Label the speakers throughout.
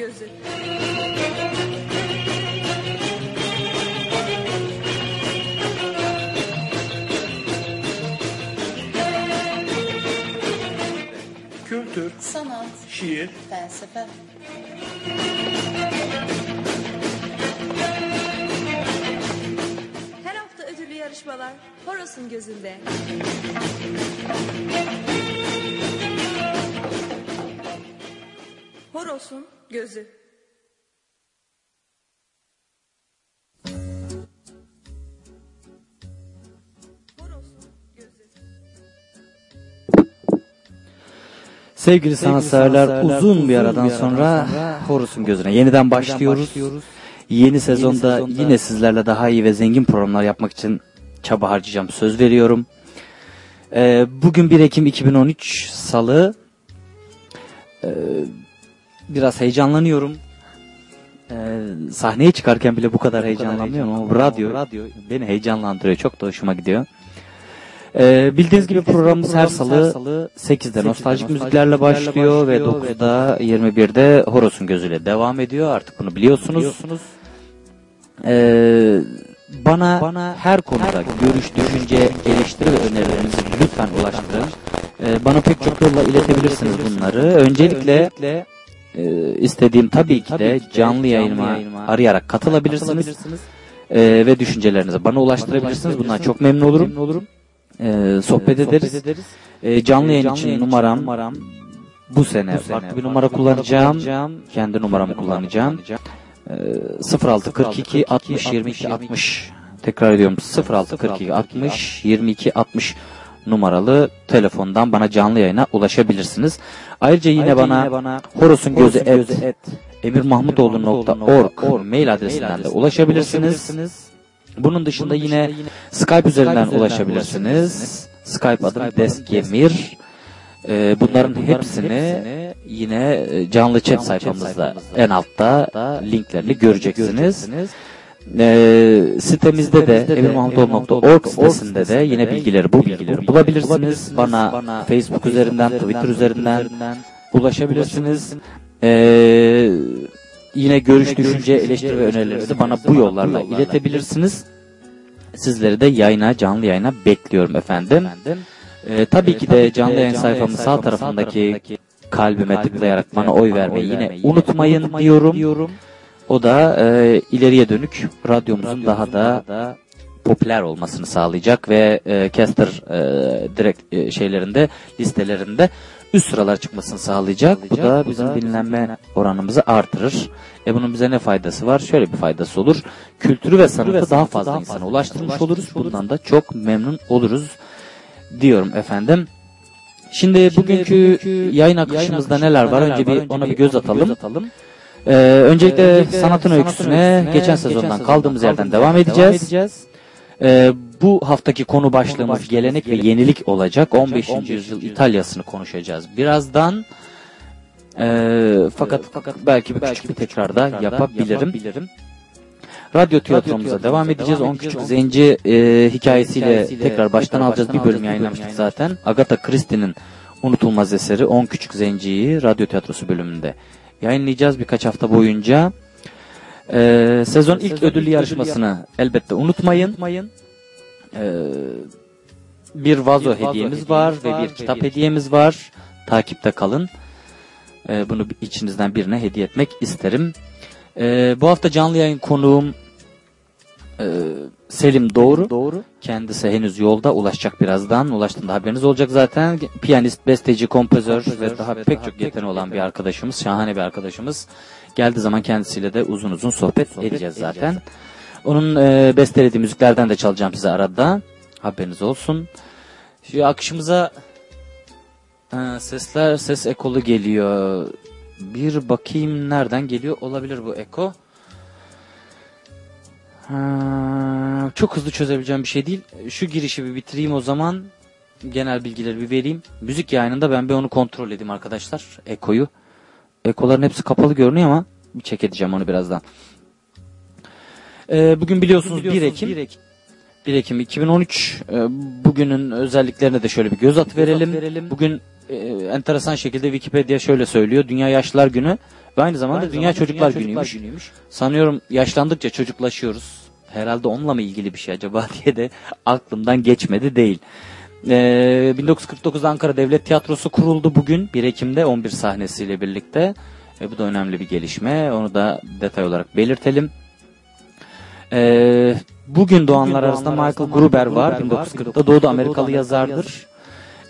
Speaker 1: gözü.
Speaker 2: Kültür,
Speaker 3: sanat,
Speaker 2: şiir,
Speaker 3: felsefe,
Speaker 1: Her hafta ödüllü yarışmalar Horos'un gözünde. Horos'un gözü.
Speaker 4: Sevgili sanatseverler uzun bir aradan sonra Horus'un gözüne yeniden başlıyoruz. Yeni sezonda yine sizlerle daha iyi ve zengin programlar yapmak için çaba harcayacağım söz veriyorum. Ee, bugün 1 Ekim 2013 Salı. Ee, biraz heyecanlanıyorum. Ee, sahneye çıkarken bile bu kadar heyecanlanmıyorum ama radyo, radyo beni heyecanlandırıyor. Çok da hoşuma gidiyor. Ee, bildiğiniz gibi programımız her salı 8'de nostaljik müziklerle başlıyor ve 9'da 21'de Horos'un gözüyle devam ediyor. Artık bunu biliyorsunuz. Ee, bana, bana her konuda görüş, düşünce, eleştiri ve önerilerinizi lütfen ulaştırın. Ee, bana pek çok yolla iletebilirsiniz bunları. Öncelikle e, istediğim tabii ki de canlı yayınıma arayarak katılabilirsiniz. Ee, ve düşüncelerinizi bana ulaştırabilirsiniz. Bundan çok memnun olurum. Ee, sohbet ederiz. Ee, canlı yayın için numaram bu sene farklı bir numara kullanacağım. Kendi numaramı kullanacağım. Ee, 0642 60 22 60 tekrar ediyorum 0642 60 22 60 numaralı telefondan bana canlı yayına ulaşabilirsiniz. Ayrıca yine bana Horos'un gözü et emirmahmutoğlu.org mail adresinden de ulaşabilirsiniz. Bunun dışında yine Skype üzerinden ulaşabilirsiniz. Skype adım Deskemir. Ee, bunların hepsini yine e, canlı chat sayfamızda en altta linklerini göreceksiniz. Ee, sitemizde de emirmahmutoğlu.org sitesinde de yine bilgileri bu bilgileri bulabilirsiniz. Bana Facebook üzerinden, Twitter üzerinden ulaşabilirsiniz. Ee, yine görüş, düşünce, eleştiri ve önerilerinizi bana bu yollarla iletebilirsiniz. Sizleri de yayına, canlı yayına bekliyorum efendim. Ee, tabii ki de canlı yayın sayfamın sağ tarafındaki kalbime tıklayarak bana oy vermeyi yine unutmayın diyorum. O da e, ileriye dönük radyomuzun daha da popüler olmasını sağlayacak ve e, caster e, direkt e, şeylerinde listelerinde üst sıralar çıkmasını sağlayacak. Bu da bizim dinlenme oranımızı artırır. E bunun bize ne faydası var? Şöyle bir faydası olur. Kültürü ve sanatı daha fazla insana ulaştırmış oluruz. Bundan da çok memnun oluruz diyorum efendim. Şimdi bugünkü yayın akışımızda neler var? Önce bir ona bir göz atalım. Ee, öncelikle sanatın öyküsüne geçen sezondan kaldığımız yerden devam edeceğiz. Ee, bu haftaki konu başlığımız gelenek ve yenilik olacak. 15. yüzyıl İtalya'sını konuşacağız. Birazdan ee, fakat belki bir küçük bir tekrar da yapabilirim. Radyo tiyatromuza devam edeceğiz. 10 Küçük Zenci e, hikayesiyle tekrar baştan alacağız. Bir bölüm yayınlamıştık zaten. Agatha Christie'nin unutulmaz eseri 10 Küçük Zenci'yi radyo tiyatrosu bölümünde yayınlayacağız birkaç hafta boyunca. Ee, sezon ilk ödüllü yarışmasını elbette unutmayın. Ee, bir vazo hediyemiz var ve bir kitap hediyemiz var. Takipte kalın. Ee, bunu içinizden birine hediye etmek isterim. Ee, bu hafta canlı yayın konuğum Selim Doğru. Doğru. Kendisi henüz yolda ulaşacak birazdan. Ulaştığında haberiniz olacak zaten. Piyanist, besteci, kompozör ve daha pek çok yeteneği olan bir arkadaşımız. Şahane bir arkadaşımız. Geldiği zaman kendisiyle de uzun uzun sohbet, edeceğiz zaten. Onun e, bestelediği müziklerden de çalacağım size arada. Haberiniz olsun. Şu akışımıza ha, sesler, ses ekolu geliyor. Bir bakayım nereden geliyor olabilir bu eko. Ha, çok hızlı çözebileceğim bir şey değil. Şu girişi bir bitireyim o zaman. Genel bilgileri bir vereyim. Müzik yayınında ben bir onu kontrol edeyim arkadaşlar. Ekoyu. Ekoların hepsi kapalı görünüyor ama bir çek edeceğim onu birazdan. Ee, bugün biliyorsunuz, biliyorsunuz 1 Ekim. 1 Ekim 2013. Ee, bugünün özelliklerine de şöyle bir göz at verelim. Bugün e, enteresan şekilde Wikipedia şöyle söylüyor. Dünya Yaşlılar Günü ve aynı zamanda Dünya Çocuklar, Günü'ymüş. Sanıyorum yaşlandıkça çocuklaşıyoruz. Herhalde onunla mı ilgili bir şey acaba diye de aklımdan geçmedi değil. Ee, 1949'da Ankara Devlet Tiyatrosu kuruldu bugün 1 Ekim'de 11 sahnesiyle birlikte. E, bu da önemli bir gelişme. Onu da detay olarak belirtelim. Ee, bugün doğanlar arasında Michael Gruber var. 1940'da doğdu Amerikalı yazardır.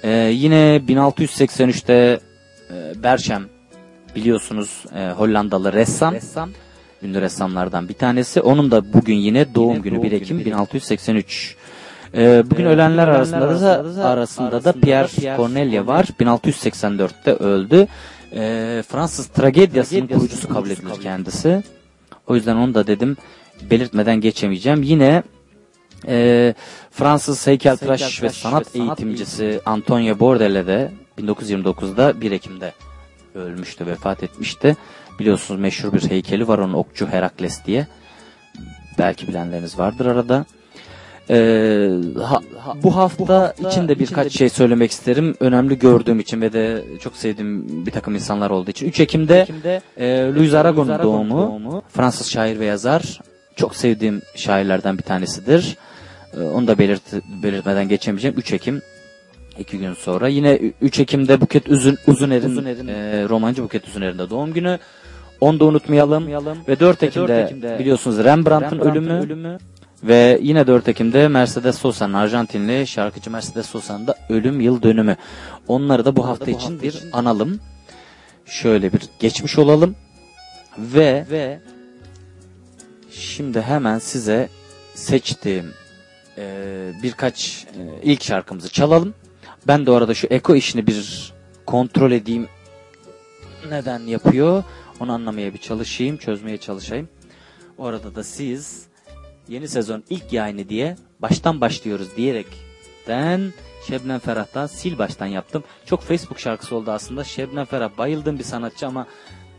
Speaker 4: Ee, yine 1683'te e, Berchem biliyorsunuz e, Hollandalı ressam. Ünlü ressamlardan bir tanesi. Onun da bugün yine doğum günü 1 Ekim 1683. Ee, bugün ölenler arasında da arasında da Pierre Corneille var. 1684'te öldü. Ee, Fransız tragedyasının kurucusu kabul edilir kendisi. O yüzden onu da dedim belirtmeden geçemeyeceğim. Yine e, Fransız heykeltıraş ve sanat eğitimcisi Antonio Bordele de 1929'da 1 Ekim'de ölmüştü, vefat etmişti. Biliyorsunuz meşhur bir heykeli var onun Okçu Herakles diye. Belki bilenleriniz vardır arada. Ee, ha, bu hafta içinde birkaç şey söylemek isterim. Önemli gördüğüm için ve de çok sevdiğim bir takım insanlar olduğu için. 3 Ekim'de e, Louis Aragon'un doğumu. Fransız şair ve yazar. Çok sevdiğim şairlerden bir tanesidir. E, onu da belirt, belirtmeden geçemeyeceğim. 3 Ekim iki gün sonra. Yine 3 Ekim'de Buket Uzun, Uzuner'in,
Speaker 5: Uzuner'in
Speaker 4: e, romancı Buket Uzuner'in de doğum günü. Onu da unutmayalım. Ve 4 Ekim'de,
Speaker 5: Ekim'de
Speaker 4: biliyorsunuz Rembrandt'ın ölümü. Ve yine 4 Ekim'de Mercedes Sosa'nın Arjantinli şarkıcı Mercedes Sosa'nın da ölüm yıl dönümü. Onları da bu hafta için bir analım. Şöyle bir geçmiş olalım. Ve, ve şimdi hemen size seçtiğim e, birkaç e, ilk şarkımızı çalalım. Ben de orada şu eko işini bir kontrol edeyim. Neden yapıyor? Onu anlamaya bir çalışayım, çözmeye çalışayım. Orada da siz yeni sezon ilk yayını diye baştan başlıyoruz diyerekten Şebnem Ferah'tan sil baştan yaptım. Çok Facebook şarkısı oldu aslında. Şebnem Ferah bayıldığım bir sanatçı ama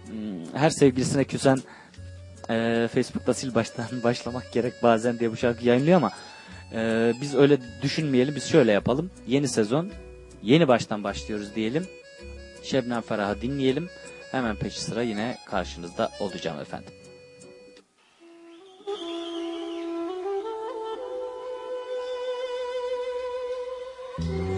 Speaker 4: hmm, her sevgilisine küsen e, Facebook'ta sil baştan başlamak gerek bazen diye bu şarkı yayınlıyor ama e, biz öyle düşünmeyelim. Biz şöyle yapalım. Yeni sezon yeni baştan başlıyoruz diyelim. Şebnem Ferah'ı dinleyelim. Hemen peşi sıra yine karşınızda olacağım efendim.
Speaker 6: Gücün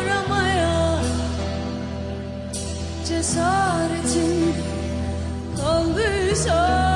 Speaker 6: aramaya Cesaretin kaldıysa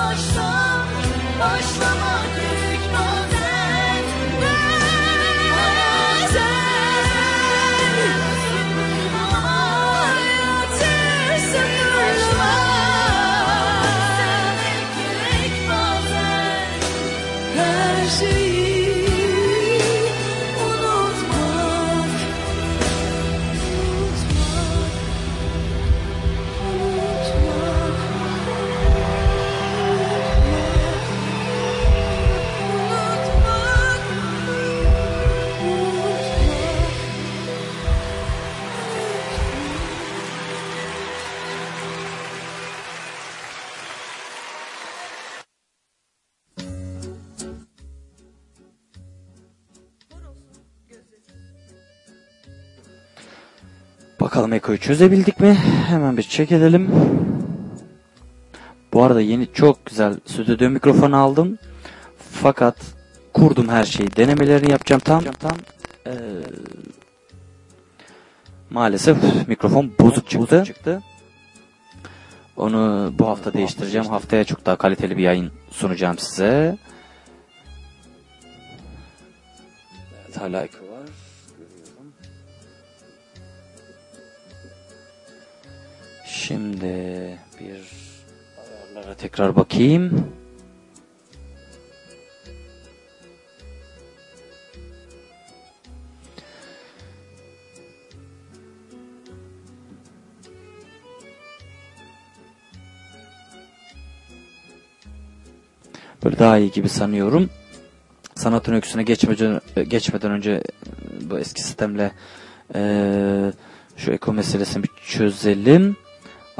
Speaker 6: baştan başlamak gerek
Speaker 4: çözebildik mi? Hemen bir check edelim. Bu arada yeni çok güzel stüdyo mikrofonu aldım. Fakat kurdum her şeyi. Denemelerini yapacağım tam. tam eee, maalesef mikrofon bozuk çıktı. Onu bu hafta değiştireceğim. Haftaya çok daha kaliteli bir yayın sunacağım size. Evet hala Eko Şimdi bir ayarlara tekrar bakayım. Böyle daha iyi gibi sanıyorum. Sanatın öyküsüne geçmeden, geçmeden önce e, bu eski sistemle eee, şu eko meselesini bir çözelim.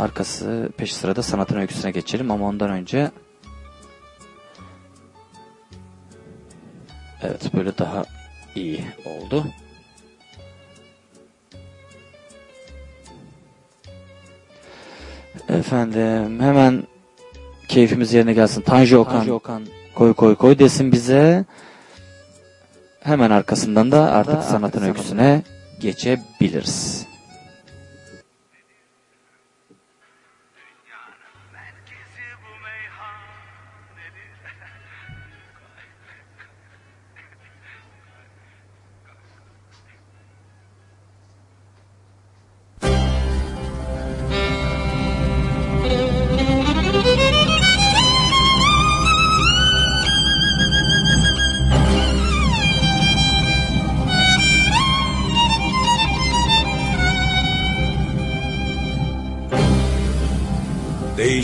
Speaker 4: Arkası peş sırada sanatın öyküsüne geçelim ama ondan önce Evet böyle daha iyi oldu. Efendim hemen keyfimiz yerine gelsin. Tanju Okan, koy koy koy desin bize. Hemen arkasından da artık sanatın öyküsüne geçebiliriz.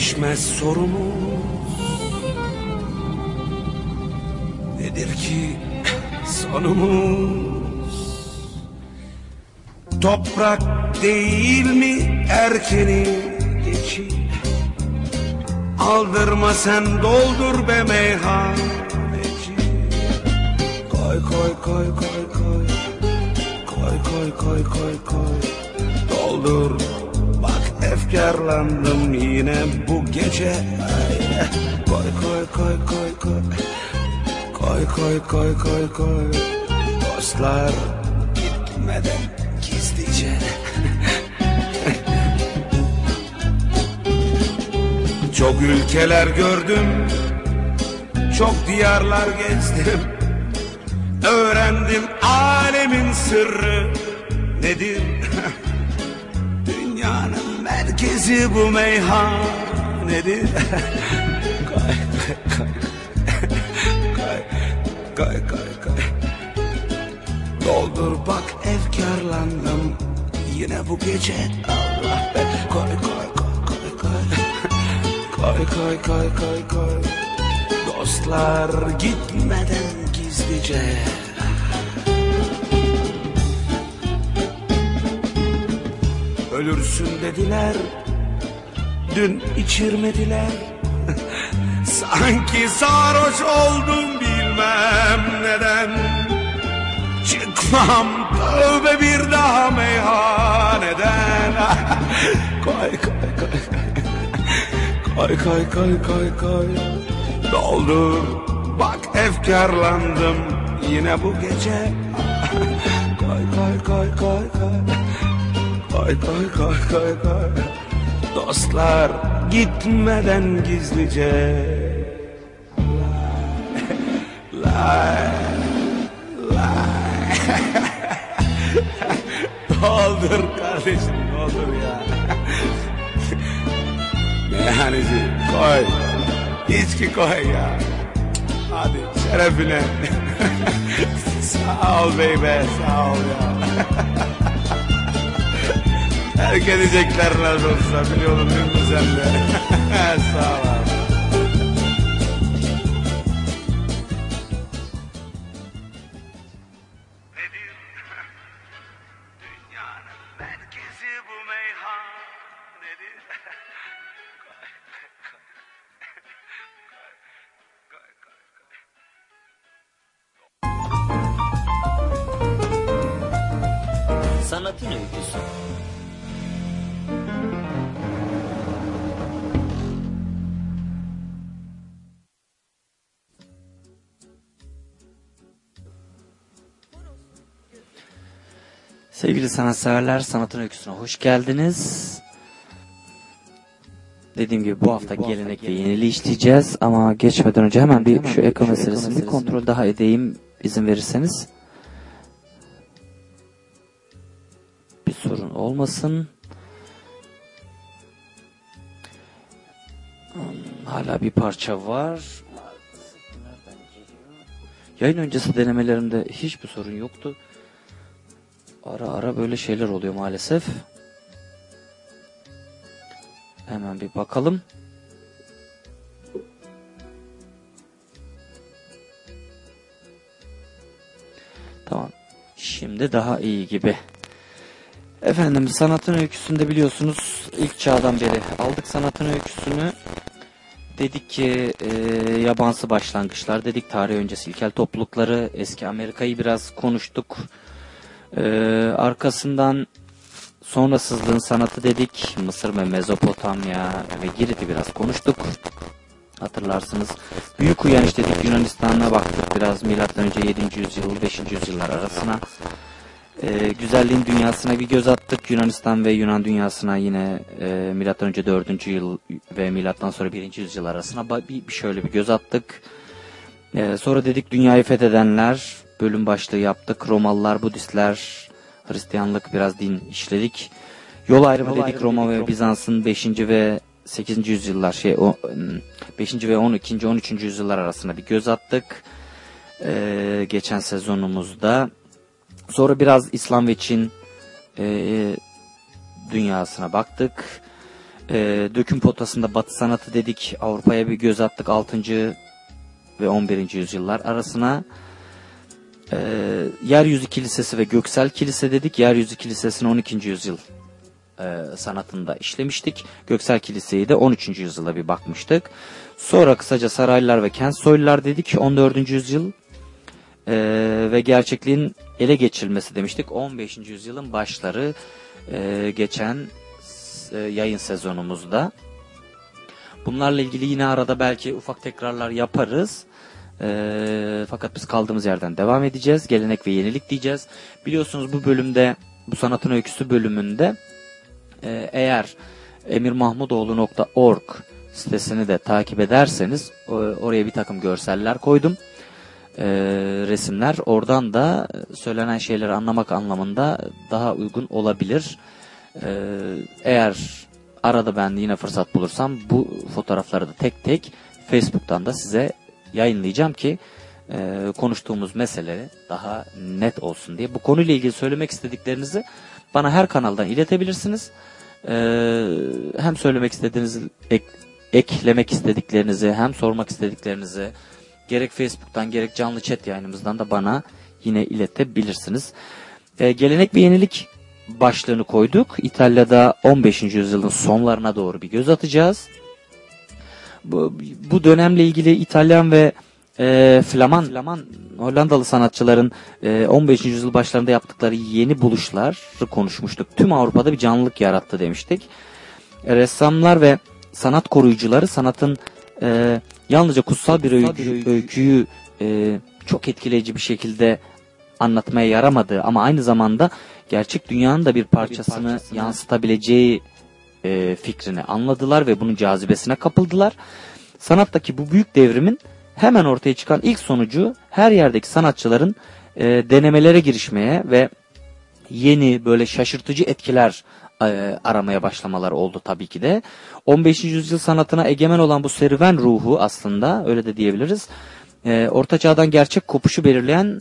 Speaker 7: Değişmez sorumuz. Nedir ki sonumuz? Toprak değil mi erkeni geçi? Aldırma sen doldur be meyhaneci Koy koy koy koy koy. Koy koy koy koy koy. Doldur efkarlandım yine bu gece. Koy koy koy koy koy. Koy koy koy koy koy. Dostlar gitmeden gizlice. Çok ülkeler gördüm Çok diyarlar gezdim. Öğrendim alemin sırrı nedir? Dünyanın merkezi bu meyhanedir Kay kay kay Kay kay kay Doldur bak efkarlandım. Yine bu gece Allah be. Koy koy koy koy koy Koy koy koy koy koy Dostlar gitmeden gizlice Ölürsün dediler. Dün içirmediler. Sanki sarhoş oldum bilmem neden. Çıkmam tövbe bir daha meyhaneden Koy koy koy. Koy koy koy koy koy. Doldur bak efkarlandım. Yine bu gece Koy koy koy koy koy Dostlar gitmeden gizlice. Lay lay Doldur kardeşim doldur ya. Meyhaneci koy. İçki koy ya. Hadi şerefine. Sağ ol beybe sağ ol ya Terk edecekler nasıl olsa biliyordun değil mi sen de Sağ ol
Speaker 4: Sevgili sanatseverler, sanatın öyküsüne hoş geldiniz. Dediğim gibi bu hafta gelenek ve yeniliği işleyeceğiz ama geçmeden önce hemen bir şu ekran meselesini bir kontrol daha edeyim izin verirseniz. Bir sorun olmasın. Hmm, Hala bir parça var. Yayın öncesi denemelerimde hiçbir sorun yoktu. Ara ara böyle şeyler oluyor maalesef. Hemen bir bakalım. Tamam. Şimdi daha iyi gibi. Efendim sanatın öyküsünde biliyorsunuz ilk çağdan beri aldık sanatın öyküsünü. Dedik ki e, yabansı başlangıçlar dedik tarih öncesi ilkel toplulukları eski Amerika'yı biraz konuştuk. E, arkasından sonrasızlığın sanatı dedik Mısır ve Mezopotamya ve Girit'i biraz konuştuk. Hatırlarsınız. Büyük uyanış dedik Yunanistan'a baktık biraz milattan önce 7. yüzyıl 5. yüzyıllar arasına. Ee, güzelliğin dünyasına bir göz attık. Yunanistan ve Yunan dünyasına yine e, milattan önce 4. yıl ve milattan sonra 1. yüzyıl arasına bir, bir şöyle bir göz attık. Ee, sonra dedik dünyayı fethedenler bölüm başlığı yaptık. Romalılar, Budistler, Hristiyanlık biraz din işledik. Yol ayrımı dedik Roma ve Bizans'ın 5. ve 8. yüzyıllar şey o 5. ve 12. 13. yüzyıllar arasına bir göz attık. Ee, geçen sezonumuzda. Sonra biraz İslam ve Çin e, dünyasına baktık. e, döküm potasında Batı sanatı dedik. Avrupa'ya bir göz attık 6. ve 11. yüzyıllar arasına. E, Yeryüzü Kilisesi ve Göksel Kilise dedik. Yeryüzü Kilisesi'ni 12. yüzyıl e, sanatında işlemiştik. Göksel Kilise'yi de 13. yüzyıla bir bakmıştık. Sonra kısaca saraylar ve kent soylular dedik 14. yüzyıl e, ve gerçekliğin ele geçirilmesi demiştik 15. yüzyılın başları e, geçen e, yayın sezonumuzda. Bunlarla ilgili yine arada belki ufak tekrarlar yaparız. E, fakat biz kaldığımız yerden devam edeceğiz. Gelenek ve yenilik diyeceğiz. Biliyorsunuz bu bölümde bu sanatın öyküsü bölümünde e, eğer emirmahmudoğlu.org sitesini de takip ederseniz oraya bir takım görseller koydum. E, resimler oradan da söylenen şeyleri anlamak anlamında daha uygun olabilir. E, eğer arada ben yine fırsat bulursam bu fotoğrafları da tek tek Facebook'tan da size yayınlayacağım ki e, konuştuğumuz mesele daha net olsun diye. Bu konuyla ilgili söylemek istediklerinizi bana her kanaldan iletebilirsiniz. E, hem söylemek istediğiniz ek- eklemek istediklerinizi hem sormak istediklerinizi gerek Facebook'tan gerek canlı chat yayınımızdan da bana yine iletebilirsiniz. E, gelenek ve yenilik başlığını koyduk. İtalya'da 15. yüzyılın sonlarına doğru bir göz atacağız. Bu, bu dönemle ilgili İtalyan ve e, Flaman, Flaman Hollandalı sanatçıların e, 15. yüzyıl başlarında yaptıkları yeni buluşları konuşmuştuk. Tüm Avrupa'da bir canlılık yarattı demiştik. E, ressamlar ve sanat koruyucuları sanatın e, yalnızca kutsal bir öykü, öyküyü e, çok etkileyici bir şekilde anlatmaya yaramadığı ama aynı zamanda gerçek dünyanın da bir parçasını yansıtabileceği e, fikrini anladılar ve bunun cazibesine kapıldılar. Sanattaki bu büyük devrimin hemen ortaya çıkan ilk sonucu her yerdeki sanatçıların e, denemelere girişmeye ve yeni böyle şaşırtıcı etkiler e, aramaya başlamalar oldu tabii ki de. 15. yüzyıl sanatına egemen olan bu serüven ruhu aslında öyle de diyebiliriz. E, Orta Çağ'dan gerçek kopuşu belirleyen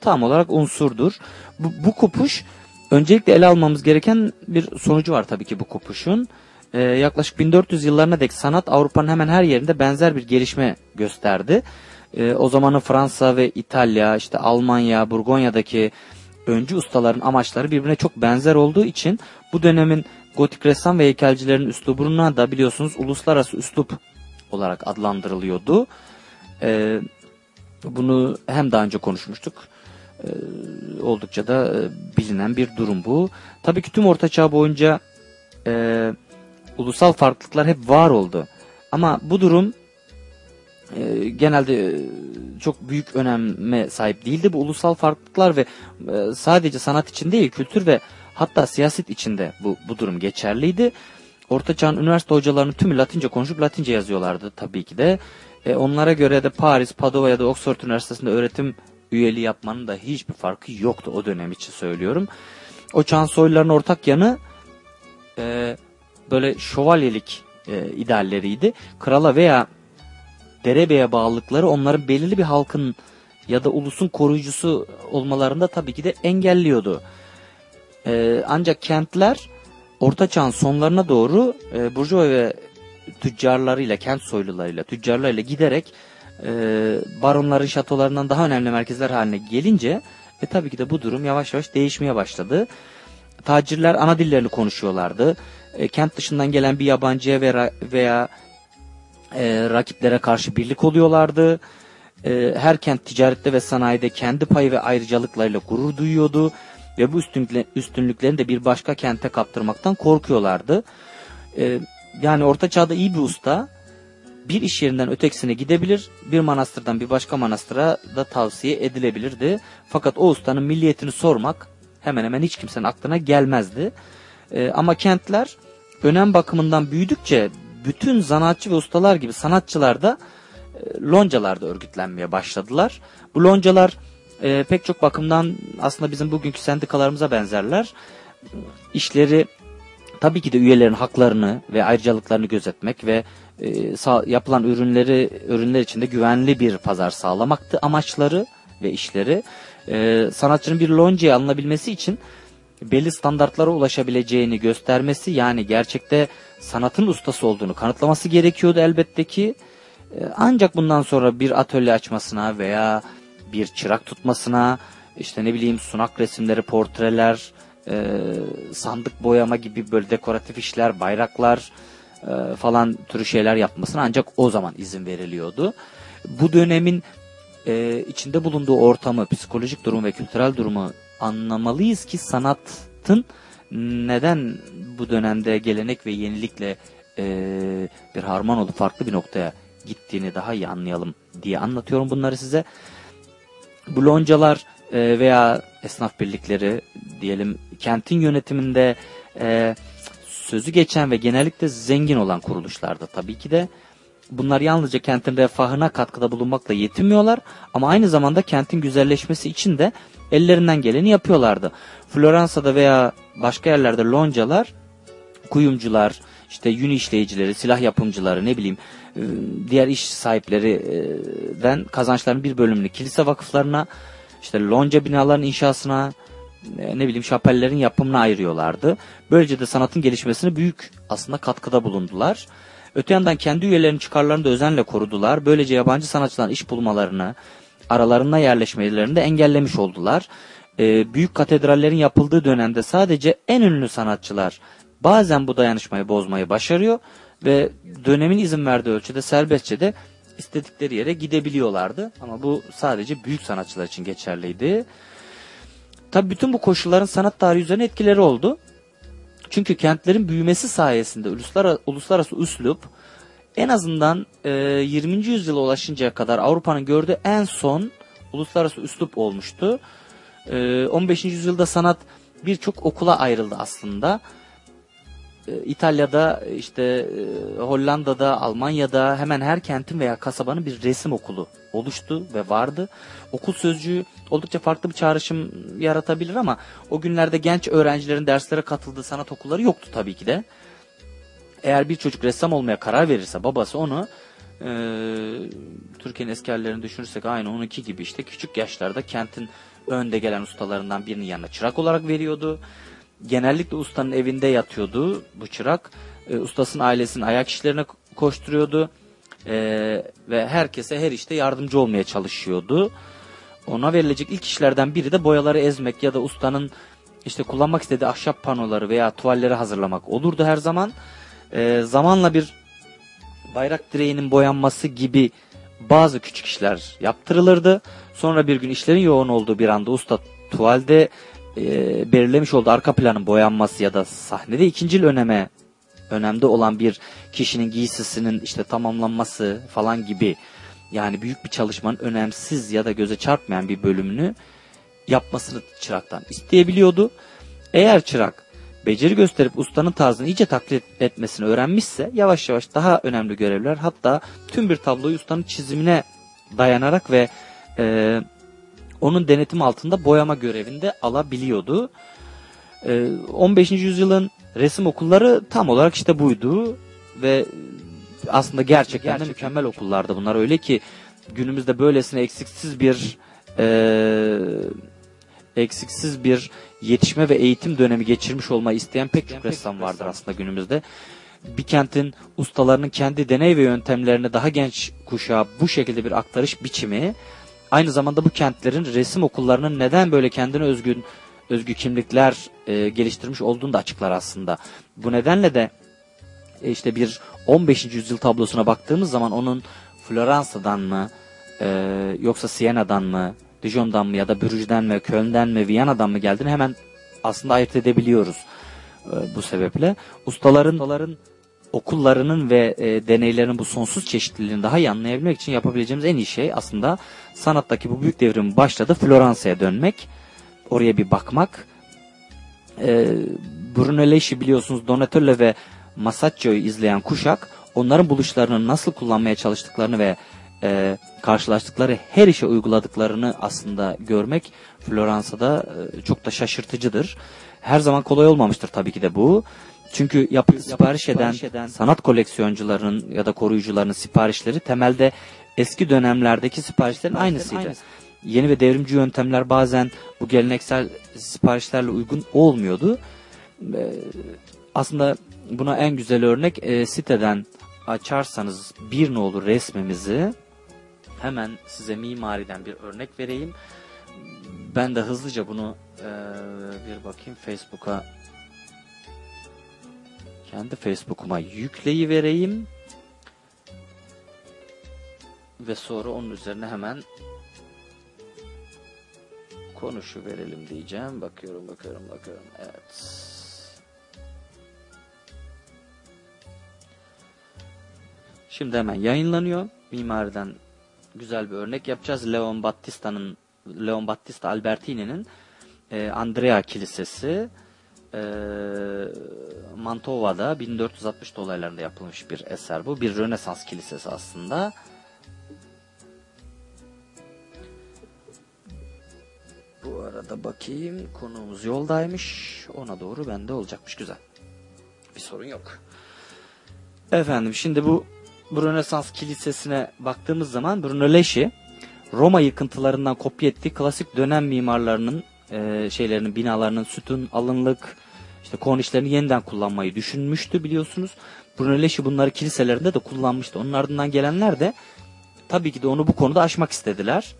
Speaker 4: tam olarak unsurdur. Bu, bu kopuş öncelikle ele almamız gereken bir sonucu var tabii ki bu kopuşun. Ee, yaklaşık 1400 yıllarına dek sanat Avrupa'nın hemen her yerinde benzer bir gelişme gösterdi. Ee, o zamanın Fransa ve İtalya, işte Almanya, Burgonya'daki öncü ustaların amaçları birbirine çok benzer olduğu için bu dönemin gotik ressam ve heykelcilerin üslubuna da biliyorsunuz uluslararası üslup olarak adlandırılıyordu. Ee, bunu hem daha önce konuşmuştuk. Ee, oldukça da e, bilinen bir durum bu. Tabii ki tüm Orta Çağ boyunca e, ulusal farklılıklar hep var oldu. Ama bu durum e, genelde e, çok büyük öneme sahip değildi. Bu ulusal farklılıklar ve e, sadece sanat için değil kültür ve hatta siyaset içinde bu, bu durum geçerliydi. Orta Çağ'ın üniversite hocalarının tümü Latince konuşup Latince yazıyorlardı tabii ki de. E, onlara göre de Paris, Padova ya da Oxford Üniversitesi'nde öğretim üyeliği yapmanın da hiçbir farkı yoktu o dönem için söylüyorum. O çağın soyluların ortak yanı e, böyle şövalyelik e, idealleriydi. Krala veya derebeye bağlılıkları onların belirli bir halkın ya da ulusun koruyucusu olmalarında tabii ki de engelliyordu. E, ancak kentler Orta Çağ'ın sonlarına doğru e, Burjuva ve tüccarlarıyla, kent soylularıyla, tüccarlarıyla giderek e, baronların şatolarından daha önemli merkezler haline gelince ve tabii ki de bu durum yavaş yavaş değişmeye başladı. Tacirler ana dillerini konuşuyorlardı. E, kent dışından gelen bir yabancıya veya, veya e, rakiplere karşı birlik oluyorlardı. E, her kent ticarette ve sanayide kendi payı ve ayrıcalıklarıyla gurur duyuyordu ve bu üstünlükle, üstünlüklerini de bir başka kente kaptırmaktan korkuyorlardı. E, yani Orta Çağ'da iyi bir usta bir iş yerinden ötekisine gidebilir, bir manastırdan bir başka manastıra da tavsiye edilebilirdi. Fakat o ustanın milliyetini sormak hemen hemen hiç kimsenin aklına gelmezdi. E, ama kentler önem bakımından büyüdükçe bütün zanaatçı ve ustalar gibi sanatçılar da e, loncalarda örgütlenmeye başladılar. Bu loncalar e, pek çok bakımdan aslında bizim bugünkü sendikalarımıza benzerler. İşleri tabii ki de üyelerin haklarını ve ayrıcalıklarını gözetmek ve e, sağ, yapılan ürünleri ürünler içinde güvenli bir pazar sağlamaktı amaçları ve işleri. E, sanatçının bir loncaya alınabilmesi için belli standartlara ulaşabileceğini göstermesi yani gerçekte sanatın ustası olduğunu kanıtlaması gerekiyordu elbette ki. E, Ancak bundan sonra bir atölye açmasına veya bir çırak tutmasına işte ne bileyim sunak resimleri, portreler, e, sandık boyama gibi böyle dekoratif işler, bayraklar e, falan türü şeyler yapmasına ancak o zaman izin veriliyordu. Bu dönemin e, içinde bulunduğu ortamı, psikolojik durumu ve kültürel durumu anlamalıyız ki sanatın neden bu dönemde gelenek ve yenilikle e, bir harman olup farklı bir noktaya gittiğini daha iyi anlayalım diye anlatıyorum bunları size. Bu loncalar e, veya esnaf birlikleri diyelim kentin yönetiminde e, sözü geçen ve genellikle zengin olan kuruluşlardı tabii ki de. Bunlar yalnızca kentin refahına katkıda bulunmakla yetinmiyorlar ama aynı zamanda kentin güzelleşmesi için de ellerinden geleni yapıyorlardı. Floransa'da veya başka yerlerde loncalar, kuyumcular, işte yün işleyicileri, silah yapımcıları ne bileyim e, diğer iş sahiplerinden kazançların bir bölümünü kilise vakıflarına, işte lonca binaların inşasına, e, ne bileyim şapellerin yapımına ayırıyorlardı. Böylece de sanatın gelişmesine büyük aslında katkıda bulundular. Öte yandan kendi üyelerinin çıkarlarını da özenle korudular. Böylece yabancı sanatçıların iş bulmalarını, aralarına yerleşmelerini de engellemiş oldular. Ee, büyük katedrallerin yapıldığı dönemde sadece en ünlü sanatçılar bazen bu dayanışmayı bozmayı başarıyor ve dönemin izin verdiği ölçüde serbestçe de istedikleri yere gidebiliyorlardı. Ama bu sadece büyük sanatçılar için geçerliydi. Tabi bütün bu koşulların sanat tarihi üzerine etkileri oldu. Çünkü kentlerin büyümesi sayesinde uluslararası, uluslararası üslup en azından e, 20. yüzyıla ulaşıncaya kadar Avrupa'nın gördüğü en son uluslararası üslup olmuştu. E, 15. yüzyılda sanat birçok okula ayrıldı aslında. E, İtalya'da, işte e, Hollanda'da, Almanya'da hemen her kentin veya kasabanın bir resim okulu oluştu ve vardı. Okul sözcüğü oldukça farklı bir çağrışım yaratabilir ama o günlerde genç öğrencilerin derslere katıldığı sanat okulları yoktu tabii ki de. Eğer bir çocuk ressam olmaya karar verirse babası onu e, Türkiye'nin eski düşünürsek aynı onunki gibi işte küçük yaşlarda kentin önde gelen ustalarından birinin yanına çırak olarak veriyordu. Genellikle ustanın evinde yatıyordu bu çırak. E, ustasının ailesinin ayak işlerine koşturuyordu. E, ve herkese her işte yardımcı olmaya çalışıyordu. Ona verilecek ilk işlerden biri de boyaları ezmek ya da ustanın işte kullanmak istediği ahşap panoları veya tuvalleri hazırlamak olurdu her zaman. E, zamanla bir bayrak direğinin boyanması gibi bazı küçük işler yaptırılırdı. Sonra bir gün işlerin yoğun olduğu bir anda usta tuvalde e, belirlemiş olduğu arka planın boyanması ya da sahnede ikincil öneme önemde olan bir kişinin giysisinin işte tamamlanması falan gibi yani büyük bir çalışmanın önemsiz ya da göze çarpmayan bir bölümünü yapmasını çıraktan isteyebiliyordu. Eğer çırak beceri gösterip ustanın tarzını iyice taklit etmesini öğrenmişse yavaş yavaş daha önemli görevler hatta tüm bir tabloyu ustanın çizimine dayanarak ve e, onun denetim altında boyama görevinde alabiliyordu. E, 15. yüzyılın resim okulları tam olarak işte buydu ve aslında gerçekten de mükemmel okullardı bunlar öyle ki günümüzde böylesine eksiksiz bir e, eksiksiz bir yetişme ve eğitim dönemi geçirmiş olmayı isteyen pek çok ressam vardır aslında günümüzde. Bir kentin ustalarının kendi deney ve yöntemlerini daha genç kuşağa bu şekilde bir aktarış biçimi aynı zamanda bu kentlerin resim okullarının neden böyle kendine özgün özgü kimlikler e, geliştirmiş olduğunu da açıklar aslında. Bu nedenle de e, işte bir 15. yüzyıl tablosuna baktığımız zaman onun Floransa'dan mı e, yoksa Siena'dan mı Dijon'dan mı ya da Brüj'den mi, Köln'den mi, Viyana'dan mı geldiğini hemen aslında ayırt edebiliyoruz e, bu sebeple. Ustaların, okullarının ve e, deneylerinin bu sonsuz çeşitliliğini daha iyi anlayabilmek için yapabileceğimiz en iyi şey aslında sanattaki bu büyük devrimin başladı Floransa'ya dönmek, oraya bir bakmak. E, Brunelleschi biliyorsunuz Donatello ve Masaccio'yu izleyen kuşak onların buluşlarını nasıl kullanmaya çalıştıklarını ve e, karşılaştıkları her işe uyguladıklarını aslında görmek Floransa'da e, çok da şaşırtıcıdır. Her zaman kolay olmamıştır tabii ki de bu. Çünkü yapı sipariş eden, sanat koleksiyoncularının ya da koruyucularının siparişleri temelde eski dönemlerdeki siparişlerin aynısıydı. yeni ve devrimci yöntemler bazen bu geleneksel siparişlerle uygun olmuyordu. Aslında buna en güzel örnek e, siteden açarsanız bir nolu resmimizi hemen size mimariden bir örnek vereyim. Ben de hızlıca bunu e, bir bakayım Facebook'a kendi Facebook'uma yükleyi vereyim ve sonra onun üzerine hemen konuşu verelim diyeceğim. Bakıyorum, bakıyorum, bakıyorum. Evet. Şimdi hemen yayınlanıyor. Mimariden güzel bir örnek yapacağız. Leon Battista'nın Leon Battista Albertini'nin e, Andrea Kilisesi e, Mantova'da 1460 dolaylarında yapılmış bir eser bu. Bir Rönesans kilisesi aslında. Bu arada bakayım konuğumuz yoldaymış. Ona doğru bende olacakmış güzel. Bir sorun yok. Efendim şimdi bu, bu Rönesans kilisesine baktığımız zaman Brunelleschi Roma yıkıntılarından kopya ettiği klasik dönem mimarlarının e, şeylerinin binalarının sütun, alınlık, işte kornişlerini yeniden kullanmayı düşünmüştü biliyorsunuz. Brunelleschi bunları kiliselerinde de kullanmıştı. Onun ardından gelenler de tabii ki de onu bu konuda aşmak istediler.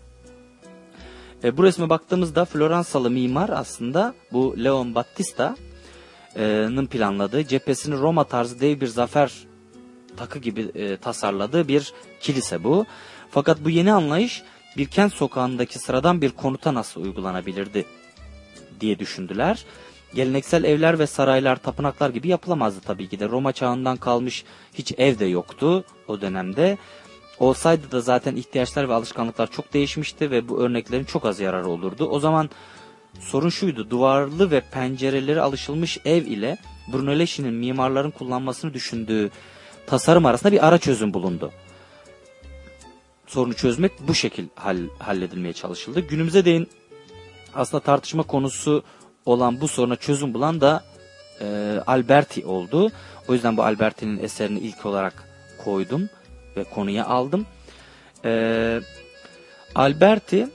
Speaker 4: E, bu resme baktığımızda Floransalı mimar aslında bu Leon Battista'nın planladığı cephesini Roma tarzı dev bir zafer takı gibi e, tasarladığı bir kilise bu. Fakat bu yeni anlayış bir kent sokağındaki sıradan bir konuta nasıl uygulanabilirdi diye düşündüler. Geleneksel evler ve saraylar, tapınaklar gibi yapılamazdı tabii ki de. Roma çağından kalmış hiç ev de yoktu o dönemde. Olsaydı da zaten ihtiyaçlar ve alışkanlıklar çok değişmişti ve bu örneklerin çok az yararı olurdu. O zaman sorun şuydu. Duvarlı ve pencereleri alışılmış ev ile Brunelleschi'nin mimarların kullanmasını düşündüğü tasarım arasında bir ara çözüm bulundu. Sorunu çözmek bu şekil hall, halledilmeye çalışıldı. Günümüze değin aslında tartışma konusu olan bu soruna çözüm bulan da e, Alberti oldu. O yüzden bu Alberti'nin eserini ilk olarak koydum ve konuya aldım. E, Alberti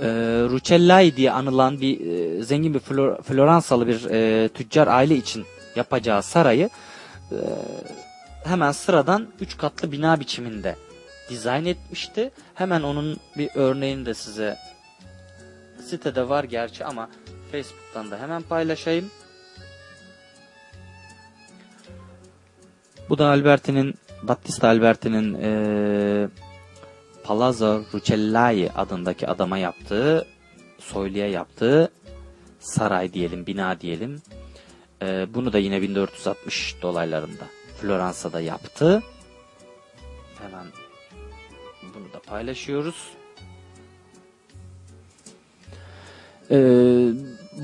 Speaker 4: e, Rucellai diye anılan bir e, zengin bir Flor, Floransalı bir e, tüccar aile için yapacağı sarayı e, hemen sıradan 3 katlı bina biçiminde dizayn etmişti. Hemen onun bir örneğini de size sitede var gerçi ama Facebook'tan da hemen paylaşayım. Bu da Alberti'nin Battista Alberti'nin e, Palazzo Rucellai adındaki adama yaptığı soyluya yaptığı saray diyelim, bina diyelim. E, bunu da yine 1460 dolaylarında Floransa'da yaptı. Hemen paylaşıyoruz. Ee,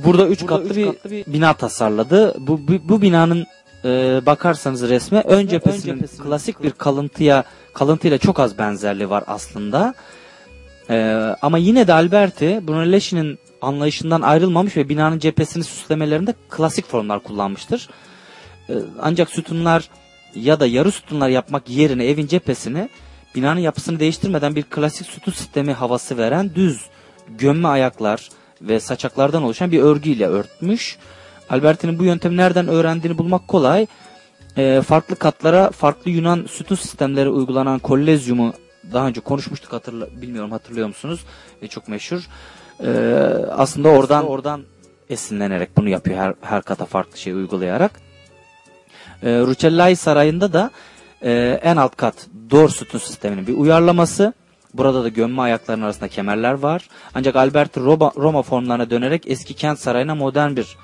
Speaker 4: burada üç katlı,
Speaker 2: üç
Speaker 4: bir,
Speaker 2: katlı bir-
Speaker 4: bina tasarladı. Bu, bu, bu binanın e, bakarsanız resme ön cephesinin,
Speaker 2: ön cephesinin
Speaker 4: klasik bir kalıntıya kalıntıyla çok az benzerliği var aslında. Ee, ama yine de Alberti Brunelleschi'nin anlayışından ayrılmamış ve binanın cephesini süslemelerinde klasik formlar kullanmıştır. Ee, ancak sütunlar ya da yarı sütunlar yapmak yerine evin cephesini binanın yapısını değiştirmeden bir klasik sütun sistemi havası veren düz gömme ayaklar ve saçaklardan oluşan bir örgüyle örtmüş. Alberti'nin bu yöntemi nereden öğrendiğini bulmak kolay. Ee, farklı katlara farklı Yunan sütun sistemleri uygulanan kollezyumu daha önce konuşmuştuk hatırla, bilmiyorum hatırlıyor musunuz? E, çok meşhur. Ee, aslında oradan oradan esinlenerek bunu yapıyor her, her kata farklı şey uygulayarak. E, Rucellai Sarayı'nda da e, en alt kat dor sütun sisteminin bir uyarlaması. Burada da gömme ayaklarının arasında kemerler var. Ancak Alberti Roma, Roma formlarına dönerek eski kent sarayına modern bir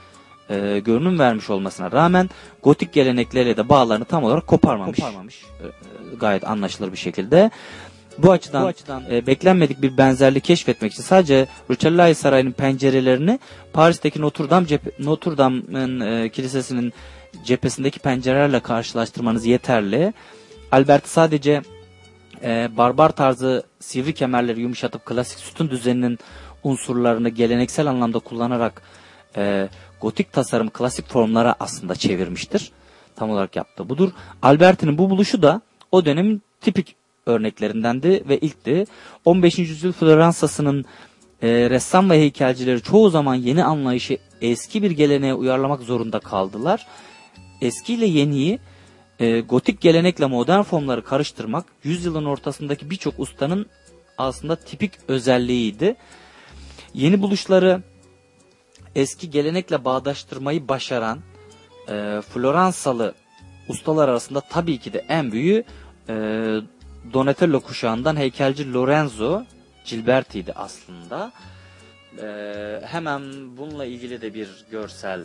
Speaker 4: e, görünüm vermiş olmasına rağmen gotik gelenekleriyle de bağlarını tam olarak koparmamış.
Speaker 2: Koparmamış.
Speaker 4: E, e, gayet anlaşılır bir şekilde. Bu açıdan,
Speaker 2: Bu açıdan-
Speaker 4: e, beklenmedik bir benzerlik keşfetmek için sadece Rucellai Sarayı'nın pencerelerini Paris'teki Notre Dame, Notre Dame'ın e, kilisesinin cephesindeki pencerelerle karşılaştırmanız yeterli. Alberti sadece e, barbar tarzı sivri kemerleri yumuşatıp klasik sütun düzeninin unsurlarını geleneksel anlamda kullanarak e, gotik tasarım klasik formlara aslında çevirmiştir. Tam olarak yaptığı budur. Alberti'nin bu buluşu da o dönemin tipik örneklerindendi ve ilkti. 15. yüzyıl Floransa'sının e, ressam ve heykelcileri çoğu zaman yeni anlayışı eski bir geleneğe uyarlamak zorunda kaldılar. Eski ile yeniyi e, gotik gelenekle modern formları karıştırmak yüzyılın ortasındaki birçok ustanın aslında tipik özelliğiydi. Yeni buluşları eski gelenekle bağdaştırmayı başaran e, Floransalı ustalar arasında tabii ki de en büyüğü e, Donatello kuşağından heykelci Lorenzo Gilberti'ydi aslında. E, hemen bununla ilgili de bir görsel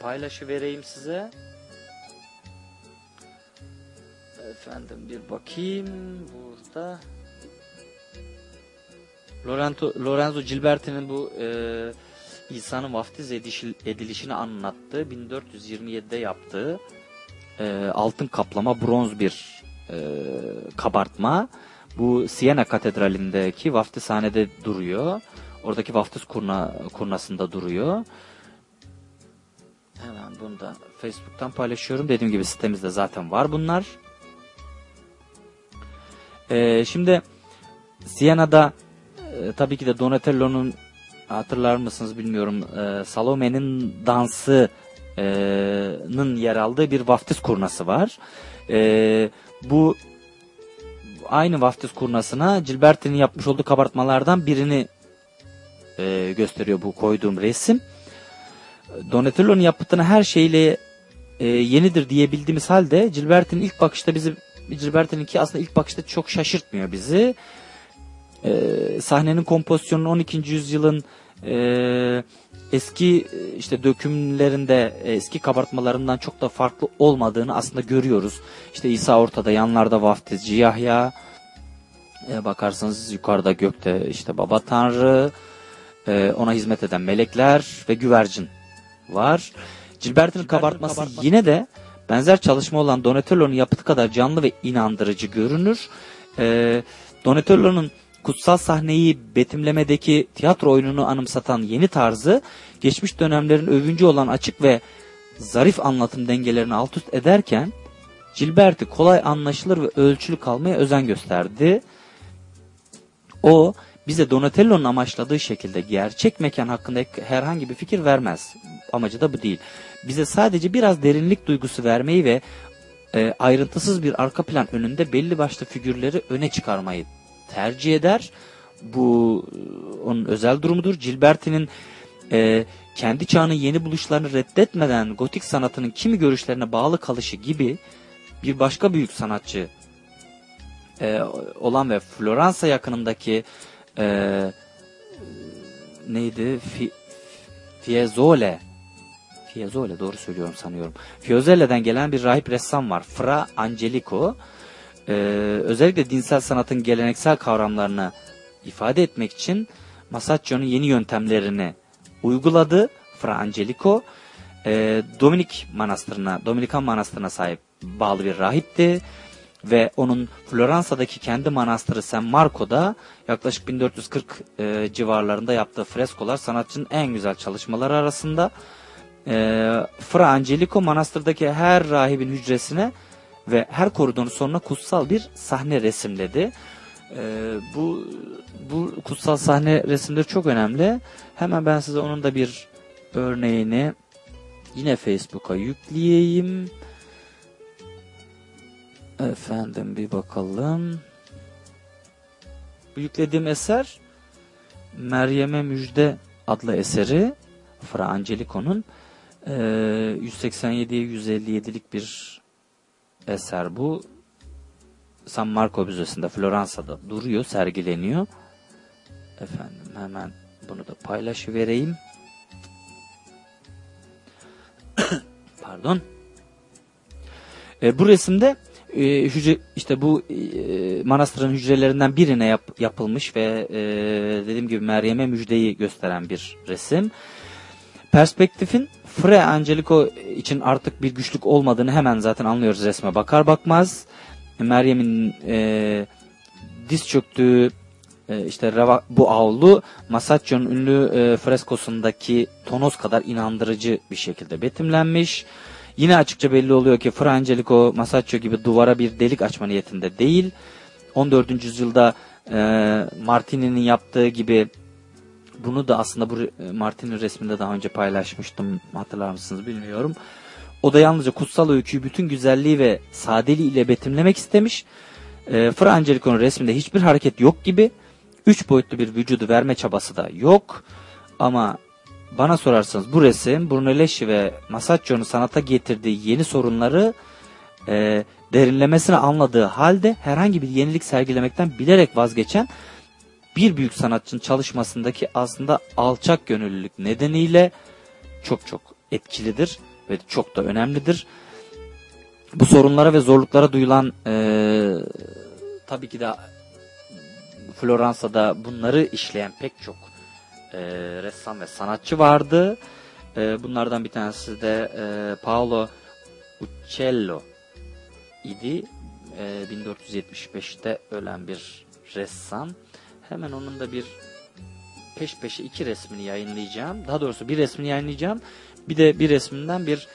Speaker 4: paylaşı vereyim size. Efendim bir bakayım burada. Lorenzo, Lorenzo Gilberti'nin bu e, İsa'nın vaftiz edişi- edilişini anlattığı 1427'de yaptığı e, altın kaplama bronz bir e, kabartma. Bu Siena Katedrali'ndeki vaftizhanede duruyor. Oradaki vaftiz kurna, kurnasında duruyor. Hemen bunu da Facebook'tan paylaşıyorum. Dediğim gibi sitemizde zaten var bunlar. Ee, şimdi Siena'da e, tabii ki de Donatello'nun hatırlar mısınız bilmiyorum e, Salome'nin dansı'nın yer aldığı bir vaftiz kurnası var. E, bu aynı vaftiz kurnasına Gilberti'nin yapmış olduğu kabartmalardan birini e, gösteriyor bu koyduğum resim. Donatello'nun yaptığını her şeyle e, yenidir diyebildiğimiz halde Gilberti'nin ilk bakışta bizi Gilberti'ninki aslında ilk bakışta çok şaşırtmıyor bizi. E, sahnenin kompozisyonunun 12. yüzyılın e, eski e, işte dökümlerinde e, eski kabartmalarından çok da farklı olmadığını aslında görüyoruz. İşte İsa ortada yanlarda vaftizci Yahya e, bakarsanız yukarıda gökte işte baba tanrı e, ona hizmet eden melekler ve güvercin var. Gilbert'in kabartması yine de benzer çalışma olan Donatello'nun yapıtı kadar canlı ve inandırıcı görünür. E, Donatello'nun kutsal sahneyi betimlemedeki tiyatro oyununu anımsatan yeni tarzı geçmiş dönemlerin övüncü olan açık ve zarif anlatım dengelerini alt üst ederken Gilbert'i kolay anlaşılır ve ölçülü kalmaya özen gösterdi. O bize Donatello'nun amaçladığı şekilde gerçek mekan hakkında herhangi bir fikir vermez. Amacı da bu değil. Bize sadece biraz derinlik duygusu vermeyi ve e, ayrıntısız bir arka plan önünde belli başlı figürleri öne çıkarmayı tercih eder. Bu e, onun özel durumudur. Gilberti'nin e, kendi çağının yeni buluşlarını reddetmeden gotik sanatının kimi görüşlerine bağlı kalışı gibi bir başka büyük sanatçı e, olan ve Floransa yakınındaki e, neydi? Fi, Fiesole Fiesole doğru söylüyorum sanıyorum. Fiozelle'den gelen bir rahip ressam var. Fra Angelico. Ee, özellikle dinsel sanatın geleneksel kavramlarını ifade etmek için Masaccio'nun yeni yöntemlerini uyguladı. Fra Angelico e, Dominik manastırına, Dominikan manastırına sahip bağlı bir rahipti ve onun Floransa'daki kendi manastırı San Marco'da yaklaşık 1440 e, civarlarında yaptığı freskolar sanatçının en güzel çalışmaları arasında. E, Fra Angelico manastırdaki her rahibin hücresine ve her koridorun sonuna kutsal bir sahne resimledi. E, bu bu kutsal sahne resimleri çok önemli. Hemen ben size onun da bir örneğini yine Facebook'a yükleyeyim. Efendim bir bakalım. Bu yüklediğim eser Meryem'e Müjde adlı eseri Fra Angelico'nun e, 187'ye 157'lik bir eser bu. San Marco Müzesi'nde Floransa'da duruyor, sergileniyor. Efendim hemen bunu da paylaşıvereyim. Pardon. E, bu resimde e, hücre işte bu e, manastırın hücrelerinden birine yap, yapılmış ve e, dediğim gibi Meryem'e müjdeyi gösteren bir resim. Perspektifin Fra Angelico için artık bir güçlük olmadığını hemen zaten anlıyoruz resme bakar bakmaz. Meryem'in e, diz çöktüğü e, işte reva, bu avlu Masaccio'nun ünlü e, freskosundaki tonoz kadar inandırıcı bir şekilde betimlenmiş. Yine açıkça belli oluyor ki Fra Angelico Masaccio gibi duvara bir delik açma niyetinde değil. 14. yüzyılda e, Martini'nin yaptığı gibi bunu da aslında bu re- Martini resminde daha önce paylaşmıştım hatırlar mısınız bilmiyorum. O da yalnızca kutsal öyküyü bütün güzelliği ve sadeliği ile betimlemek istemiş. E, Fra Angelico'nun resminde hiçbir hareket yok gibi. Üç boyutlu bir vücudu verme çabası da yok. Ama bana sorarsanız bu resim Brunelleschi ve Masaccio'nun sanata getirdiği yeni sorunları e, derinlemesine anladığı halde herhangi bir yenilik sergilemekten bilerek vazgeçen bir büyük sanatçının çalışmasındaki aslında alçak gönüllülük nedeniyle çok çok etkilidir ve çok da önemlidir. Bu sorunlara ve zorluklara duyulan eee, tabii ki de Floransa'da bunları işleyen pek çok eee, ressam ve sanatçı vardı. Eee, bunlardan bir tanesi de eee, Paolo Uccello idi. Eee, 1475'te ölen bir ressam. Hemen onun da bir peş peşe iki resmini yayınlayacağım. Daha doğrusu bir resmini yayınlayacağım. Bir de bir resminden bir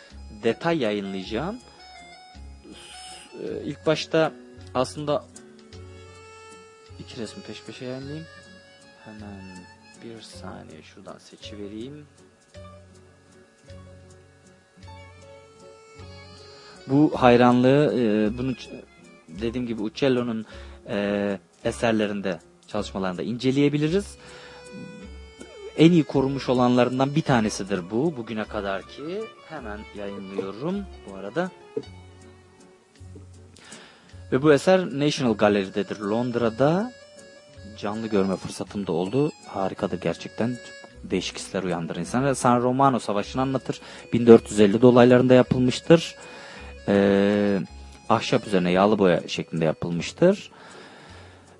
Speaker 4: detay yayınlayacağım. Ee, İlk başta aslında iki resmi peş peşe yayınlayayım. Hemen bir saniye şuradan seçivereyim. Bu hayranlığı e, bunu dediğim gibi Uccello'nun e, eserlerinde çalışmalarında inceleyebiliriz. En iyi korunmuş olanlarından bir tanesidir bu bugüne kadar ki. Hemen yayınlıyorum bu arada. Ve bu eser National Gallery'dedir Londra'da. Canlı görme fırsatım da oldu. Harikadır gerçekten. Değişik hisler uyandırır insana. San Romano Savaşı'nı anlatır. 1450 dolaylarında yapılmıştır. Ee, ahşap üzerine yağlı boya şeklinde yapılmıştır.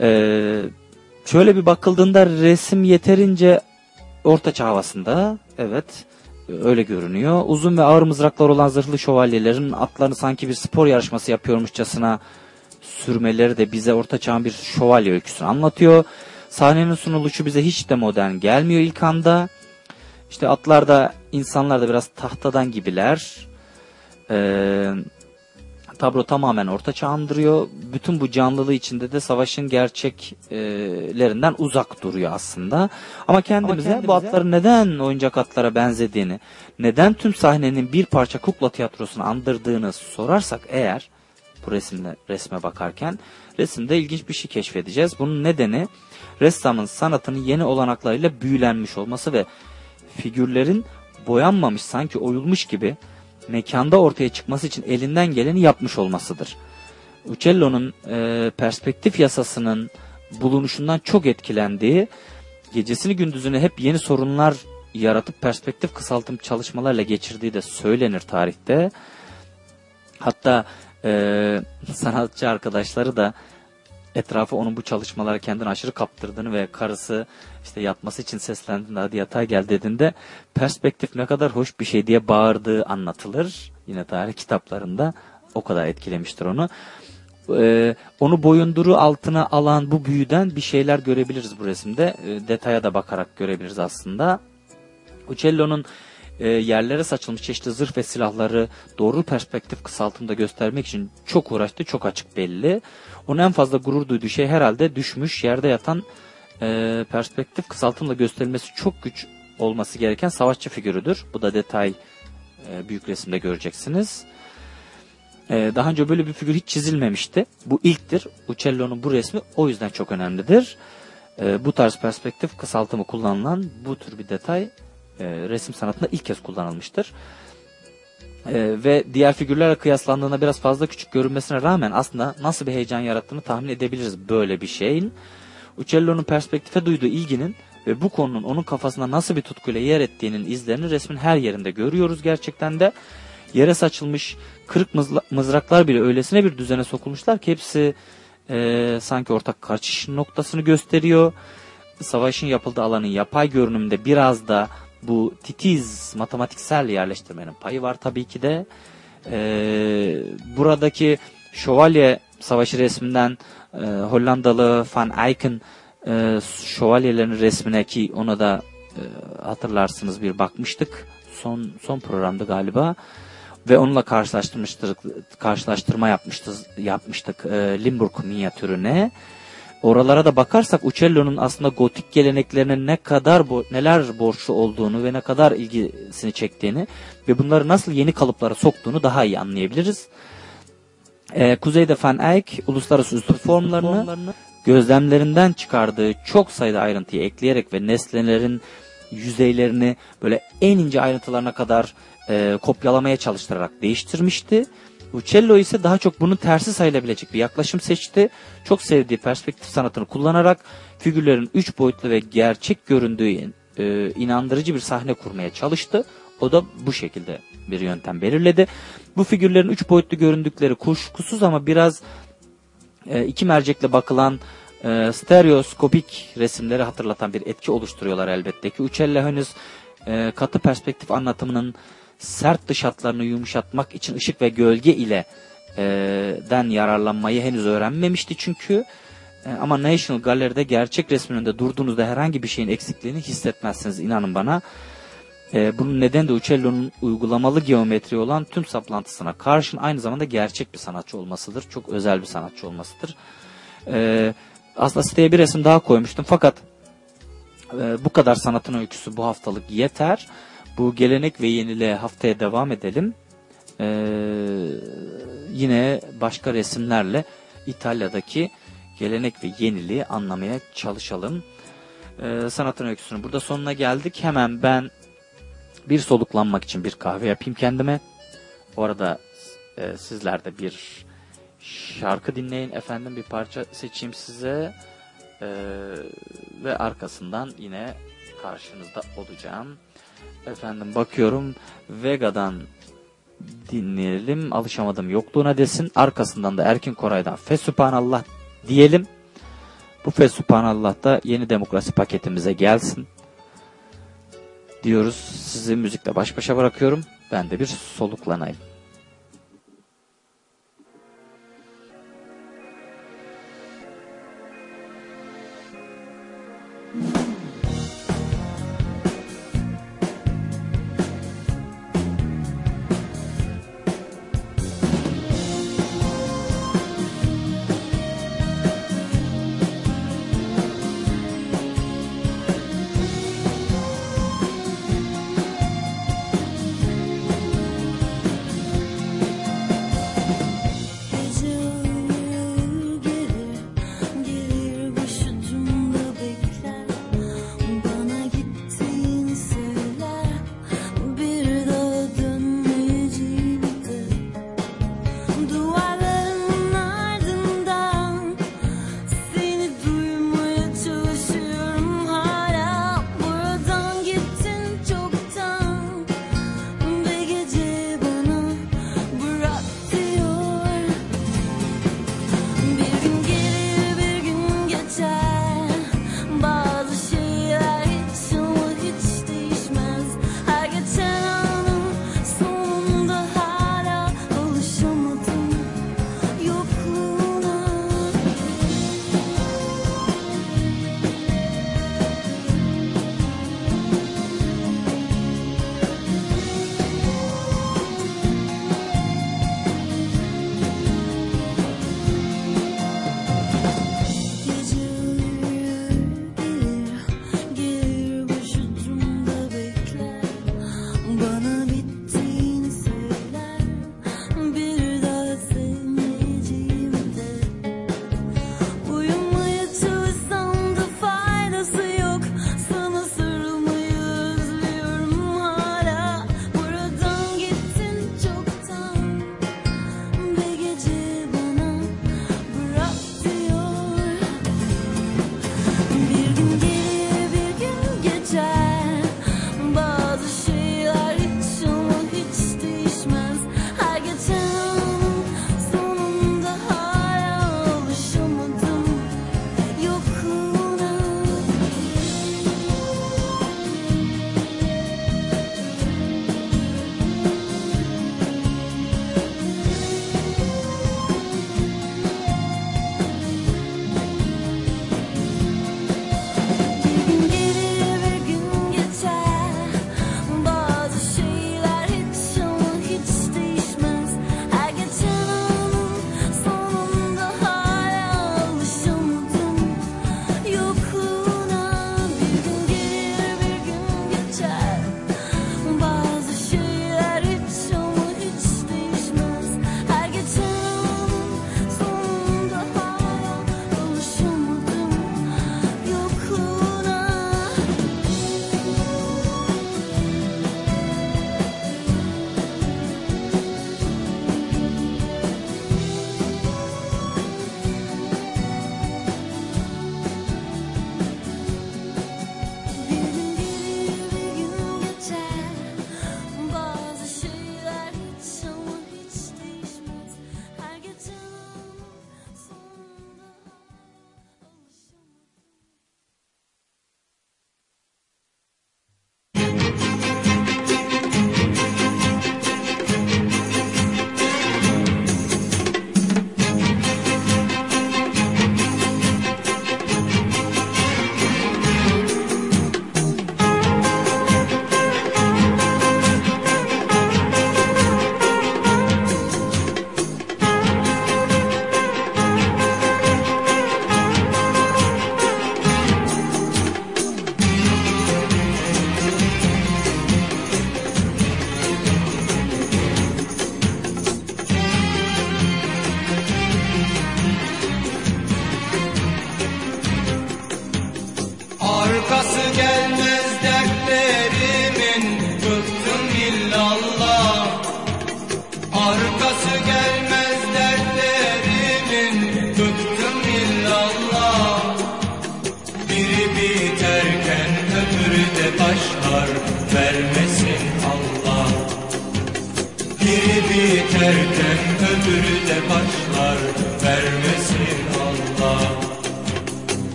Speaker 4: Ee, şöyle bir bakıldığında resim yeterince ortaçağ havasında. Evet. Öyle görünüyor. Uzun ve ağır mızraklar olan zırhlı şövalyelerin atlarını sanki bir spor yarışması yapıyormuşçasına sürmeleri de bize ortaçağın bir şövalye öyküsünü anlatıyor. Sahnenin sunuluşu bize hiç de modern gelmiyor ilk anda. İşte atlar da insanlar da biraz tahtadan gibiler. Ee, tablo tamamen orta çağ andırıyor. Bütün bu canlılığı içinde de savaşın gerçeklerinden uzak duruyor aslında. Ama kendimize, bu atların neden oyuncak atlara benzediğini, neden tüm sahnenin bir parça kukla tiyatrosunu andırdığını sorarsak eğer bu resimle resme bakarken resimde ilginç bir şey keşfedeceğiz. Bunun nedeni ressamın sanatının yeni olanaklarıyla büyülenmiş olması ve figürlerin boyanmamış sanki oyulmuş gibi mekanda ortaya çıkması için elinden geleni yapmış olmasıdır. Uccello'nun e, perspektif yasasının bulunuşundan çok etkilendiği, gecesini gündüzünü hep yeni sorunlar yaratıp perspektif kısaltım çalışmalarla geçirdiği de söylenir tarihte. Hatta e, sanatçı arkadaşları da etrafı onun bu çalışmalara kendini aşırı kaptırdığını ve karısı işte yatması için seslendiğinde hadi yatağa gel dediğinde perspektif ne kadar hoş bir şey diye bağırdığı anlatılır. Yine tarih kitaplarında o kadar etkilemiştir onu. Ee, onu boyunduru altına alan bu büyüden bir şeyler görebiliriz bu resimde. Ee, detaya da bakarak görebiliriz aslında. Uccello'nun e, yerlere saçılmış çeşitli zırh ve silahları doğru perspektif kısaltımda göstermek için çok uğraştı, çok açık belli. Onun en fazla gurur duyduğu şey herhalde düşmüş, yerde yatan e, perspektif kısaltımla gösterilmesi çok güç olması gereken savaşçı figürüdür. Bu da detay e, büyük resimde göreceksiniz. E, daha önce böyle bir figür hiç çizilmemişti. Bu ilktir. Uccello'nun bu resmi o yüzden çok önemlidir. E, bu tarz perspektif kısaltımı kullanılan bu tür bir detay e, resim sanatında ilk kez kullanılmıştır. E, ve diğer figürlerle kıyaslandığında biraz fazla küçük görünmesine rağmen aslında nasıl bir heyecan yarattığını tahmin edebiliriz böyle bir şeyin. Uccello'nun perspektife duyduğu ilginin ve bu konunun onun kafasında nasıl bir tutkuyla yer ettiğinin izlerini resmin her yerinde görüyoruz gerçekten de. Yere saçılmış kırık mızraklar bile öylesine bir düzene sokulmuşlar ki hepsi e, sanki ortak kaçış noktasını gösteriyor. Savaşın yapıldığı alanın yapay görünümünde biraz da bu titiz matematiksel yerleştirmenin payı var tabii ki de. Ee, buradaki şövalye savaşı resminden e, Hollandalı Van Eycken e, şövalyelerin resmine ki ona da e, hatırlarsınız bir bakmıştık. Son son programda galiba. ve onunla karşılaştırmıştık karşılaştırma yapmıştık yapmıştık e, Limburg minyatürüne. Oralara da bakarsak Uccello'nun aslında gotik geleneklerine ne kadar bo- neler borçlu olduğunu ve ne kadar ilgisini çektiğini ve bunları nasıl yeni kalıplara soktuğunu daha iyi anlayabiliriz. Ee, kuzeyde Van Eyck uluslararası üslup formlarını gözlemlerinden çıkardığı çok sayıda ayrıntıyı ekleyerek ve nesnelerin yüzeylerini böyle en ince ayrıntılarına kadar e, kopyalamaya çalıştırarak değiştirmişti. Uccello ise daha çok bunun tersi sayılabilecek bir yaklaşım seçti. Çok sevdiği perspektif sanatını kullanarak figürlerin üç boyutlu ve gerçek göründüğü e, inandırıcı bir sahne kurmaya çalıştı. O da bu şekilde bir yöntem belirledi. Bu figürlerin üç boyutlu göründükleri kuşkusuz ama biraz e, iki mercekle bakılan e, stereoskopik resimleri hatırlatan bir etki oluşturuyorlar elbette ki. Uccello henüz e, katı perspektif anlatımının sert dış hatlarını yumuşatmak için ışık ve gölge ile e, den yararlanmayı henüz öğrenmemişti çünkü e, ama National Gallery'de gerçek resmin önünde durduğunuzda herhangi bir şeyin eksikliğini hissetmezsiniz inanın bana. E, bunun nedeni de Uccello'nun uygulamalı geometri olan tüm saplantısına karşın aynı zamanda gerçek bir sanatçı olmasıdır. Çok özel bir sanatçı olmasıdır. E, aslında siteye bir resim daha koymuştum fakat e, bu kadar sanatın öyküsü bu haftalık yeter. Bu gelenek ve yeniliğe haftaya devam edelim. E, yine başka resimlerle İtalya'daki gelenek ve yeniliği anlamaya çalışalım. E, sanatın öyküsünün burada sonuna geldik. Hemen ben bir soluklanmak için bir kahve yapayım kendime. O arada e, sizler de bir şarkı dinleyin efendim bir parça seçeyim size E, ve arkasından yine karşınızda olacağım. Efendim bakıyorum Vega'dan dinleyelim alışamadım yokluğuna desin arkasından da Erkin Koray'dan Fesübhanallah diyelim. Bu Fesübhanallah da yeni demokrasi paketimize gelsin diyoruz. Sizi müzikle baş başa bırakıyorum. Ben de bir soluklanayım.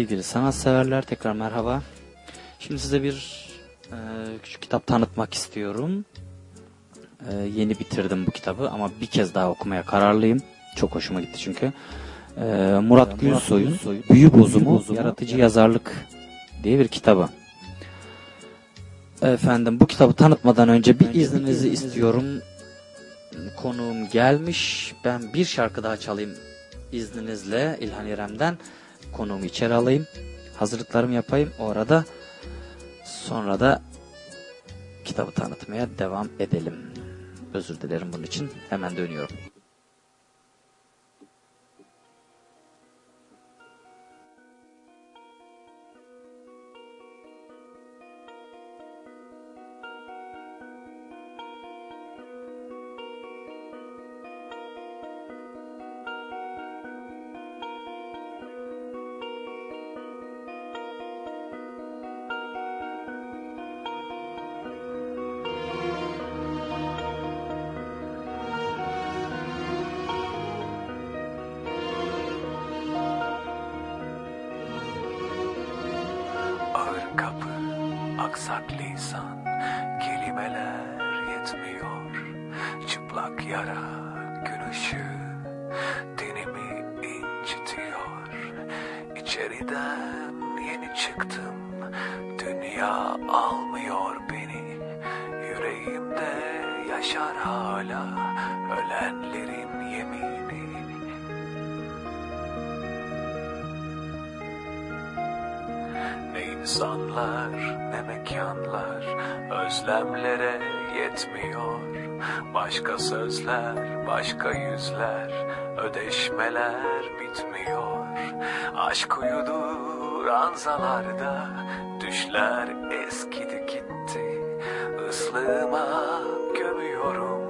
Speaker 4: Sevgili sanatseverler tekrar merhaba. Şimdi size bir e, küçük kitap tanıtmak istiyorum. E, yeni bitirdim bu kitabı ama bir kez daha okumaya kararlıyım. Çok hoşuma gitti çünkü. E, Murat Gülsoy'un Büyü Bozumu Yaratıcı Yazarlık diye bir kitabı. Efendim bu kitabı tanıtmadan önce bir izninizi istiyorum. Konuğum gelmiş. Ben bir şarkı daha çalayım izninizle İlhan İrem'den konuğumu içeri alayım. Hazırlıklarımı yapayım. O arada sonra da kitabı tanıtmaya devam edelim. Özür dilerim bunun için. Hemen dönüyorum.
Speaker 8: Ne insanlar ne mekanlar özlemlere yetmiyor. Başka sözler başka yüzler ödeşmeler bitmiyor. Aşk uyudu ranzalarda düşler eskidi gitti. Islığıma gömüyorum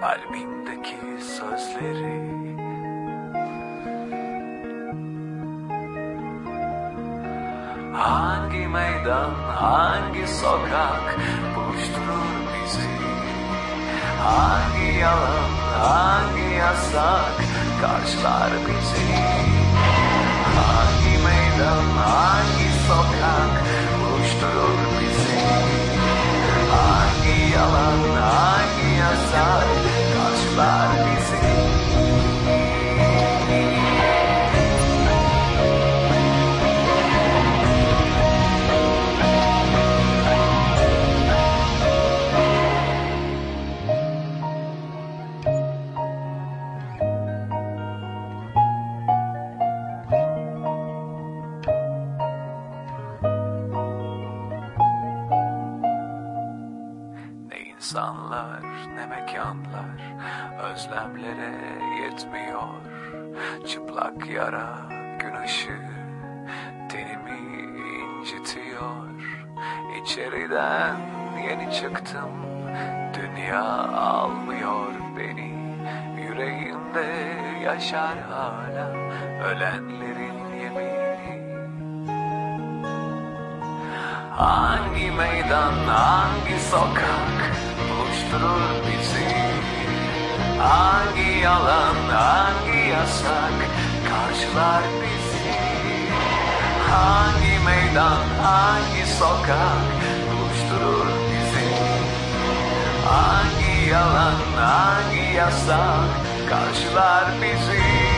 Speaker 8: kalbimdeki sözleri Hangi meydan, hangi sokak buluşturur bizi? Hangi yalan, hangi yasak karşılar bizi? Hangi meydan, hangi sokak buluşturur bizi? Hangi yalan, hangi yasak karşılar bizi? Çıplak yara gün ışığı tenimi incitiyor. İçeriden yeni çıktım dünya almıyor beni. Yüreğimde yaşar hala ölenlerin yemini. Hangi meydan, hangi sokak buluşturur bizi? Hangi yalan, hangi yasak karşılar bizi? Hangi meydan, hangi sokak buluşturur bizi? Hangi yalan, hangi yasak karşılar bizi?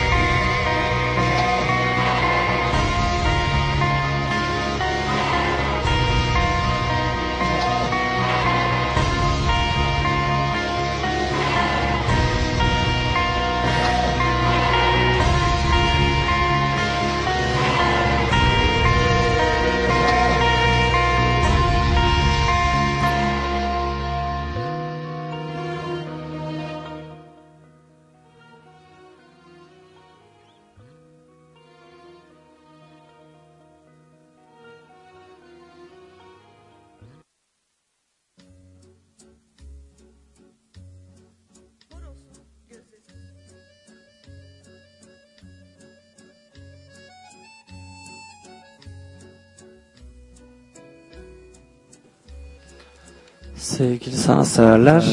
Speaker 4: Sevgili sanatseverler,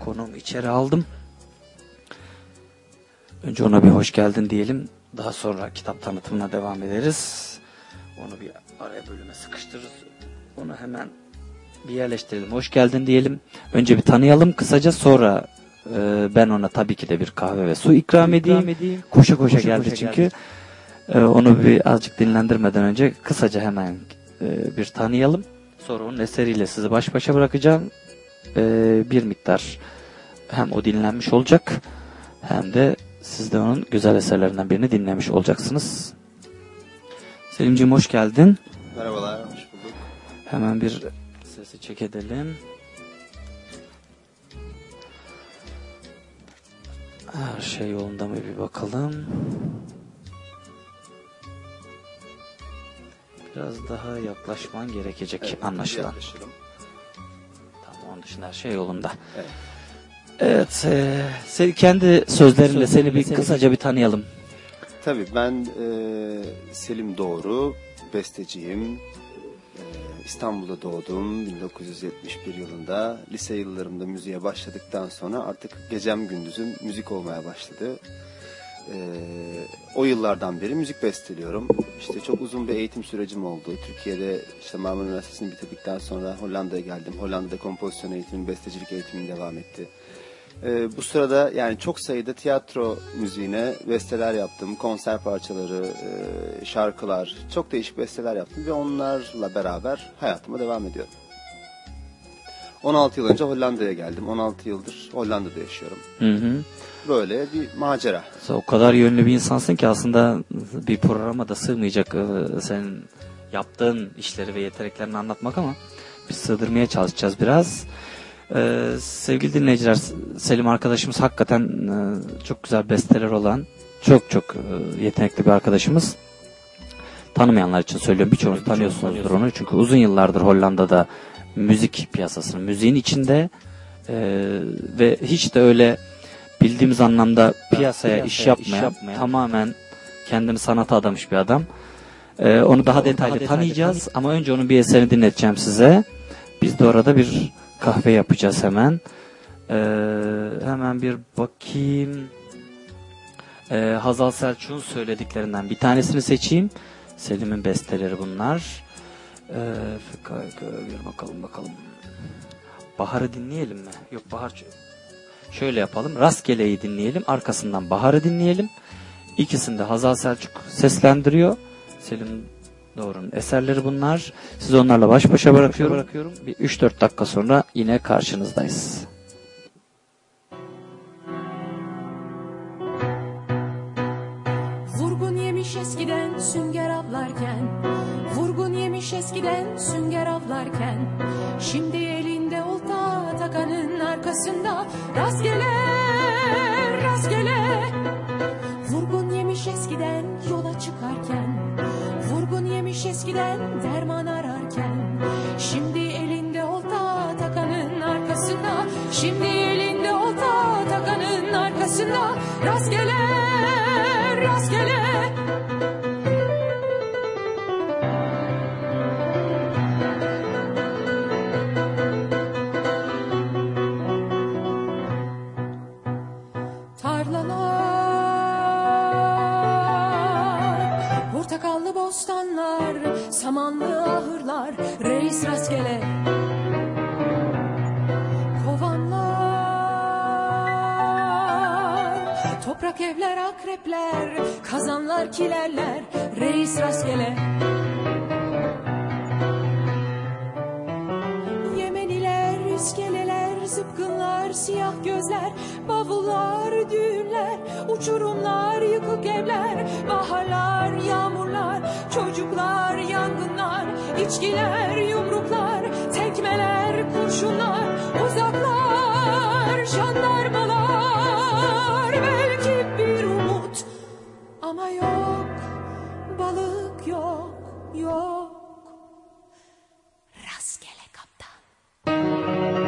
Speaker 4: konuğumu içeri aldım. Önce ona bir hoş geldin diyelim. Daha sonra kitap tanıtımına devam ederiz. Onu bir araya bölüme sıkıştırırız. Onu hemen bir yerleştirelim. Hoş geldin diyelim. Önce bir tanıyalım kısaca sonra e, ben ona tabii ki de bir kahve ve su ikram edeyim. Koşa koşa, geldi çünkü. E, onu bir azıcık dinlendirmeden önce kısaca hemen e, bir tanıyalım. Sonra onun eseriyle sizi baş başa bırakacağım. E, bir miktar hem o dinlenmiş olacak hem de siz de onun güzel eserlerinden birini dinlemiş olacaksınız. Selimciğim hoş geldin.
Speaker 9: Merhabalar, hoş bulduk.
Speaker 4: Hemen bir sesi çek edelim. Her şey yolunda mı bir bakalım. Biraz daha yaklaşman gerekecek
Speaker 9: Evet,
Speaker 4: anlaşılan.
Speaker 9: yaklaşırım.
Speaker 4: Tamam onun dışında her şey yolunda.
Speaker 9: Evet.
Speaker 4: Evet, e, seni kendi sözlerinle seni bir kısaca bir tanıyalım.
Speaker 9: Tabii ben e, Selim Doğru, besteciyim. E, İstanbul'da doğdum 1971 yılında. Lise yıllarımda müziğe başladıktan sonra artık gecem gündüzüm müzik olmaya başladı. E, o yıllardan beri müzik besteliyorum. İşte çok uzun bir eğitim sürecim oldu. Türkiye'de işte Marmara Üniversitesi'ni bitirdikten sonra Hollanda'ya geldim. Hollanda'da kompozisyon eğitimim, bestecilik eğitimim devam etti. Ee, bu sırada yani çok sayıda tiyatro müziğine besteler yaptım. Konser parçaları, e, şarkılar, çok değişik besteler yaptım ve onlarla beraber hayatıma devam ediyorum. 16 yıl önce Hollanda'ya geldim. 16 yıldır Hollanda'da yaşıyorum.
Speaker 4: Hı hı.
Speaker 9: Böyle bir macera.
Speaker 4: Sen o kadar yönlü bir insansın ki aslında bir programa da sığmayacak e, senin yaptığın işleri ve yeteneklerini anlatmak ama biz sığdırmaya çalışacağız biraz. Ee, sevgili dinleyiciler Selim arkadaşımız hakikaten e, çok güzel besteler olan çok çok e, yetenekli bir arkadaşımız. Tanımayanlar için söylüyorum birçoğunuz tanıyorsunuzdur onu çünkü uzun yıllardır Hollanda'da müzik piyasasının müziğin içinde e, ve hiç de öyle bildiğimiz anlamda piyasaya, iş, yapmayan, tamamen kendini sanata adamış bir adam. Ee, onu daha detaylı tanıyacağız ama önce onun bir eserini dinleteceğim size. Biz de orada bir kahve yapacağız hemen. Ee, hemen bir bakayım. Ee, Hazal Selçuk'un söylediklerinden bir tanesini seçeyim. Selim'in besteleri bunlar. Ee, bir bakalım bakalım. Bahar'ı dinleyelim mi? Yok Bahar şöyle yapalım. Rastgele'yi dinleyelim. Arkasından Bahar'ı dinleyelim. İkisini de Hazal Selçuk seslendiriyor. Selim Doğru'nun eserleri bunlar. Sizi onlarla baş başa bırakıyorum. Bir 3-4 dakika sonra yine karşınızdayız.
Speaker 6: Vurgun yemiş eskiden sünger avlarken Eskiden sünger avlarken Şimdi elinde olta takanın arkasında. Rastgele, rastgele. Vurgun yemiş eskiden yola çıkarken Vurgun yemiş eskiden derman ararken. Şimdi elinde olta takanın arkasında Şimdi elinde olta takanın arkasında. Rastgele, rastgele bostanlar, samanlı ahırlar, reis rastgele. Kovanlar, toprak evler, akrepler, kazanlar, kilerler, reis rastgele. Zıpkınlar, siyah gözler, bavullar, düğünler, uçurumlar, yıkık evler, baharlar, yağmurlar, çocuklar, yangınlar, içkiler, yumruklar, tekmeler, kurşunlar, uzaklar, jandarmalar, belki bir umut ama yok, balık yok, yok. Rastgele kaptan.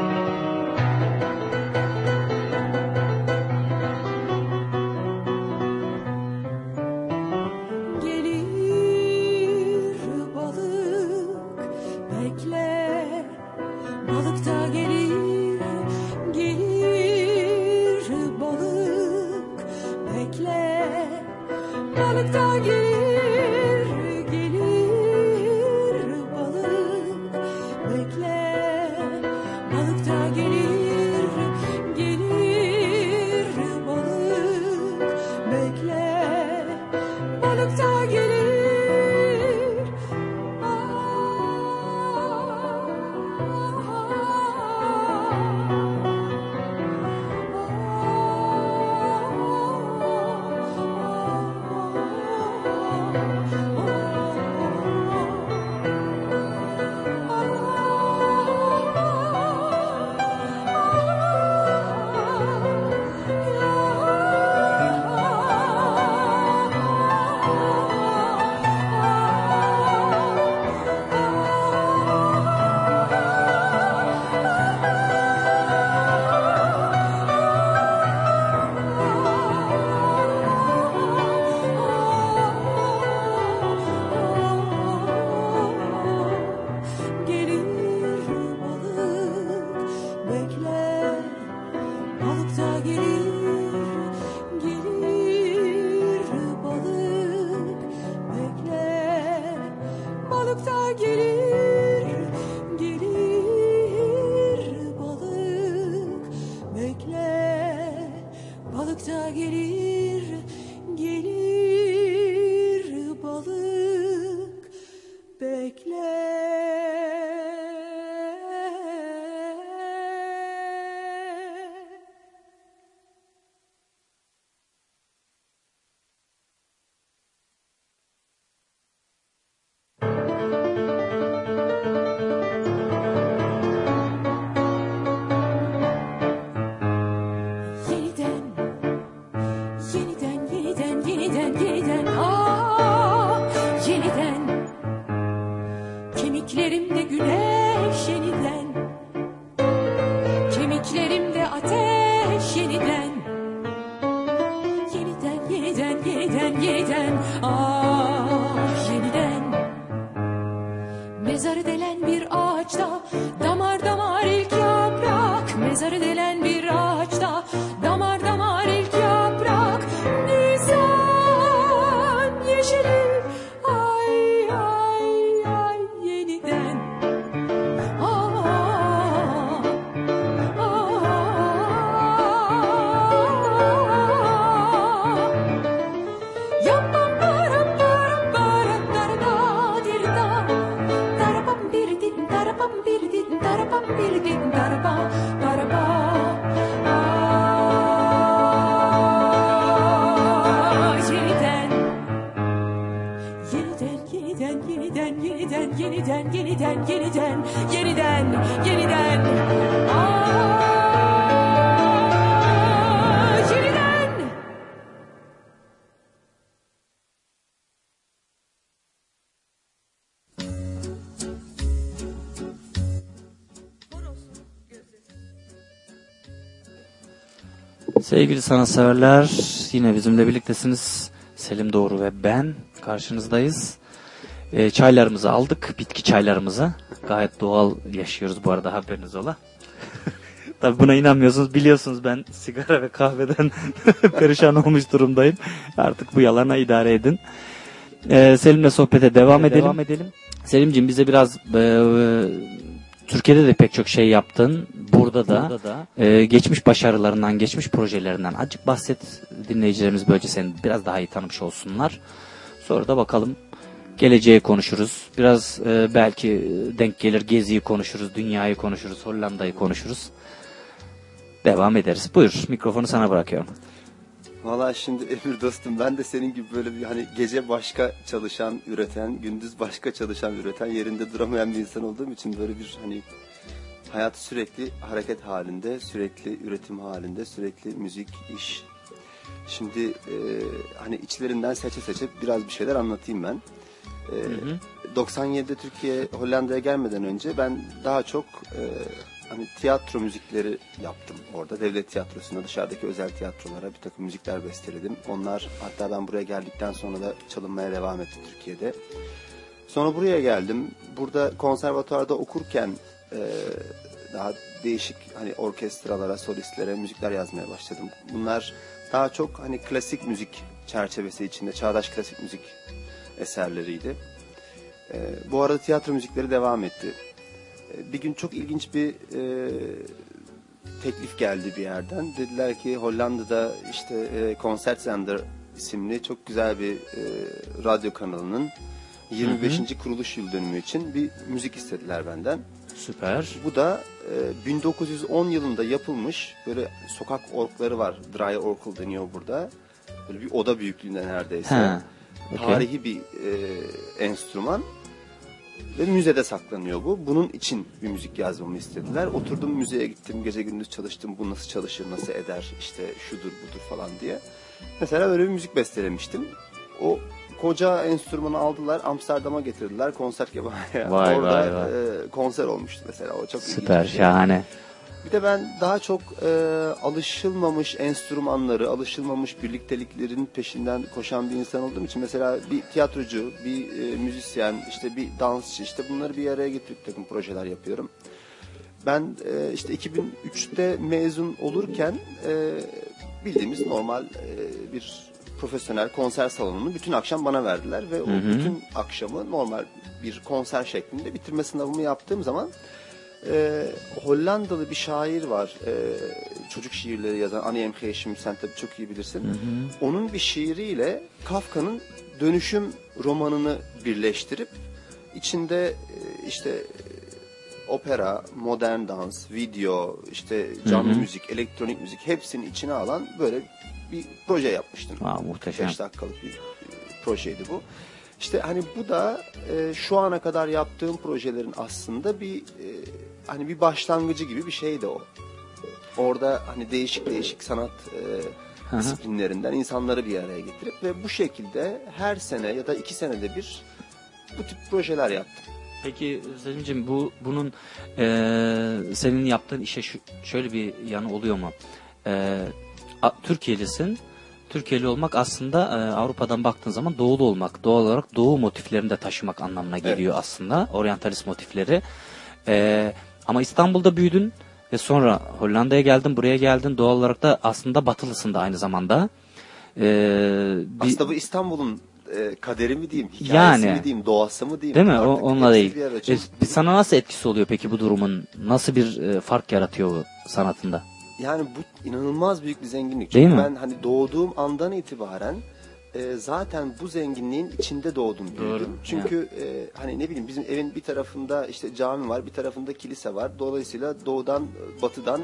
Speaker 4: Sevgili sanatseverler, yine bizimle birliktesiniz. Selim Doğru ve ben karşınızdayız. Ee, çaylarımızı aldık, bitki çaylarımızı. Gayet doğal yaşıyoruz bu arada haberiniz ola. Tabi buna inanmıyorsunuz, biliyorsunuz ben sigara ve kahveden perişan olmuş durumdayım. Artık bu yalana idare edin. Ee, Selim'le sohbete devam edelim. Devam edelim. Selim'ciğim bize biraz e, Türkiye'de de pek çok şey yaptın. Burada da, e, geçmiş başarılarından, geçmiş projelerinden azıcık bahset dinleyicilerimiz böylece seni biraz daha iyi tanımış olsunlar. Sonra da bakalım geleceği konuşuruz. Biraz e, belki denk gelir geziyi konuşuruz, dünyayı konuşuruz, Hollanda'yı konuşuruz. Devam ederiz. Buyur mikrofonu sana bırakıyorum.
Speaker 9: Valla şimdi Emir dostum ben de senin gibi böyle bir hani gece başka çalışan, üreten, gündüz başka çalışan, üreten, yerinde duramayan bir insan olduğum için böyle bir hani hayat sürekli hareket halinde, sürekli üretim halinde, sürekli müzik, iş. Şimdi e, hani içlerinden seçe seçe biraz bir şeyler anlatayım ben. E, 97'de Türkiye Hollanda'ya gelmeden önce ben daha çok e, hani tiyatro müzikleri yaptım orada. Devlet tiyatrosunda dışarıdaki özel tiyatrolara bir takım müzikler besteledim. Onlar hatta ben buraya geldikten sonra da çalınmaya devam etti Türkiye'de. Sonra buraya geldim. Burada konservatuarda okurken e, daha değişik hani orkestralara, solistlere müzikler yazmaya başladım. Bunlar daha çok hani klasik müzik çerçevesi içinde çağdaş klasik müzik eserleriydi. E, bu arada tiyatro müzikleri devam etti. E, bir gün çok ilginç bir e, teklif geldi bir yerden. Dediler ki Hollanda'da işte e, Concertzender isimli çok güzel bir e, radyo kanalının 25. kuruluş yıl dönümü için bir müzik istediler benden.
Speaker 4: Süper.
Speaker 9: Bu da 1910 yılında yapılmış böyle sokak orkları var. Dry orkul deniyor burada. Böyle bir oda büyüklüğünde neredeyse.
Speaker 4: Ha, okey.
Speaker 9: Tarihi bir e, enstrüman. Ve müzede saklanıyor bu. Bunun için bir müzik yazmamı istediler. Oturdum müzeye gittim. Gece gündüz çalıştım. Bu nasıl çalışır, nasıl eder, işte şudur budur falan diye. Mesela öyle bir müzik bestelemiştim. O koca enstrümanı aldılar. Amsterdam'a getirdiler. Konser kebabı.
Speaker 4: Vay,
Speaker 9: Orada
Speaker 4: vay, vay.
Speaker 9: e, konser olmuştu mesela. O çok
Speaker 4: Süper,
Speaker 9: şey.
Speaker 4: şahane.
Speaker 9: Bir de ben daha çok e, alışılmamış enstrümanları, alışılmamış birlikteliklerin peşinden koşan bir insan olduğum için mesela bir tiyatrocu, bir e, müzisyen, işte bir dansçı, işte bunları bir araya getirip takım projeler yapıyorum. Ben e, işte 2003'te mezun olurken e, bildiğimiz normal e, bir profesyonel konser salonunu bütün akşam bana verdiler ve o
Speaker 4: Hı hı.
Speaker 9: bütün akşamı normal bir konser şeklinde bitirme sınavımı yaptığım zaman e, Hollandalı bir şair var. E, çocuk şiirleri yazan Annie M. Heşim sen tabii çok iyi bilirsin. Onun bir şiiriyle Kafka'nın Dönüşüm romanını birleştirip içinde e, işte e, opera, modern dans, video, işte canlı
Speaker 4: Hı hı.
Speaker 9: müzik, elektronik müzik hepsini içine alan böyle bir proje yapmıştım.
Speaker 4: Aa, muhteşem.
Speaker 9: 5 dakikalık bir e, projeydi bu. İşte hani bu da e, şu ana kadar yaptığım projelerin aslında bir e, hani bir başlangıcı gibi bir şeydi o. Orada hani değişik değişik sanat e, disiplinlerinden insanları bir araya getirip ve bu şekilde her sene ya da iki senede bir bu tip projeler yaptım.
Speaker 4: Peki Selim'ciğim bu bunun eee, senin yaptığın işe şu, şöyle bir yanı oluyor mu? A- Türkiye'lisin. Türkiye'li olmak aslında e, Avrupa'dan baktığın zaman doğulu olmak. Doğal olarak doğu motiflerini de taşımak anlamına geliyor aslında. Oryantalist motifleri. E, ama İstanbul'da büyüdün ve sonra Hollanda'ya geldin, buraya geldin. Doğal olarak da aslında batılısın da aynı zamanda. E, bir-
Speaker 9: Aslında bu İstanbul'un e, kaderi mi diyeyim, hikayesi
Speaker 4: Yani.
Speaker 9: mi diyeyim, doğası mı diyeyim?
Speaker 4: Değil mi? O,
Speaker 9: Artık
Speaker 4: onunla
Speaker 9: hepsi
Speaker 4: değil.
Speaker 9: bir.
Speaker 4: E, sana nasıl etkisi oluyor peki bu durumun? Nasıl bir e, fark yaratıyor bu sanatında?
Speaker 9: Yani bu inanılmaz büyük bir zenginlik.
Speaker 4: Değil
Speaker 9: Çünkü
Speaker 4: mi?
Speaker 9: ben hani doğduğum andan itibaren e, zaten bu zenginliğin içinde doğdum büyüdüm.
Speaker 4: Doğru.
Speaker 9: Çünkü e, hani ne bileyim bizim evin bir tarafında işte cami var, bir tarafında kilise var. Dolayısıyla doğudan, batıdan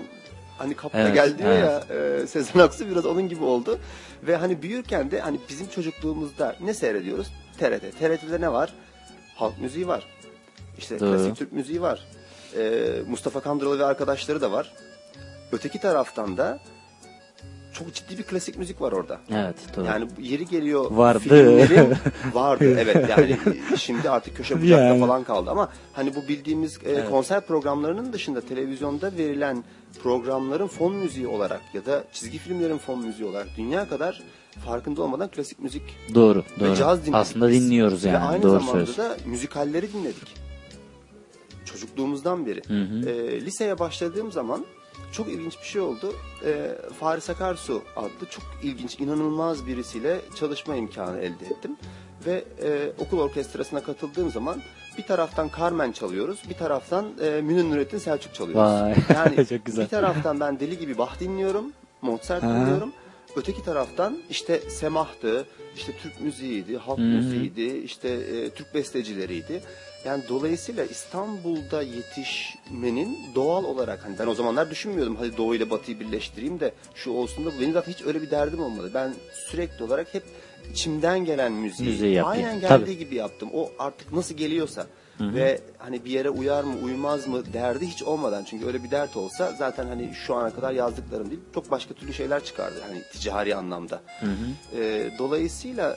Speaker 9: hani kapta
Speaker 4: Evet,
Speaker 9: gel diyor
Speaker 4: evet.
Speaker 9: ya e, Sezen Aksu biraz onun gibi oldu. Ve hani büyürken de hani bizim çocukluğumuzda ne seyrediyoruz? TRT. TRT'de ne var? Halk müziği var. İşte
Speaker 4: Doğru.
Speaker 9: klasik Türk müziği var. E, Mustafa Kandıralı ve arkadaşları da var. Öteki taraftan da çok ciddi bir klasik müzik var orada.
Speaker 4: Evet, doğru.
Speaker 9: Yani yeri geliyor
Speaker 4: Vardı.
Speaker 9: filmlerin vardı evet yani şimdi artık köşe bucakta
Speaker 4: Yani.
Speaker 9: falan kaldı ama hani bu bildiğimiz e,
Speaker 4: Evet.
Speaker 9: konser programlarının dışında televizyonda verilen programların fon müziği olarak ya da çizgi filmlerin fon müziği olarak dünya kadar farkında olmadan klasik müzik
Speaker 4: Doğru,
Speaker 9: ve
Speaker 4: doğru.
Speaker 9: caz dinledik.
Speaker 4: Aslında dinliyoruz
Speaker 9: Ve
Speaker 4: yani.
Speaker 9: aynı
Speaker 4: doğru
Speaker 9: zamanda
Speaker 4: söylüyorsun.
Speaker 9: da müzikalleri dinledik. Çocukluğumuzdan beri.
Speaker 4: Hı hı.
Speaker 9: E, liseye başladığım zaman çok ilginç bir şey oldu. E, Faris Akarsu adlı çok ilginç, inanılmaz birisiyle çalışma imkanı elde ettim. Ve e, okul orkestrasına katıldığım zaman bir taraftan Carmen çalıyoruz, bir taraftan e, Münir Nurettin Selçuk çalıyoruz.
Speaker 4: Vay,
Speaker 9: Yani
Speaker 4: çok güzel.
Speaker 9: bir taraftan ben deli gibi Bach dinliyorum, Mozart
Speaker 4: Ha.
Speaker 9: dinliyorum. Öteki taraftan işte Semah'tı, işte Türk müziğiydi, halk
Speaker 4: Hı hı.
Speaker 9: müziğiydi, işte e, Türk bestecileriydi. Yani dolayısıyla İstanbul'da yetişmenin doğal olarak hani ben o zamanlar düşünmüyordum hadi Doğu ile Batı'yı birleştireyim de şu olsun da benim zaten hiç öyle bir derdim olmadı. Ben sürekli olarak hep içimden gelen müziği,
Speaker 4: Müziği yapayım.
Speaker 9: aynen geldiği
Speaker 4: Tabii.
Speaker 9: gibi yaptım. O artık nasıl geliyorsa
Speaker 4: Hı hı.
Speaker 9: ve hani bir yere uyar mı uymaz mı derdi hiç olmadan çünkü öyle bir dert olsa zaten hani şu ana kadar yazdıklarım değil çok başka türlü şeyler çıkardı hani ticari anlamda.
Speaker 4: Hı hı.
Speaker 9: Ee, dolayısıyla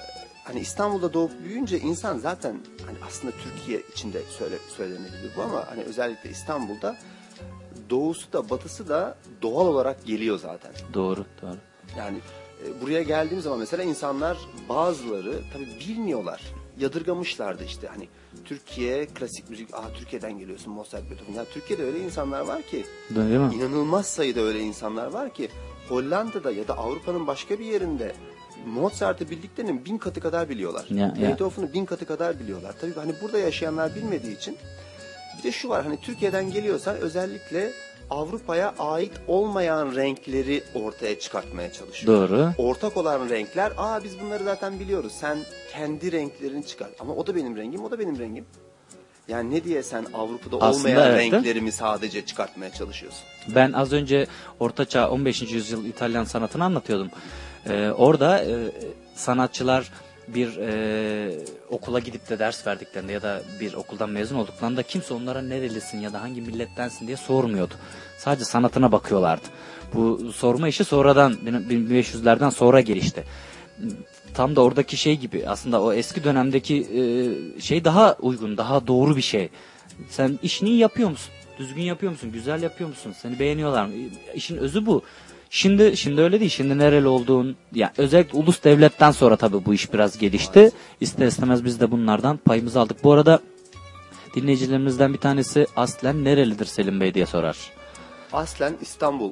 Speaker 9: hani İstanbul'da doğup büyüyünce insan zaten hani aslında Türkiye içinde söyle, söylenebilir bu ama hani özellikle İstanbul'da doğusu da batısı da doğal olarak geliyor zaten.
Speaker 4: Doğru, doğru.
Speaker 9: Yani e, buraya geldiğim zaman mesela insanlar bazıları tabii bilmiyorlar. Yadırgamışlardı işte hani Türkiye klasik müzik, aa Türkiye'den geliyorsun Mozart Beethoven. Ya Türkiye'de öyle insanlar var ki
Speaker 4: Değil mi?
Speaker 9: inanılmaz sayıda öyle insanlar var ki Hollanda'da ya da Avrupa'nın başka bir yerinde Mozart'ı bildiklerinin bin katı kadar biliyorlar.
Speaker 4: Ya.
Speaker 9: Beethoven'ı bin katı kadar biliyorlar. Tabii hani burada yaşayanlar bilmediği için bir de şu var hani Türkiye'den geliyorsan özellikle Avrupa'ya ait olmayan renkleri ortaya çıkartmaya çalışıyorsun.
Speaker 4: Doğru.
Speaker 9: Ortak olan renkler, aa biz bunları zaten biliyoruz. Sen kendi renklerini çıkar. Ama o da benim rengim, o da benim rengim. Yani ne diye sen Avrupa'da
Speaker 4: Aslında
Speaker 9: olmayan
Speaker 4: evet,
Speaker 9: renklerimi sadece çıkartmaya çalışıyorsun?
Speaker 4: Ben az önce Ortaçağ 15. yüzyıl İtalyan sanatını anlatıyordum. Ee, orada e, sanatçılar bir e, okula gidip de ders verdiklerinde ya da bir okuldan mezun olduklarında kimse onlara nerelisin ya da hangi millettensin diye sormuyordu. Sadece sanatına bakıyorlardı. Bu sorma işi sonradan 1500'lerden sonra gelişti. Tam da oradaki şey gibi aslında o eski dönemdeki e, şey daha uygun, daha doğru bir şey. Sen işini yapıyor musun? Düzgün yapıyor musun? Güzel yapıyor musun? Seni beğeniyorlar mı? İşin özü bu. Şimdi şimdi öyle değil. Şimdi nereli olduğun yani özellikle ulus devletten sonra tabii bu iş biraz gelişti. İster istemez biz de bunlardan payımızı aldık. Bu arada dinleyicilerimizden bir tanesi aslen nerelidir Selim Bey diye sorar.
Speaker 9: Aslen İstanbul.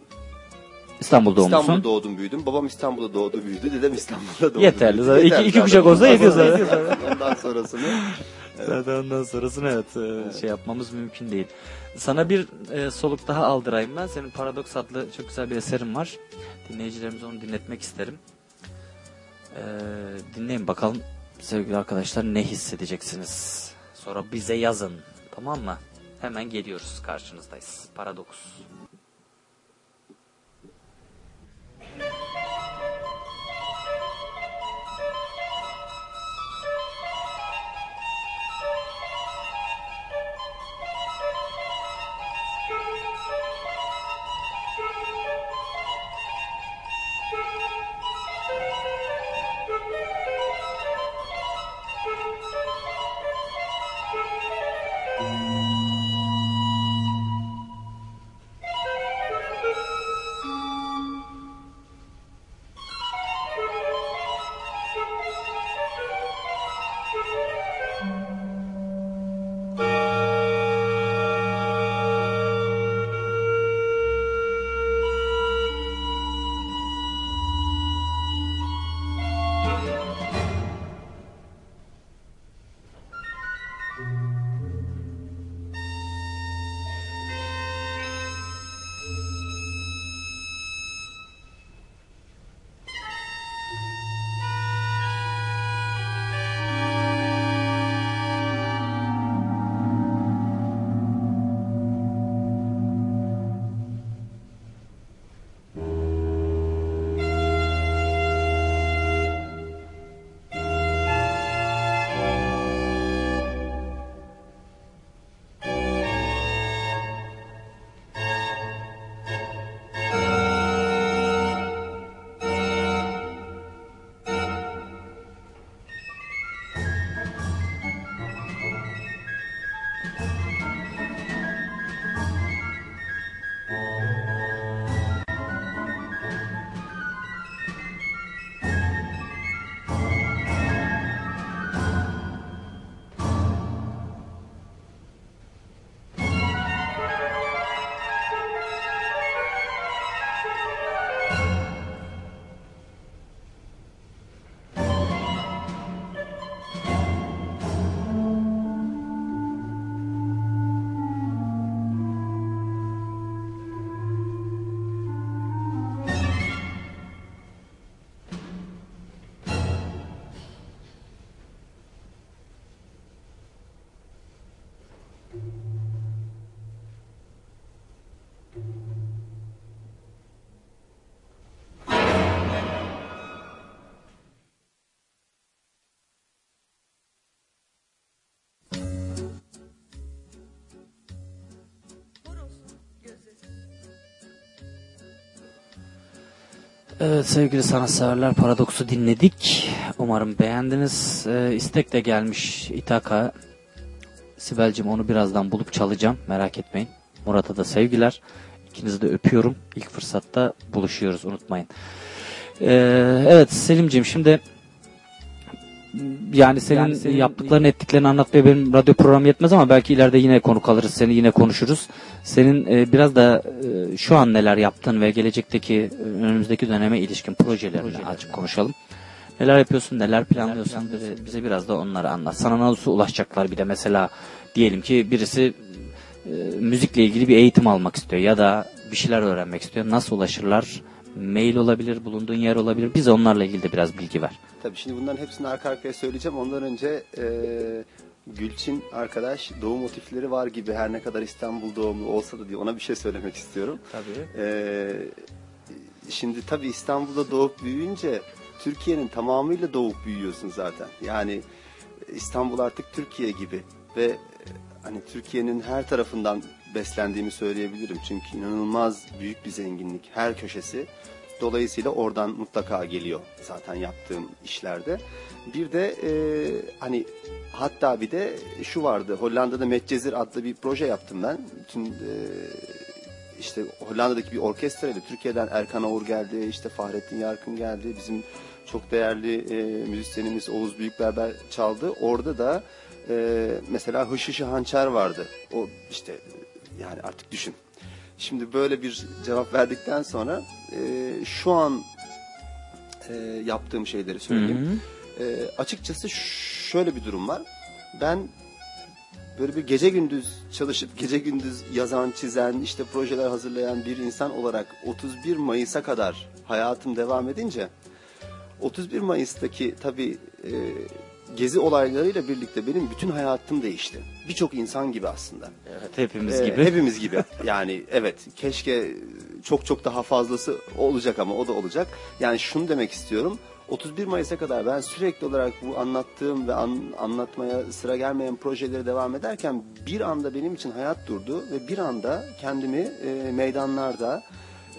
Speaker 4: İstanbul doğumlusun.
Speaker 9: İstanbul'da doğdum büyüdüm. Babam İstanbul'da doğdu büyüdü. Dedem İstanbul'da doğdu
Speaker 4: Yeterli
Speaker 9: büyüdü.
Speaker 4: zaten. İki- iki kuşak olsa yetiyor zaten.
Speaker 9: Ondan sonrasını.
Speaker 4: Zaten ondan sonrasını evet, e, şey yapmamız mümkün değil. Sana bir e, soluk daha aldırayım ben. Senin Paradoks adlı çok güzel bir eserin var. Dinleyicilerimize onu dinletmek isterim. E, dinleyin bakalım sevgili arkadaşlar ne hissedeceksiniz. Sonra bize yazın. Tamam mı? Hemen geliyoruz karşınızdayız. Paradoks.
Speaker 6: Thank
Speaker 4: Evet sevgili sanatseverler Paradoks'u dinledik. Umarım beğendiniz. Ee, istek de gelmiş İtaka. Sibel'cim onu birazdan bulup çalacağım. Merak etmeyin. Murat'a da sevgiler. İkinizi de öpüyorum. İlk fırsatta buluşuyoruz unutmayın. Ee, evet Selim'cim şimdi yani senin, yaptıkların ettiklerini anlatmaya benim radyo programı yetmez ama belki ileride yine konuk alırız seni yine konuşuruz. Senin e, biraz da e, şu an neler yaptın ve gelecekteki e, önümüzdeki döneme ilişkin projelerini açık konuşalım. Neler yapıyorsun, neler planlıyorsun bize, bize biraz da onları anlat. Sana nasıl ulaşacaklar bir de mesela diyelim ki birisi e, müzikle ilgili bir eğitim almak istiyor ya da bir şeyler öğrenmek istiyor. Nasıl ulaşırlar? Mail olabilir, bulunduğun yer olabilir. Bize onlarla ilgili de biraz bilgi ver.
Speaker 9: Tabii şimdi bunların hepsini arka arkaya söyleyeceğim. Ondan önce e, Gülçin arkadaş doğum motifleri var gibi her ne kadar İstanbul doğumlu olsa da diye ona bir şey söylemek istiyorum.
Speaker 4: Tabii.
Speaker 9: E, şimdi tabii İstanbul'da doğup büyüyünce Türkiye'nin tamamıyla doğup büyüyorsun zaten. Yani İstanbul artık Türkiye gibi ve e, hani Türkiye'nin her tarafından beslendiğimi söyleyebilirim. Çünkü inanılmaz büyük bir zenginlik her köşesi. Dolayısıyla oradan mutlaka geliyor zaten yaptığım işlerde. Bir de e, hani hatta bir de şu vardı. Hollanda'da Medcezir adlı bir proje yaptım ben. Bütün e, işte Hollanda'daki bir orkestrayla Türkiye'den Erkan Oğur geldi, işte Fahrettin Yarkın geldi, bizim çok değerli e, müzisyenimiz Oğuz Büyükberber çaldı. Orada da e, mesela Hışışı Hançer vardı. O işte yani artık düşün. Şimdi böyle bir cevap verdikten sonra e, şu an e, yaptığım şeyleri söyleyeyim. E, açıkçası şöyle bir durum var. Ben böyle bir gece gündüz çalışıp gece gündüz yazan, çizen, işte projeler hazırlayan bir insan olarak 31 Mayıs'a kadar hayatım devam edince 31 Mayıs'taki tabii e, gezi olaylarıyla birlikte benim bütün hayatım değişti. Birçok insan gibi aslında.
Speaker 4: Evet, hepimiz
Speaker 9: Ee,
Speaker 4: gibi.
Speaker 9: Hepimiz gibi. Yani evet keşke çok çok daha fazlası olacak ama o da olacak. Yani şunu demek istiyorum. 31 Mayıs'a kadar ben sürekli olarak bu anlattığım ve an- anlatmaya sıra gelmeyen projeleri devam ederken bir anda benim için hayat durdu ve bir anda kendimi e, meydanlarda,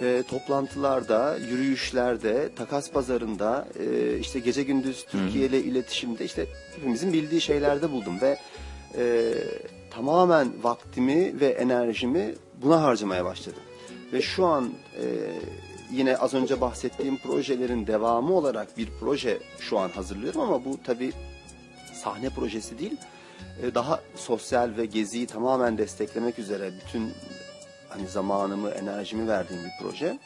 Speaker 9: e, toplantılarda, yürüyüşlerde, takas pazarında, e, işte gece gündüz Türkiye ile iletişimde işte hepimizin bildiği şeylerde buldum ve e, tamamen vaktimi ve enerjimi buna harcamaya başladım. Ve şu an e, yine az önce bahsettiğim projelerin devamı olarak bir proje şu an hazırlıyorum ama bu tabii sahne projesi değil. E, daha sosyal ve geziyi tamamen desteklemek üzere bütün hani zamanımı, enerjimi verdiğim bir proje.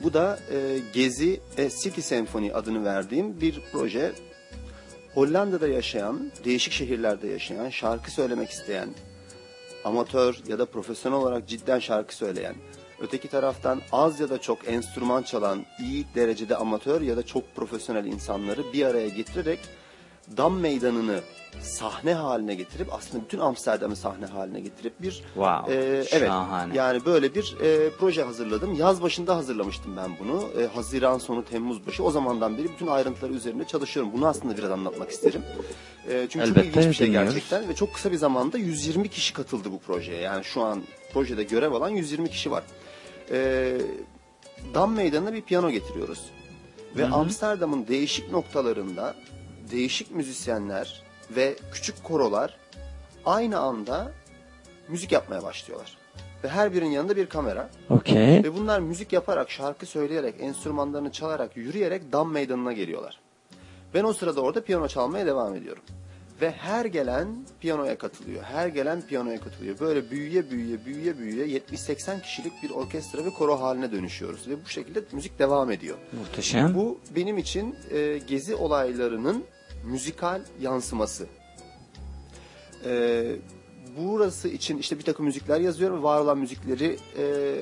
Speaker 9: Bu da e, Gezi e, City Symphony adını verdiğim bir proje. Hollanda'da yaşayan, değişik şehirlerde yaşayan, şarkı söylemek isteyen, amatör ya da profesyonel olarak cidden şarkı söyleyen, öteki taraftan az ya da çok enstrüman çalan, iyi derecede amatör ya da çok profesyonel insanları bir araya getirerek Dam Meydanı'nı sahne haline getirip aslında bütün Amsterdam'ı sahne haline getirip bir
Speaker 4: Wow,
Speaker 9: e, evet
Speaker 4: şahane.
Speaker 9: yani böyle bir e, proje hazırladım. Yaz başında hazırlamıştım ben bunu. E, Haziran sonu Temmuz başı o zamandan beri bütün ayrıntıları üzerinde çalışıyorum. Bunu aslında biraz anlatmak isterim. E, çünkü
Speaker 4: Elbette,
Speaker 9: çok ilginç bir şey
Speaker 4: dinliyoruz.
Speaker 9: gerçekten ve çok kısa bir zamanda 120 kişi katıldı bu projeye. Yani şu an projede görev alan 120 kişi var. E, Dam Meydanı'na bir piyano getiriyoruz. Ve Amsterdam'ın değişik noktalarında değişik müzisyenler ve küçük korolar aynı anda müzik yapmaya başlıyorlar. Ve her birinin yanında bir kamera.
Speaker 4: Okey.
Speaker 9: Ve bunlar müzik yaparak, şarkı söyleyerek, enstrümanlarını çalarak, yürüyerek Dam Meydanı'na geliyorlar. Ben o sırada orada piyano çalmaya devam ediyorum. Ve her gelen piyanoya katılıyor. Her gelen piyanoya katılıyor. Böyle büyüye büyüye büyüye büyüye 70-80 kişilik bir orkestra ve koro haline dönüşüyoruz. Ve bu şekilde müzik devam ediyor.
Speaker 4: Muhteşem.
Speaker 9: Bu benim için e, gezi olaylarının müzikal yansıması. E, burası için işte bir takım müzikler yazıyorum var olan müzikleri e,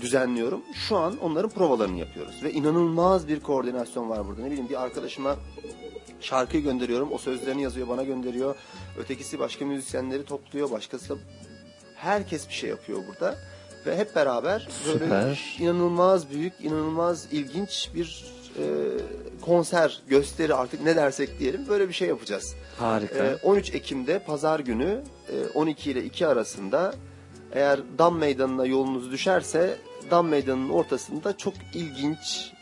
Speaker 9: düzenliyorum. Şu an onların provalarını yapıyoruz ve inanılmaz bir koordinasyon var burada. Ne bileyim bir arkadaşıma şarkıyı gönderiyorum. O sözlerini yazıyor bana gönderiyor. Ötekisi başka müzisyenleri topluyor. Başkası da herkes bir şey yapıyor burada. Ve hep beraber böyle
Speaker 4: Süper.
Speaker 9: inanılmaz büyük, inanılmaz ilginç bir e, konser, gösteri artık ne dersek diyelim böyle bir şey yapacağız.
Speaker 4: Harika.
Speaker 9: E, 13 Ekim'de pazar günü e, 12 ile 2 arasında eğer Dam Meydanı'na yolunuz düşerse Dam Meydanı'nın ortasında çok ilginç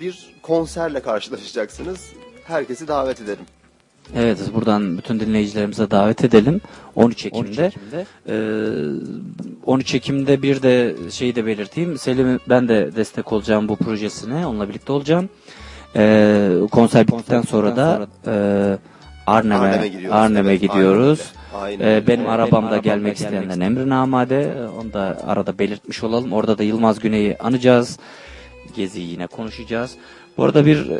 Speaker 9: bir konserle karşılaşacaksınız. Herkesi davet ederim.
Speaker 4: Evet buradan bütün dinleyicilerimize davet edelim. 13 Ekim'de. Ee, 13 Ekim'de bir de şeyi de belirteyim. Selim ben de destek olacağım bu projesine. Onunla birlikte olacağım. Ee, konser bittikten sonra da e, Arnhem'e
Speaker 9: gidiyoruz.
Speaker 4: Arnhem'e
Speaker 9: Evet,
Speaker 4: gidiyoruz.
Speaker 9: aynen.
Speaker 4: Ee,
Speaker 9: Aynen
Speaker 4: benim
Speaker 9: öyle.
Speaker 4: arabamda gelmek isteyenlerin emrin amade. Onu da arada belirtmiş olalım. Orada da Yılmaz Güney'i anacağız. Geziyi yine konuşacağız. Bu arada bir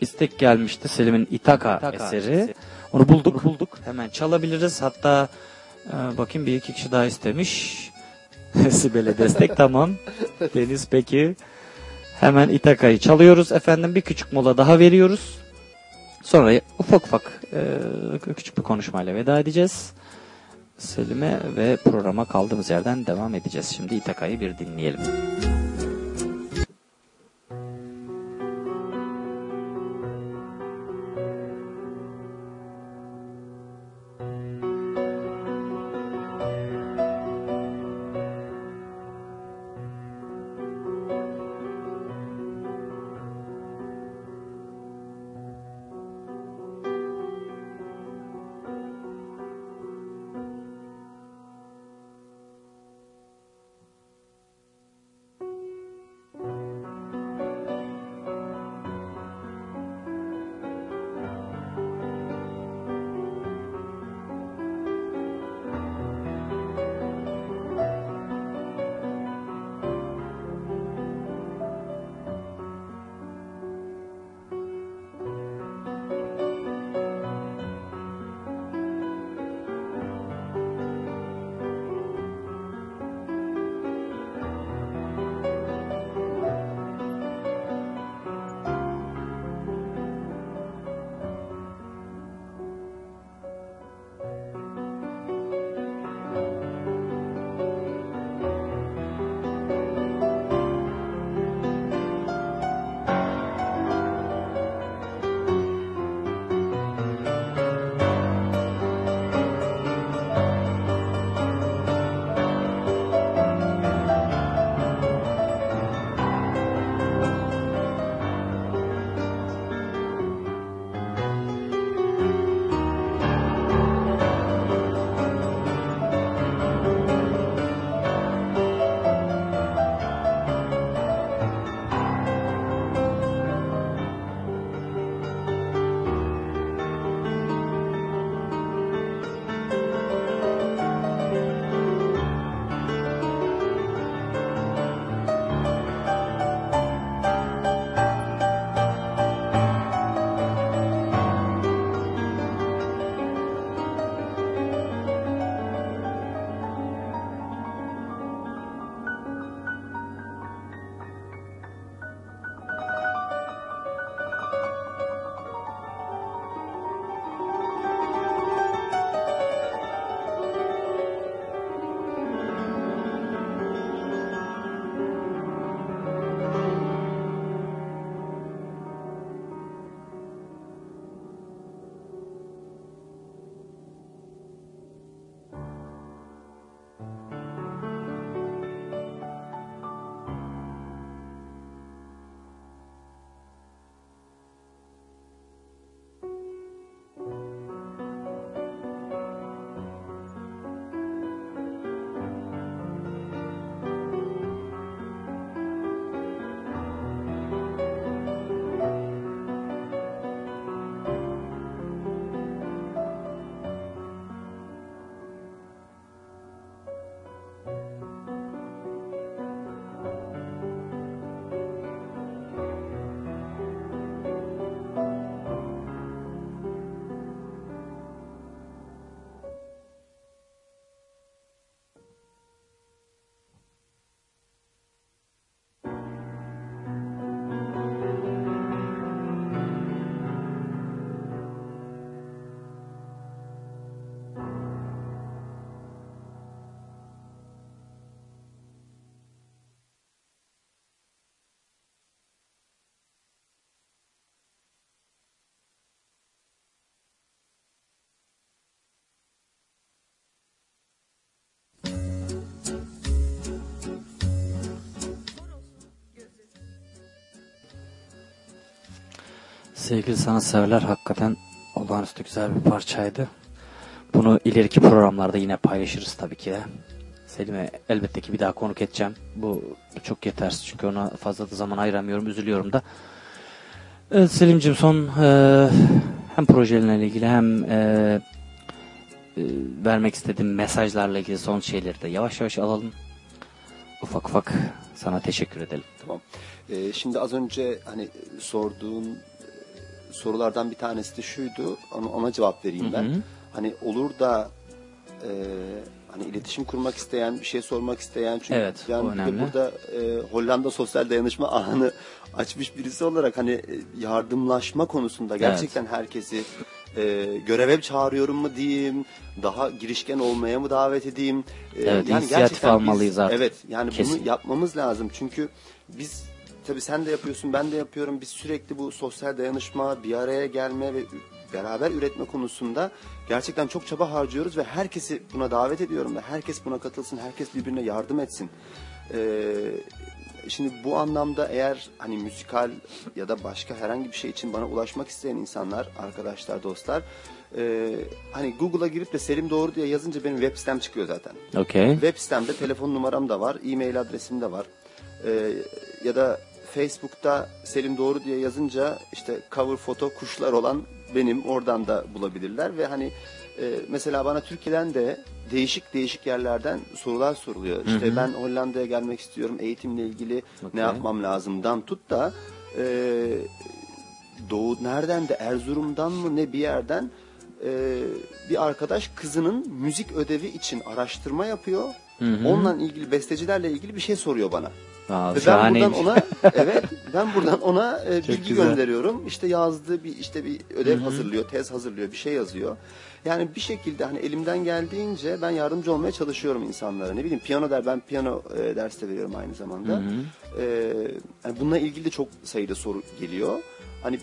Speaker 4: istek gelmişti Selim'in İtaka, eseri. Onu bulduk. bulduk. Hemen çalabiliriz. Hatta e, bakayım bir iki kişi daha istemiş. Sibel'e destek tamam. Deniz peki. Hemen İtaka'yı çalıyoruz efendim. Bir küçük mola daha veriyoruz. Sonra ufak ufak e, küçük bir konuşmayla veda edeceğiz. Selim'e ve programa kaldığımız yerden devam edeceğiz. Şimdi İtaka'yı bir dinleyelim. Sevgili sanatseverler hakikaten olağanüstü güzel bir parçaydı. Bunu ileriki programlarda yine paylaşırız tabii ki de. Selim'e elbette ki bir daha konuk edeceğim. Bu çok yetersiz çünkü ona fazla da zaman ayıramıyorum, üzülüyorum da. Evet Selim'cim son e, hem projelerle ilgili hem e, e, vermek istediğim mesajlarla ilgili son şeyleri de yavaş yavaş alalım. Ufak ufak sana teşekkür edelim.
Speaker 9: Tamam. Ee, şimdi az önce hani sorduğun sorulardan bir tanesi de şuydu. Ona, ona cevap vereyim ben.
Speaker 4: Hı hı.
Speaker 9: Hani olur da e, hani iletişim kurmak isteyen, bir şey sormak isteyen çünkü
Speaker 4: Evet,
Speaker 9: yani bir de burada e, Hollanda sosyal dayanışma ağını açmış birisi olarak hani e, yardımlaşma konusunda gerçekten herkesi e, göreve çağırıyorum mu diyeyim, daha girişken olmaya mı davet edeyim? E,
Speaker 4: Evet, inisiyatif
Speaker 9: gerçekten
Speaker 4: almalıyız artık.
Speaker 9: Evet, yani
Speaker 4: Kesin.
Speaker 9: bunu yapmamız lazım çünkü biz tabii sen de yapıyorsun, ben de yapıyorum. Biz sürekli bu sosyal dayanışma, bir araya gelme ve beraber üretme konusunda gerçekten çok çaba harcıyoruz ve herkesi buna davet ediyorum ve herkes buna katılsın, herkes birbirine yardım etsin. Ee, şimdi bu anlamda eğer hani müzikal ya da başka herhangi bir şey için bana ulaşmak isteyen insanlar, arkadaşlar, dostlar e, hani Google'a girip de Selim Doğru diye yazınca benim web sitem çıkıyor zaten.
Speaker 4: Okey.
Speaker 9: Web sitemde telefon numaram da var, e-mail adresim de var. Ee, ya da Facebook'ta Selim Doğru diye yazınca işte cover foto kuşlar olan benim oradan da bulabilirler ve hani e, mesela bana Türkiye'den de değişik değişik yerlerden sorular soruluyor.
Speaker 4: Hı
Speaker 9: İşte
Speaker 4: hı.
Speaker 9: ben Hollanda'ya gelmek istiyorum, eğitimle ilgili
Speaker 4: Okey.
Speaker 9: ne yapmam lazımdan tut da e, Doğu nereden de Erzurum'dan mı ne bir yerden e, bir arkadaş kızının müzik ödevi için araştırma yapıyor.
Speaker 4: Hı hı.
Speaker 9: Onunla ilgili bestecilerle ilgili bir şey soruyor bana.
Speaker 4: Aa,
Speaker 9: Ve ben buradan ona evet ben buradan ona e,
Speaker 4: Çok
Speaker 9: bilgi
Speaker 4: güzel.
Speaker 9: gönderiyorum. İşte yazdığı bir işte bir ödev
Speaker 4: Hı hı.
Speaker 9: hazırlıyor, tez hazırlıyor, bir şey yazıyor. Yani bir şekilde hani elimden geldiğince ben yardımcı olmaya çalışıyorum insanlara. Ne bileyim piyano der ben piyano e, dersi de veriyorum aynı zamanda.
Speaker 4: Hı hı.
Speaker 9: E, yani bununla ilgili de çok sayıda soru geliyor. Hani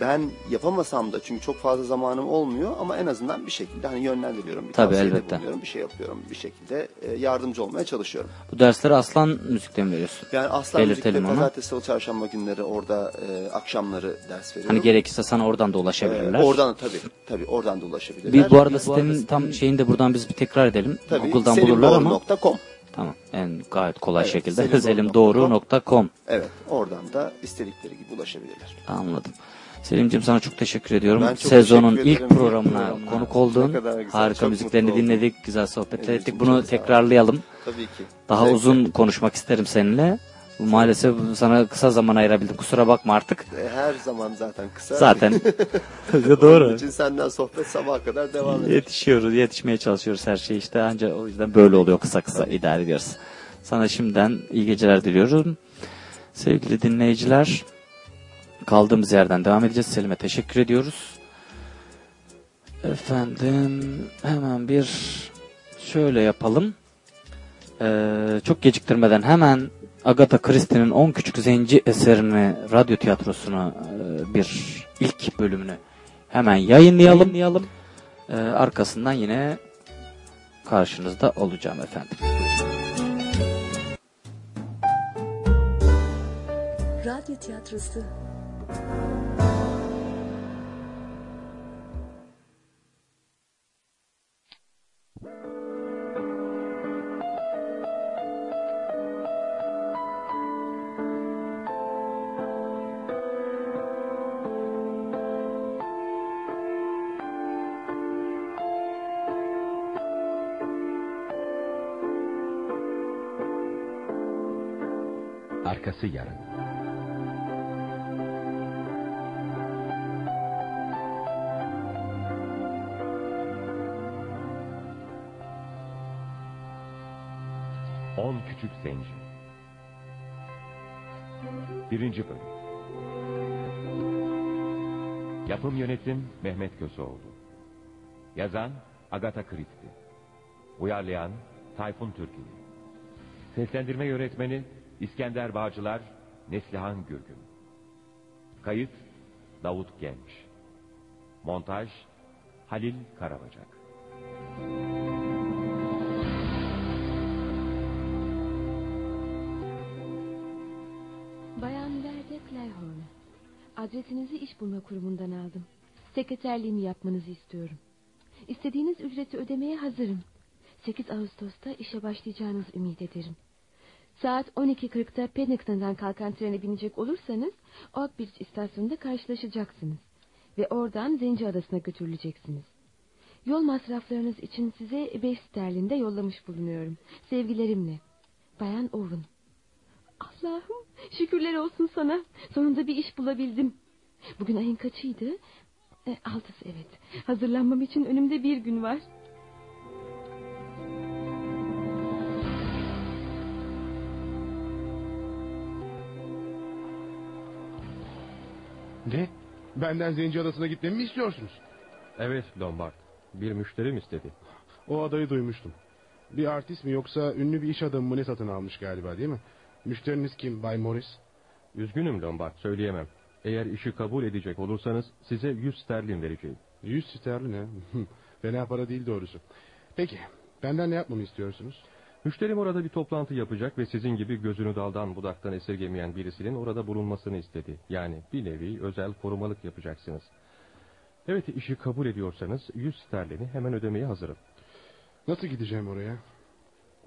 Speaker 9: ben yapamasam da çünkü çok fazla zamanım olmuyor ama en azından bir şekilde hani yönlendiriyorum. Bir
Speaker 4: Tabii, elbette.
Speaker 9: bulunuyorum, bir şey yapıyorum. Bir şekilde e, yardımcı olmaya çalışıyorum.
Speaker 4: Bu dersleri Aslan Müzik'te mi veriyorsun?
Speaker 9: Yani Aslan Müzik'te
Speaker 4: Belirtelim onu.
Speaker 9: pazartesi, salı, çarşamba günleri orada e, akşamları ders veriyorum.
Speaker 4: Hani gerekirse sana oradan da ulaşabilirler.
Speaker 9: E, oradan tabii tabii oradan da ulaşabilirler.
Speaker 4: Bir bu arada
Speaker 9: Biz
Speaker 4: sitenin tam şeyini de buradan biz bir tekrar edelim.
Speaker 9: Tabii,
Speaker 4: Google'dan bulurlar ama.
Speaker 9: selimdoğru.com.
Speaker 4: Tamam. En gayet kolay
Speaker 9: Evet,
Speaker 4: şekilde
Speaker 9: selimdoğru.com.
Speaker 4: selimdoğru.com.
Speaker 9: Evet oradan da istedikleri gibi ulaşabilirler.
Speaker 4: Anladım. Selim'ciğim sana çok teşekkür ediyorum.
Speaker 9: Ben çok
Speaker 4: Sezonun
Speaker 9: teşekkür
Speaker 4: ilk programına
Speaker 9: İlk
Speaker 4: konuk
Speaker 9: programına.
Speaker 4: oldun. Harika
Speaker 9: çok
Speaker 4: müziklerini dinledik. Güzel sohbetler
Speaker 9: Evet,
Speaker 4: ettik. Bunu tekrarlayalım.
Speaker 9: Tabii ki.
Speaker 4: Daha
Speaker 9: Zevkle.
Speaker 4: uzun konuşmak isterim seninle. Maalesef sana kısa zaman ayırabildim. Kusura bakma artık.
Speaker 9: E, Her zaman zaten kısa.
Speaker 4: Zaten.
Speaker 9: Onun
Speaker 4: Doğru.
Speaker 9: için senden sohbet sabaha kadar devam eder.
Speaker 4: Yetişiyoruz, yetişmeye çalışıyoruz her şey işte. Ancak o yüzden böyle oluyor kısa kısa idare ediyoruz. Sana şimdiden iyi geceler diliyorum. Sevgili dinleyiciler, kaldığımız yerden devam edeceğiz. Selim'e teşekkür ediyoruz. Efendim, hemen bir şöyle yapalım. Ee, çok geciktirmeden hemen Agatha Christie'nin 10 Küçük Zenci eserini, radyo tiyatrosunu e, bir ilk bölümünü hemen yayınlayalım. yayınlayalım. Ee, arkasından yine karşınızda olacağım efendim.
Speaker 1: Radyo tiyatrosu.
Speaker 10: Arkası Küçük Zenci. Birinci Bölüm. Yapım Yönetim Mehmet Köseoğlu. Yazan Agatha Christie. Uyarlayan Tayfun Türkili. Seslendirme Yönetmeni İskender Bağcılar Neslihan Gürgün. Kayıt Davut Genç. Montaj Halil Karabacak.
Speaker 11: Bayan
Speaker 6: Adresinizi iş bulma kurumundan aldım. Sekreterliğimi yapmanızı istiyorum. İstediğiniz ücreti ödemeye hazırım. 8 Ağustos'ta işe başlayacağınızı ümit ederim. Saat 12.40'da Paddington'dan kalkan trene binecek olursanız Oak Beach istasyonunda karşılaşacaksınız. Ve oradan Zenci Adası'na götürüleceksiniz. Yol masraflarınız için size 5 sterlinde yollamış bulunuyorum. Sevgilerimle. Bayan Owen. Allah'ım şükürler olsun sana. Sonunda bir iş bulabildim. Bugün ayın kaçıydı? E, altısı evet. Hazırlanmam için önümde bir gün var.
Speaker 12: Ne? Benden Zenci Adası'na gitmemi mi istiyorsunuz?
Speaker 10: Evet Lombard. Bir müşterim istedi.
Speaker 12: O adayı duymuştum. Bir artist mi yoksa ünlü bir iş adamı mı ne satın almış galiba değil mi? Müşteriniz kim Bay Morris?
Speaker 10: Üzgünüm Lombard söyleyemem. Eğer işi kabul edecek olursanız size 100 sterlin vereceğim.
Speaker 12: 100 sterlin ha? Fena para değil doğrusu. Peki benden ne yapmamı istiyorsunuz?
Speaker 10: Müşterim orada bir toplantı yapacak ve sizin gibi gözünü daldan budaktan esirgemeyen birisinin orada bulunmasını istedi. Yani bir nevi özel korumalık yapacaksınız. Evet işi kabul ediyorsanız 100 sterlini hemen ödemeye hazırım.
Speaker 12: Nasıl gideceğim oraya?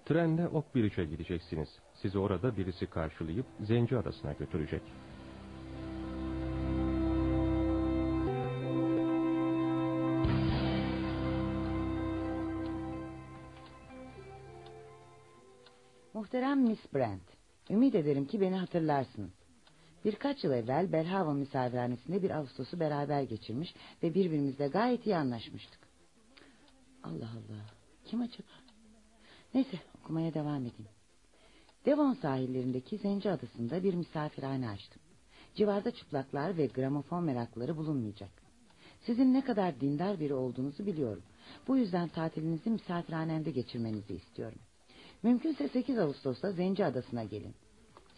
Speaker 10: Trenle Okbiric'e gideceksiniz. Sizi orada birisi karşılayıp Zenci Adası'na götürecek.
Speaker 13: Muhterem Miss Brent, ümit ederim ki beni hatırlarsınız. Birkaç yıl evvel Belhaven misafirhanesinde bir Ağustos'u beraber geçirmiş ve birbirimizle gayet iyi anlaşmıştık. Allah Allah, kim acaba? Neyse okumaya devam edeyim. Devon sahillerindeki Zenci Adası'nda bir misafirhane açtım. Civarda çıplaklar ve gramofon meraklıları bulunmayacak. Sizin ne kadar dindar biri olduğunuzu biliyorum. Bu yüzden tatilinizi misafirhanemde geçirmenizi istiyorum. Mümkünse 8 Ağustos'ta Zenci Adası'na gelin.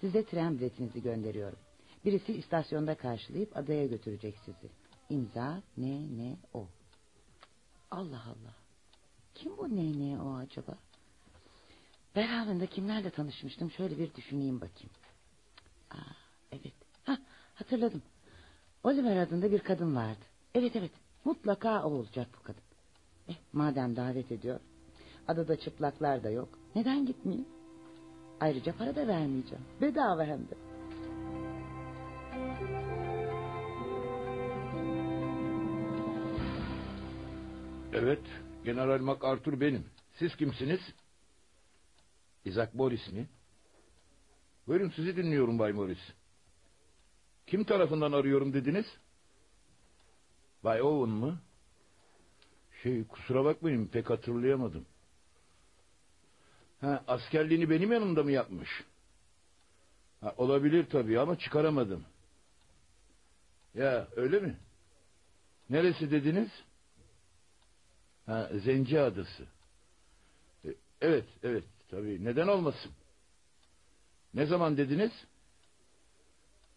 Speaker 13: Size tren biletinizi gönderiyorum. Birisi istasyonda karşılayıp adaya götürecek sizi. İmza ne ne o. Allah Allah. Kim bu ne ne o acaba? Berhaven'da kimlerle tanışmıştım şöyle bir düşüneyim bakayım. Aa, evet. Hah, hatırladım. Oliver adında bir kadın vardı. Evet evet mutlaka o olacak bu kadın. Eh, madem davet ediyor. Adada çıplaklar da yok. Neden gitmeyeyim? Ayrıca para da vermeyeceğim. Bedava hem de.
Speaker 14: Evet, General MacArthur benim. Siz kimsiniz? Isaac Morris mi? Buyurun sizi dinliyorum Bay Morris. Kim tarafından arıyorum dediniz? Bay Owen mı? Şey kusura bakmayın pek hatırlayamadım. Ha, askerliğini benim yanımda mı yapmış? Ha, olabilir tabii ama çıkaramadım. Ya öyle mi? Neresi dediniz? Ha, Zenci Adası. E, evet, evet tabii. Neden olmasın? Ne zaman dediniz?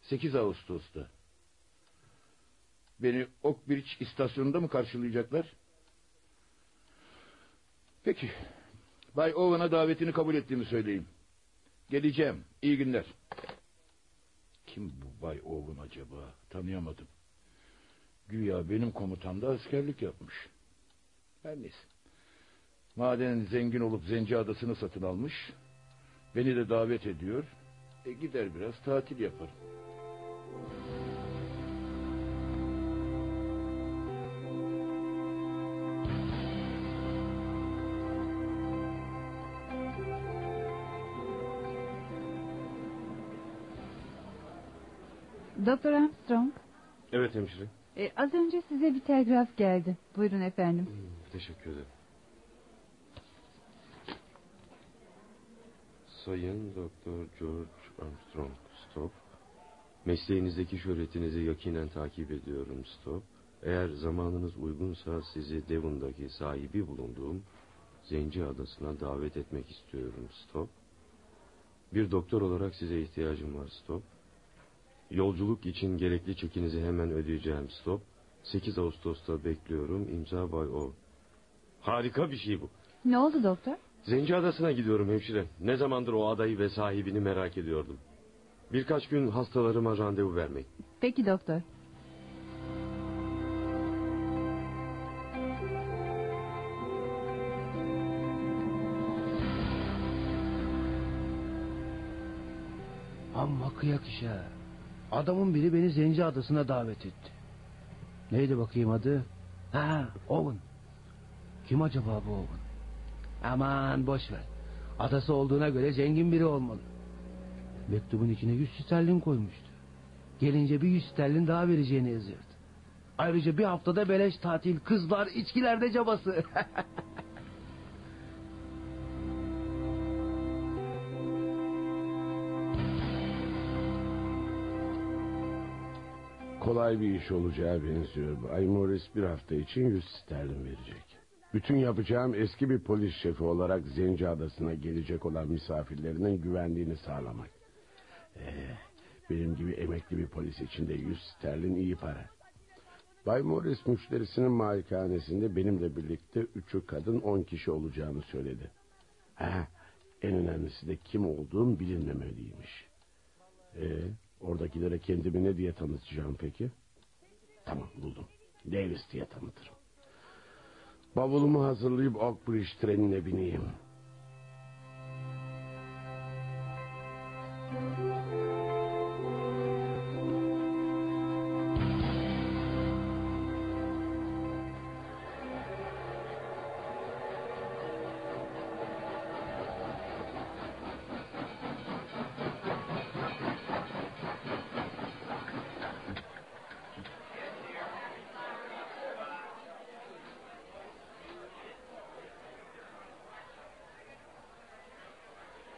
Speaker 14: 8 Ağustos'ta. Beni Oakbridge istasyonunda mı karşılayacaklar? Peki. Bay Owen'a davetini kabul ettiğimi söyleyeyim. Geleceğim. İyi günler. Kim bu Bay Owen acaba? Tanıyamadım. Güya benim komutamda askerlik yapmış. Her neyse. Maden zengin olup Zenci Adası'nı satın almış. Beni de davet ediyor. E gider biraz tatil yaparım.
Speaker 15: Doktor Armstrong,
Speaker 16: Evet hemşire.
Speaker 15: e, az önce size bir telgraf geldi. Buyurun efendim.
Speaker 16: Teşekkür ederim. Sayın Doktor George Armstrong Stop. Mesleğinizdeki şöhretinizi yakinen takip ediyorum Stop. Eğer zamanınız uygunsa sizi Devon'daki sahibi bulunduğum Zenci Adası'na davet etmek istiyorum Stop. Bir doktor olarak size ihtiyacım var Stop. Yolculuk için gerekli çekinizi hemen ödeyeceğim Stop. 8 Ağustos'ta bekliyorum imza Bay O. Harika bir şey bu.
Speaker 15: Ne oldu doktor?
Speaker 16: Zenci Adası'na gidiyorum hemşire. Ne zamandır o adayı ve sahibini merak ediyordum. Birkaç gün hastalarıma randevu vermeyin.
Speaker 15: Peki doktor.
Speaker 17: Amma kıyak iş ha. Adamın biri beni Zenci Adası'na davet etti. Neydi bakayım adı? Ha, Owen. Kim acaba bu Owen? Aman boş ver. Adası olduğuna göre zengin biri olmalı. Mektubun içine 100 sterlin koymuştu. Gelince bir 100 sterlin daha vereceğini yazıyordu. Ayrıca bir haftada beleş tatil, kızlar, içkilerde cabası.
Speaker 18: Kolay bir iş olacağı benziyor. Bay Morris bir hafta için 100 sterlin verecek. Bütün yapacağım eski bir polis şefi olarak Zenci Adası'na gelecek olan misafirlerinin güvenliğini sağlamak. Ee, benim gibi emekli bir polis için de 100 sterlin iyi para. Bay Morris müşterisinin malikanesinde benimle birlikte üçü kadın on kişi olacağını söyledi. Ha, en önemlisi de kim olduğum bilinmemeliymiş. Ee, oradakilere kendimi ne diye tanıtacağım peki? Tamam buldum. Davis diye tanıtırım. Bavulumu hazırlayıp Oakbridge trenine bineyim.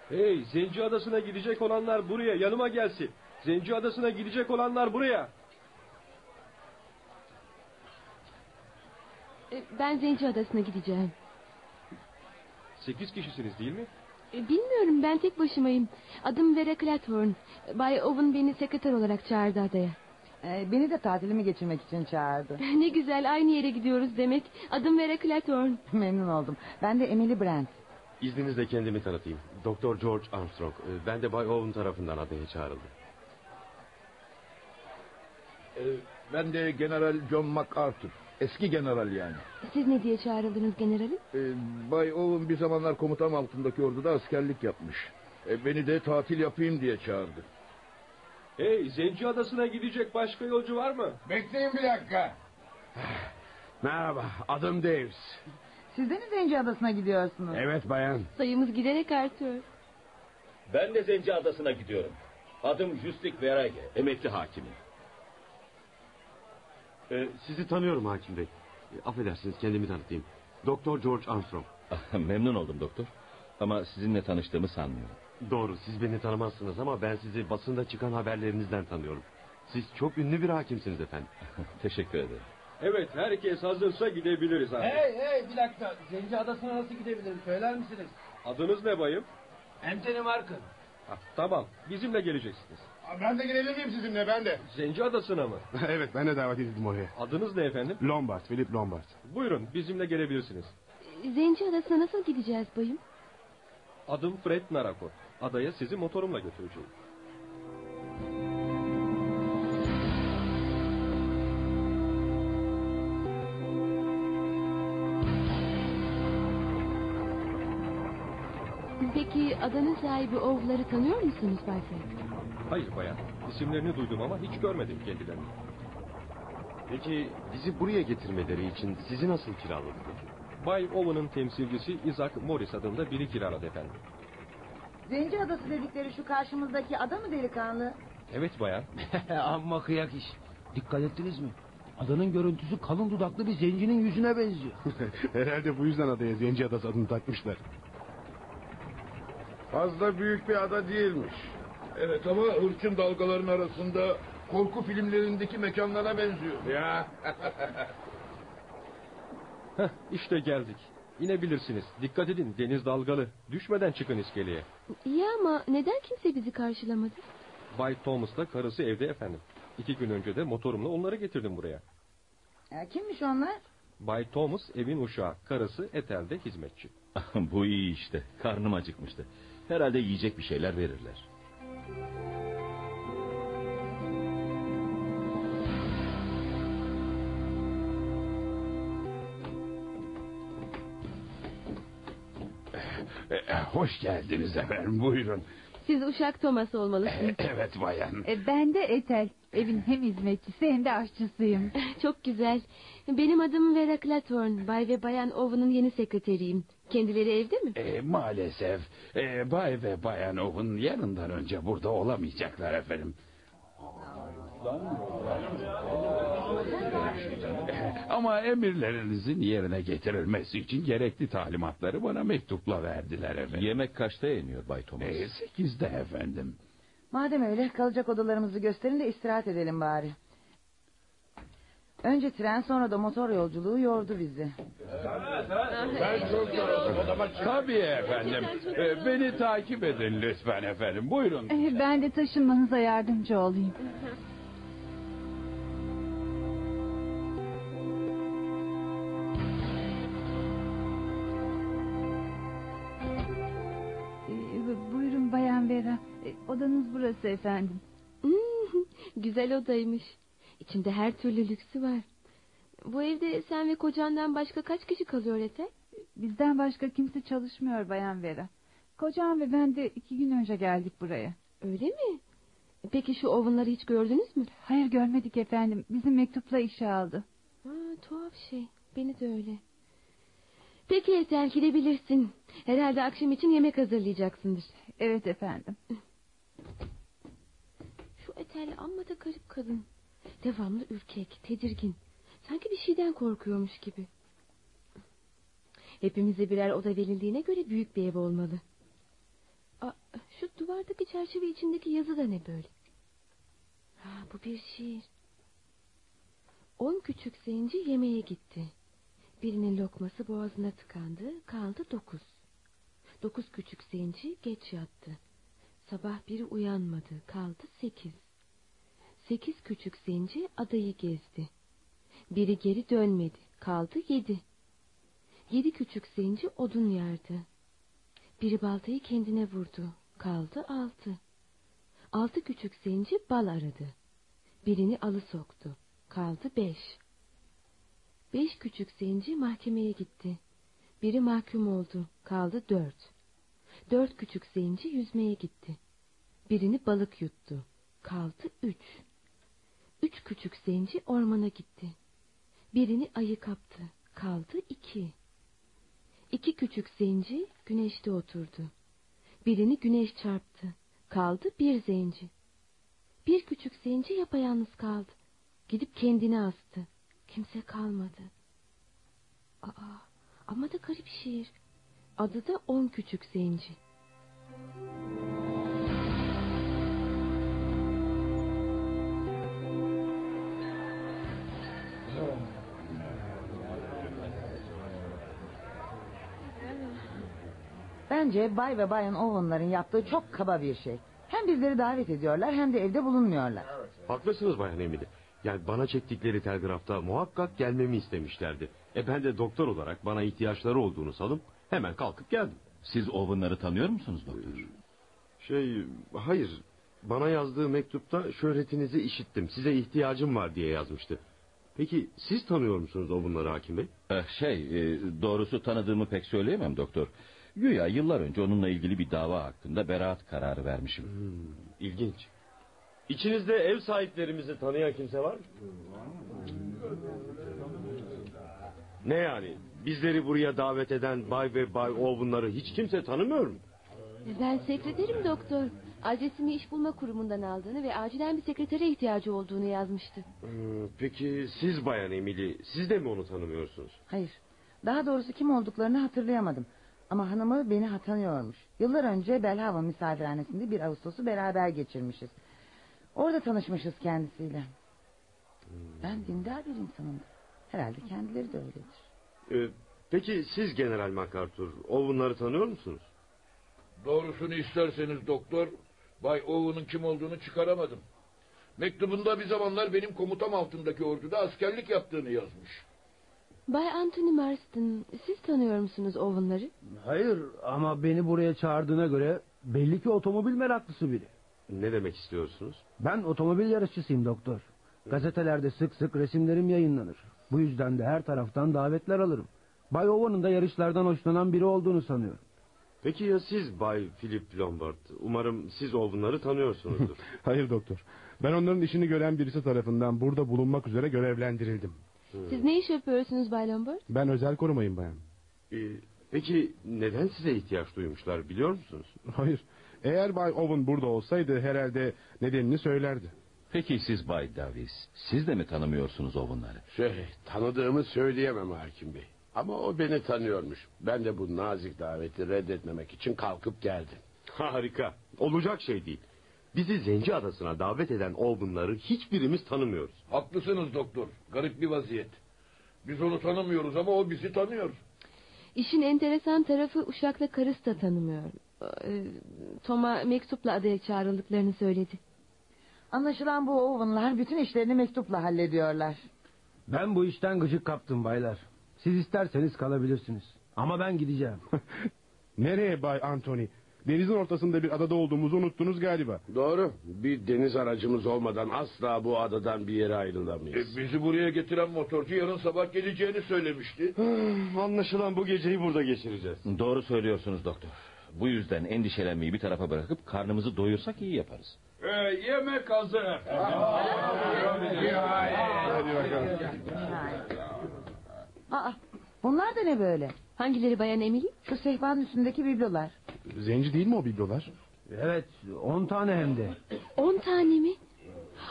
Speaker 10: Hey Zenci Adası'na gidecek olanlar buraya yanıma gelsin. Zenci Adası'na gidecek olanlar buraya.
Speaker 11: E, Ben Zenci Adası'na gideceğim.
Speaker 10: Sekiz kişisiniz değil mi?
Speaker 11: E, Bilmiyorum ben tek başımayım. Adım Vera Clathorne. Bay Owen beni sekreter olarak çağırdı adaya.
Speaker 13: Ee, beni de tatilimi geçirmek için çağırdı.
Speaker 11: Ne güzel aynı yere gidiyoruz demek. Adım Vera Clathorne.
Speaker 13: Memnun oldum. Ben de Emily Brent.
Speaker 16: İzninizle kendimi tanıtayım. Doktor George Armstrong. Ee, Ben de Bay Owen tarafından adaya çağrıldım.
Speaker 14: Ee, ben de General John MacArthur. Eski general yani.
Speaker 11: Siz ne diye çağrıldınız generalim?
Speaker 14: Ee, Bay Owen bir zamanlar komutan altındaki orduda askerlik yapmış. Beni de tatil yapayım diye çağırdı.
Speaker 10: Hey Zenci Adası'na gidecek başka yolcu var mı?
Speaker 14: Bekleyin bir dakika.
Speaker 18: Merhaba adım Davis.
Speaker 13: Siz de mi Zenci Adası'na gidiyorsunuz?
Speaker 18: Evet bayan.
Speaker 11: Sayımız giderek artıyor.
Speaker 19: Ben de Zenci Adası'na gidiyorum. Adım Justik Verage, emekli hakimim.
Speaker 16: Ee, sizi tanıyorum hakim bey. Ee, affedersiniz kendimi tanıtayım. Doktor George Armstrong.
Speaker 19: Memnun oldum doktor. Ama sizinle tanıştığımı sanmıyorum.
Speaker 16: Doğru siz beni tanımazsınız ama ben sizi basında çıkan haberlerinizden tanıyorum. Siz çok ünlü bir hakimsiniz efendim.
Speaker 19: Teşekkür ederim.
Speaker 10: Evet herkes hazırsa gidebiliriz abi.
Speaker 17: Hey hey bir dakika. Zenci Adası'na nasıl gidebilirim söyler misiniz?
Speaker 10: Adınız ne bayım?
Speaker 17: Anthony Markın.
Speaker 10: Ha, tamam bizimle geleceksiniz.
Speaker 18: Ben de gelebilir miyim sizinle ben de?
Speaker 10: Zenci Adası'na mı?
Speaker 18: evet ben de davet edildim oraya.
Speaker 10: Adınız ne efendim?
Speaker 18: Lombard, Philip Lombard.
Speaker 10: Buyurun bizimle gelebilirsiniz.
Speaker 11: Zenci Adası'na nasıl gideceğiz bayım?
Speaker 10: Adım Fred Narakot. Adaya sizi motorumla götüreceğim.
Speaker 11: Peki adanın sahibi Oğulları tanıyor musunuz Bay Fred?
Speaker 10: Hayır bayan. İsimlerini duydum ama hiç görmedim kendilerini.
Speaker 16: Peki bizi buraya getirmeleri için sizi nasıl kiraladılar?
Speaker 10: Bay Owen'ın temsilcisi Isaac Morris adında biri kiraladı efendim.
Speaker 13: Zenci Adası dedikleri şu karşımızdaki ada mı delikanlı?
Speaker 10: Evet bayan.
Speaker 17: Amma kıyak iş. Dikkat ettiniz mi? Adanın görüntüsü kalın dudaklı bir zencinin yüzüne benziyor.
Speaker 18: Herhalde bu yüzden adaya Zenci Adası adını takmışlar.
Speaker 14: Fazla büyük bir ada değilmiş. Evet ama hırçın dalgaların arasında korku filmlerindeki mekanlara benziyor. Ya.
Speaker 10: Heh, işte geldik. İnebilirsiniz. Dikkat edin deniz dalgalı. Düşmeden çıkın iskeleye.
Speaker 11: İyi ama neden kimse bizi karşılamadı?
Speaker 10: Bay Thomas'la karısı evde efendim. İki gün önce de motorumla onları getirdim buraya.
Speaker 13: Ya, kimmiş onlar?
Speaker 10: Bay Thomas evin uşağı, karısı Etel'de hizmetçi.
Speaker 19: Bu iyi işte. Karnım acıkmıştı. Herhalde yiyecek bir şeyler verirler.
Speaker 20: Eh, eh, hoş geldiniz efendim buyurun.
Speaker 6: Siz Uşak Thomas olmalısınız.
Speaker 20: Eh, evet bayan.
Speaker 15: Ben de Etel. Evin hem hizmetçisi hem de aşçısıyım.
Speaker 6: Çok güzel. Benim adım Vera Clathorne. Bay ve Bayan Owen'ın yeni sekreteriyim. Kendileri evde mi?
Speaker 20: E, maalesef e, Bay ve Bayan Owen yarından önce burada olamayacaklar efendim. Ama emirlerinizin yerine getirilmesi için gerekli talimatları bana mektupla verdiler efendim.
Speaker 19: Yemek kaçta yeniyor Bay Thomas?
Speaker 20: E, sekizde efendim.
Speaker 13: Madem öyle kalacak odalarımızı gösterin de istirahat edelim bari. Önce tren sonra da motor yolculuğu yordu bizi.
Speaker 20: Ben çok yoruldum. Tabii efendim. E, beni takip edin lütfen efendim. Buyurun.
Speaker 15: E, ben de taşınmanıza yardımcı olayım. E, Buyurun Bayan Vera. Odanız burası efendim.
Speaker 6: Hmm, Güzel odaymış. İçinde her türlü lüksü var. Bu evde sen ve kocandan başka kaç kişi kalıyor Ete?
Speaker 15: Bizden başka kimse çalışmıyor Bayan Vera. Kocam ve ben de iki gün önce geldik buraya.
Speaker 6: Öyle mi? Peki şu Owen'ları hiç gördünüz mü?
Speaker 15: Hayır görmedik efendim. Bizim mektupla işe aldı.
Speaker 6: Ha, tuhaf şey. Beni de öyle. Peki Ethel gidebilirsin. Herhalde akşam için yemek hazırlayacaksındır.
Speaker 15: Evet efendim.
Speaker 6: Şu Ethel amma da garip kadın. Devamlı ürkek, tedirgin. Sanki bir şeyden korkuyormuş gibi. Hepimize birer oda verildiğine göre büyük bir ev olmalı. Aa, şu duvardaki çerçeve içindeki yazı da ne böyle? Ha, bu bir şiir. On küçük zenci yemeğe gitti. Birinin lokması boğazına tıkandı, kaldı dokuz. Dokuz küçük zenci geç yattı. Sabah biri uyanmadı, kaldı sekiz. Sekiz küçük zenci adayı gezdi. Biri geri dönmedi, kaldı yedi. Yedi küçük zenci odun yardı. Biri baltayı kendine vurdu, kaldı altı. Altı küçük zenci bal aradı. Birini alı soktu, kaldı beş. Beş küçük zenci mahkemeye gitti. Biri mahkum oldu, kaldı dört. Dört küçük zenci yüzmeye gitti. Birini balık yuttu, kaldı üç. Üç küçük zenci ormana gitti. Birini ayı kaptı, kaldı iki. İki küçük zenci güneşte oturdu. Birini güneş çarptı, kaldı bir zenci. Bir küçük zenci yapayalnız kaldı. Gidip kendini astı. Kimse kalmadı. Aa, ama da garip şiir. Adı da on küçük zenci.
Speaker 13: Bence Bay ve Bayan Owen'ların yaptığı çok kaba bir şey. Hem bizleri davet ediyorlar hem de evde bulunmuyorlar.
Speaker 16: Haklısınız Bayan Emily. Yani bana çektikleri telgrafta muhakkak gelmemi istemişlerdi. E ben de doktor olarak bana ihtiyaçları olduğunu sanıp hemen kalkıp geldim.
Speaker 19: Siz Owen'ları tanıyor musunuz doktor?
Speaker 16: Şey hayır bana yazdığı mektupta şöhretinizi işittim size ihtiyacım var diye yazmıştı. Peki siz tanıyor musunuz o bunları hakim bey?
Speaker 19: Eh, şey e, doğrusu tanıdığımı pek söyleyemem doktor. Güya yıllar önce onunla ilgili bir dava hakkında beraat kararı vermişim.
Speaker 16: İlginç. İçinizde ev sahiplerimizi tanıyan kimse var mı? Ne yani? Bizleri buraya davet eden Bay ve Bay Owen'ları hiç kimse tanımıyor mu?
Speaker 6: Ben sekreterim doktor. Adresimi iş bulma kurumundan aldığını ve acilen bir sekretere ihtiyacı olduğunu yazmıştı.
Speaker 16: Hmm, Peki siz Bayan Emily, siz de mi onu tanımıyorsunuz?
Speaker 13: Hayır. Daha doğrusu kim olduklarını hatırlayamadım. Ama hanımı beni tanıyormuş. Yıllar önce Belhava misafirhanesinde bir Ağustos'u beraber geçirmişiz. Orada tanışmışız kendisiyle. Ben dindar bir insanım. Herhalde kendileri de öyledir.
Speaker 16: Ee, peki siz General MacArthur, Owen'ları tanıyor musunuz?
Speaker 14: Doğrusunu isterseniz doktor, Bay Owen'ın kim olduğunu çıkaramadım. Mektubunda bir zamanlar benim komutam altındaki orduda askerlik yaptığını yazmış.
Speaker 6: Bay Anthony Marston, siz tanıyor musunuz Owen'ları?
Speaker 17: Hayır ama beni buraya çağırdığına göre belli ki otomobil meraklısı biri.
Speaker 16: Ne demek istiyorsunuz?
Speaker 17: Ben otomobil yarışçısıyım doktor. Gazetelerde sık sık resimlerim yayınlanır. Bu yüzden de her taraftan davetler alırım. Bay Owen'ın da yarışlardan hoşlanan biri olduğunu sanıyorum.
Speaker 16: Peki ya siz Bay Philip Lombard? Umarım siz Owen'ları tanıyorsunuzdur.
Speaker 12: Hayır doktor. Ben onların işini gören birisi tarafından burada bulunmak üzere görevlendirildim.
Speaker 11: Siz ne iş yapıyorsunuz Bay Lombard?
Speaker 12: Ben özel korumayım bayan.
Speaker 16: Ee, peki neden size ihtiyaç duymuşlar biliyor musunuz?
Speaker 12: Hayır. Eğer Bay Owen burada olsaydı herhalde nedenini söylerdi.
Speaker 19: Peki siz Bay Davis, siz de mi tanımıyorsunuz Owen'ları?
Speaker 18: Şey, tanıdığımı söyleyemem hakim bey. Ama o beni tanıyormuş. Ben de bu nazik daveti reddetmemek için kalkıp geldim.
Speaker 16: Harika. Olacak şey değil. Bizi Zenci Adası'na davet eden Owen'ları hiçbirimiz tanımıyoruz.
Speaker 14: Haklısınız doktor. Garip bir vaziyet. Biz onu tanımıyoruz ama o bizi tanıyor.
Speaker 11: İşin enteresan tarafı uşakla karısı da tanımıyor. Ee, Tom'a mektupla adaya çağrıldıklarını söyledi.
Speaker 13: Anlaşılan bu Owen'lar bütün işlerini mektupla hallediyorlar.
Speaker 17: Ben bu işten gıcık kaptım baylar. Siz isterseniz kalabilirsiniz. Ama ben gideceğim.
Speaker 12: Nereye Bay Anthony? Denizin ortasında bir adada olduğumuzu unuttunuz galiba.
Speaker 18: Doğru. Bir deniz aracımız olmadan asla bu adadan bir yere ayrılamayız.
Speaker 14: E, bizi buraya getiren motorcu yarın sabah geleceğini söylemişti.
Speaker 16: Anlaşılan bu geceyi burada geçireceğiz.
Speaker 19: Doğru söylüyorsunuz doktor. Bu yüzden endişelenmeyi bir tarafa bırakıp karnımızı doyursak iyi yaparız.
Speaker 20: Ee, yemek hazır.
Speaker 13: Aa, bunlar da ne böyle?
Speaker 11: Hangileri Bayan Emily?
Speaker 13: Şu sehpanın üstündeki biblolar.
Speaker 12: Zenci değil mi o biblolar?
Speaker 17: Evet, on tane hem de.
Speaker 11: On tane mi?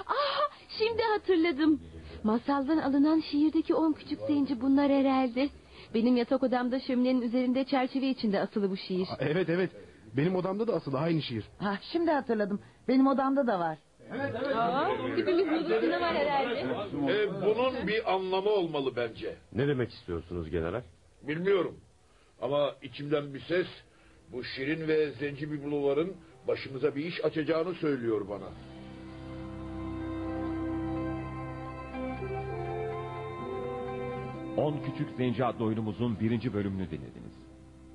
Speaker 11: Ah, şimdi hatırladım. Masaldan alınan şiirdeki on küçük zenci bunlar herhalde. Benim yatak odamda şöminenin üzerinde çerçeve içinde asılı bu şiir.
Speaker 12: Evet evet. Benim odamda da asılı aynı şiir.
Speaker 13: Ha, şimdi hatırladım. Benim odamda da var.
Speaker 11: Aa, hepimiz odasında var herhalde.
Speaker 14: E, bunun bir anlamı olmalı bence.
Speaker 16: Ne demek istiyorsunuz general?
Speaker 14: Bilmiyorum. Ama içimden bir ses bu şirin ve zenci bibloların başımıza bir iş açacağını söylüyor bana.
Speaker 10: On Küçük Zenci adlı oyunumuzun birinci bölümünü dinlediniz.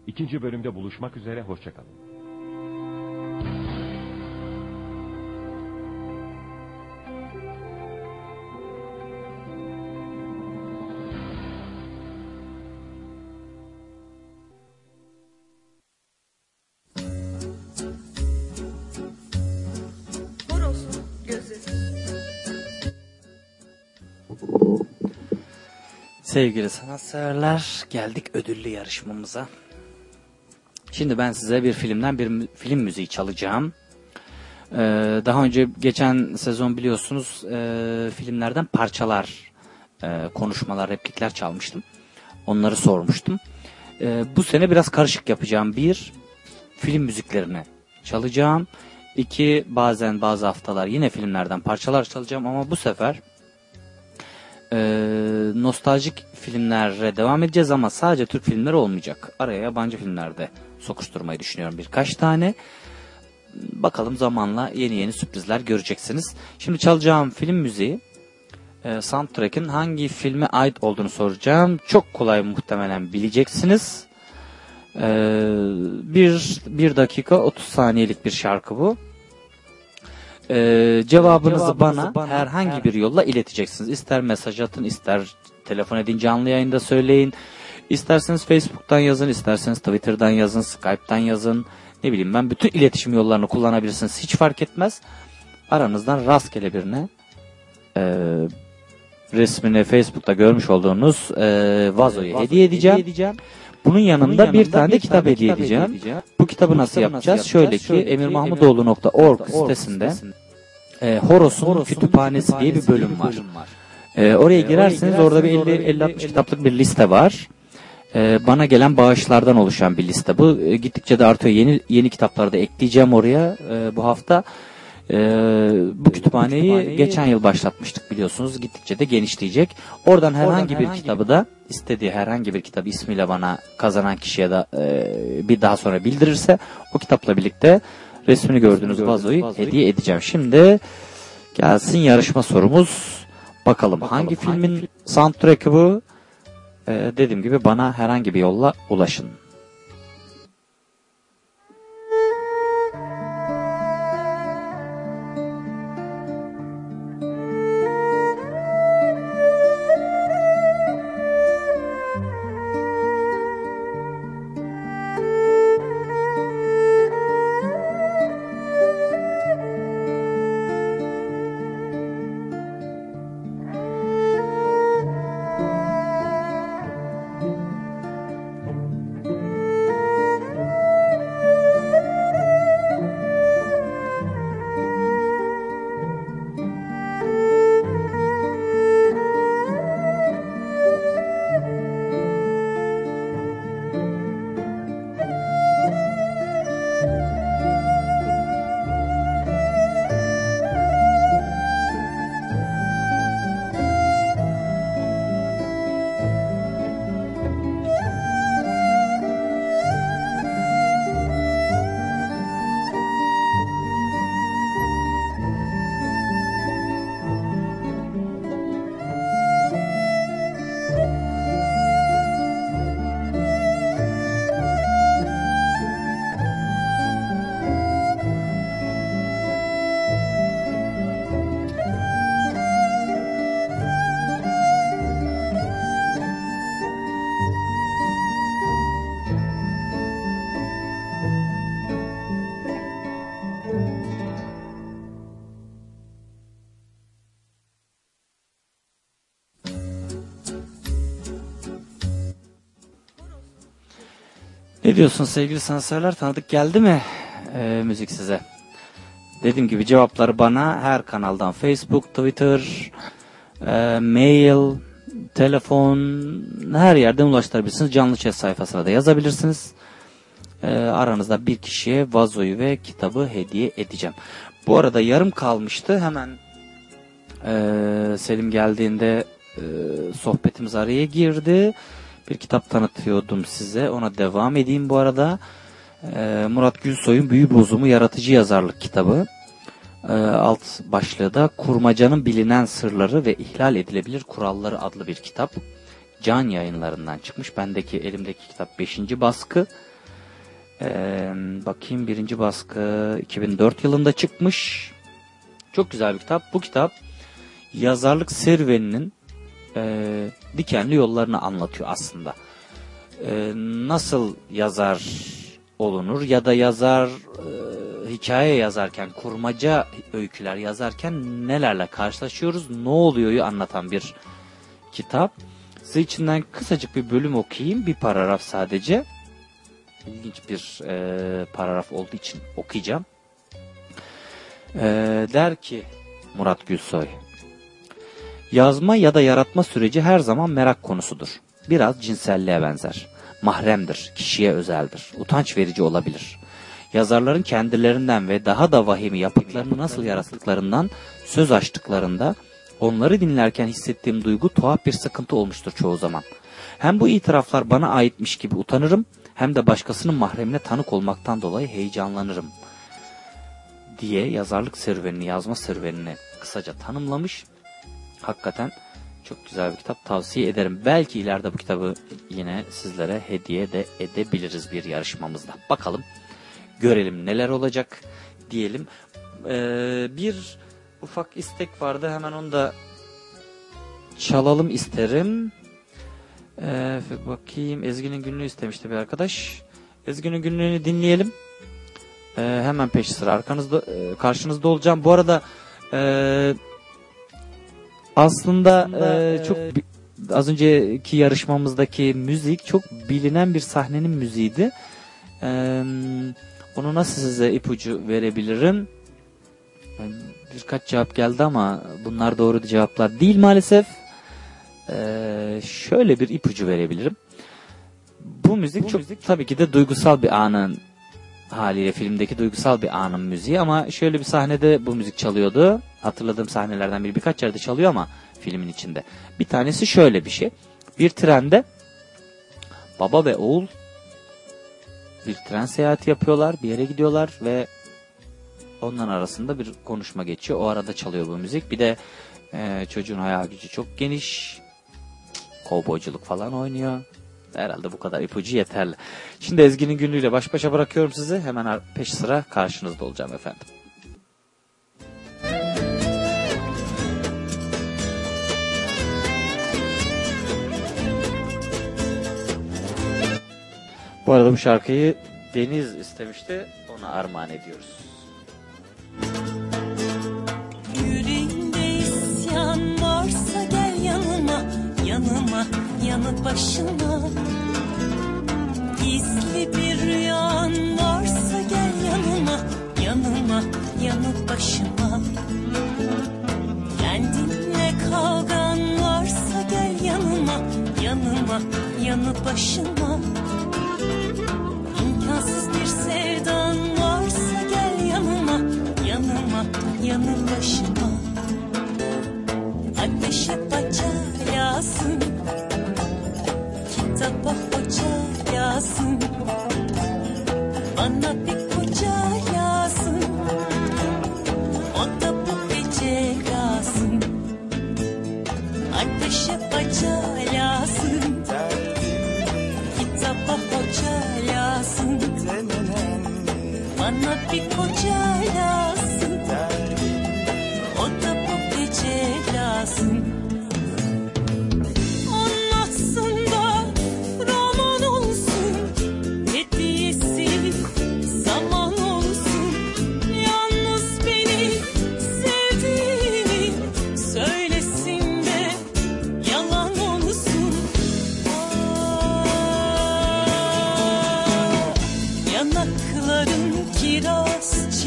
Speaker 10: İkinci bölümde buluşmak üzere, hoşçakalın.
Speaker 4: Sevgili sanatseverler geldik ödüllü yarışmamıza. Şimdi ben size bir filmden bir film müziği çalacağım. Ee, daha önce geçen sezon biliyorsunuz e, filmlerden parçalar, e, konuşmalar, replikler çalmıştım. Onları sormuştum. E, bu sene biraz karışık yapacağım. Bir, film müziklerini çalacağım. İki, bazen bazı haftalar yine filmlerden parçalar çalacağım ama bu sefer e, nostaljik filmlere devam edeceğiz ama sadece Türk filmleri olmayacak. Araya yabancı filmlerde sokuşturmayı düşünüyorum birkaç tane. Bakalım zamanla yeni yeni sürprizler göreceksiniz. Şimdi çalacağım film müziği e, soundtrack'in hangi filme ait olduğunu soracağım. Çok kolay muhtemelen bileceksiniz. E, bir, bir dakika 30 saniyelik bir şarkı bu. E, cevabınızı,
Speaker 21: Cevabınızı
Speaker 4: bana,
Speaker 21: bana
Speaker 4: herhangi
Speaker 21: her-
Speaker 4: bir yolla ileteceksiniz. İster mesaj atın, ister telefon edin, canlı yayında söyleyin. İsterseniz Facebook'tan yazın, isterseniz Twitter'dan yazın, Skype'tan yazın. Ne bileyim ben bütün iletişim yollarını kullanabilirsiniz. Hiç fark etmez. Aranızdan rastgele birine e, resmini Facebook'ta görmüş olduğunuz e, vazoyu hediye edeceğim. Bunun yanında, bir tane de kitap hediye edeceğim. Bu kitabı nasıl yapacağız? Şöyle ki emirmahmudoğlu.org sitesinde e, Horos'un Kütüphanesi diye bir bölüm var. E, oraya girerseniz orada bir 50-60 kitaplık bir liste var. E, bana gelen bağışlardan oluşan bir liste. Bu e, gittikçe de artıyor. Yeni yeni kitapları da ekleyeceğim oraya e, bu hafta. E, bu kütüphaneyi geçen yıl başlatmıştık biliyorsunuz. Gittikçe de genişleyecek. Oradan herhangi bir kitabı da istediği herhangi bir kitabı ismiyle bana kazanan kişiye de e, bir daha sonra bildirirse o kitapla birlikte resmini gördüğünüz vazoyu hediye edeceğim. Şimdi gelsin yarışma sorumuz. Bakalım, hangi filmin soundtrack'ı bu? Ee, dediğim gibi bana herhangi bir yolla ulaşın. Diyorsunuz sevgili sanatseverler? Tanıdık geldi mi e, müzik size? Dediğim gibi cevapları bana her kanaldan Facebook, Twitter, e, mail, telefon her yerden ulaştırabilirsiniz. Canlı chat sayfasına da yazabilirsiniz. E, aranızda bir kişiye vazoyu ve kitabı hediye edeceğim. Bu arada yarım kalmıştı. Hemen e, Selim geldiğinde e, sohbetimiz araya girdi. Bir kitap tanıtıyordum size. Ona devam edeyim bu arada. E, Murat Gülsoy'un Büyü Bozumu Yaratıcı Yazarlık kitabı. E, alt başlığı da Kurmacanın Bilinen Sırları ve İhlal Edilebilir Kuralları adlı bir kitap. Can yayınlarından çıkmış. Bendeki elimdeki kitap 5. baskı. Ee, bakayım birinci baskı 2004 yılında çıkmış. Çok güzel bir kitap. Bu kitap yazarlık serüveninin e, dikenli yollarını anlatıyor aslında. E, nasıl yazar olunur ya da yazar e, hikaye yazarken, kurmaca öyküler yazarken nelerle karşılaşıyoruz, ne oluyor'yu anlatan bir kitap. Size içinden kısacık bir bölüm okuyayım, bir paragraf sadece ilginç bir e, paragraf olduğu için okuyacağım. E, der ki Murat Gülsoy, Yazma ya da yaratma süreci her zaman merak konusudur. Biraz cinselliğe benzer. Mahremdir, kişiye özeldir, utanç verici olabilir. Yazarların kendilerinden ve daha da vahimi yapıtlarını nasıl yarattıklarından söz açtıklarında onları dinlerken hissettiğim duygu tuhaf bir sıkıntı olmuştur çoğu zaman. Hem bu itiraflar bana aitmiş gibi utanırım hem de başkasının mahremine tanık olmaktan dolayı heyecanlanırım diye yazarlık serüvenini, yazma serüvenini kısaca tanımlamış. Hakikaten çok güzel bir kitap tavsiye ederim. Belki ileride bu kitabı yine sizlere hediye de edebiliriz bir yarışmamızda. Bakalım görelim neler olacak diyelim. Ee, bir ufak istek vardı hemen onu da çalalım isterim. Ee, bakayım Ezgi'nin günlüğü istemişti bir arkadaş. Ezgi'nin günlüğünü dinleyelim. Ee, hemen peş sıra arkanızda e, karşınızda olacağım. Bu arada e, aslında e, çok bi- az önceki yarışmamızdaki müzik çok bilinen bir sahnenin müziğiydi. E, onu nasıl size ipucu verebilirim? E, Birkaç cevap geldi ama bunlar doğru cevaplar değil maalesef. Ee, şöyle bir ipucu verebilirim. Bu müzik çok tabii ki de duygusal bir anın haliyle filmdeki duygusal bir anın müziği ama şöyle bir sahnede bu müzik çalıyordu. Hatırladığım sahnelerden biri birkaç yerde çalıyor ama filmin içinde. Bir tanesi şöyle bir şey. Bir trende baba ve oğul bir tren seyahati yapıyorlar. Bir yere gidiyorlar ve onların arasında bir konuşma geçiyor. O arada çalıyor bu müzik. Bir de e, çocuğun hayal gücü çok geniş. Kovboyculuk falan oynuyor. Herhalde bu kadar ipucu yeterli. Şimdi Ezgi'nin günlüğüyle baş başa bırakıyorum sizi. Hemen peş sıra karşınızda olacağım efendim. Bu arada bu şarkıyı Deniz istemişti. Ona armağan ediyoruz.
Speaker 3: Yüreğinde isyan varsa gel yanıma, yanıma, yanı başıma. Gizli bir rüyan varsa gel yanıma, yanıma, yanı başıma. Kendinle kavgan varsa gel yanıma, yanıma, yanı başıma. İmkansız bir sevdan varsa gel yanıma, yanıma, yanı başıma. Ateşe baca lazım, kitaba hoca lazım. Bana bir koca lazım, o da bu gece lazım. Ateşe baca lazım, kitaba hoca lazım. Bana bir koca lazım, o da bu gece lazım.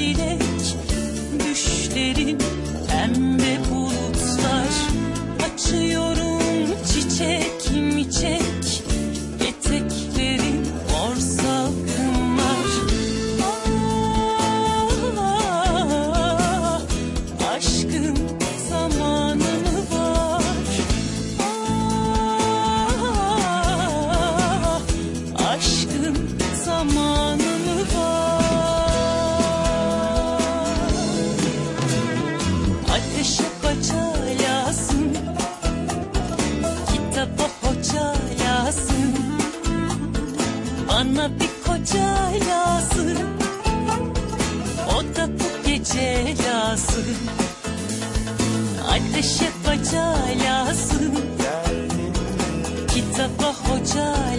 Speaker 3: she. Ateşe baca lazım Kitaba hoca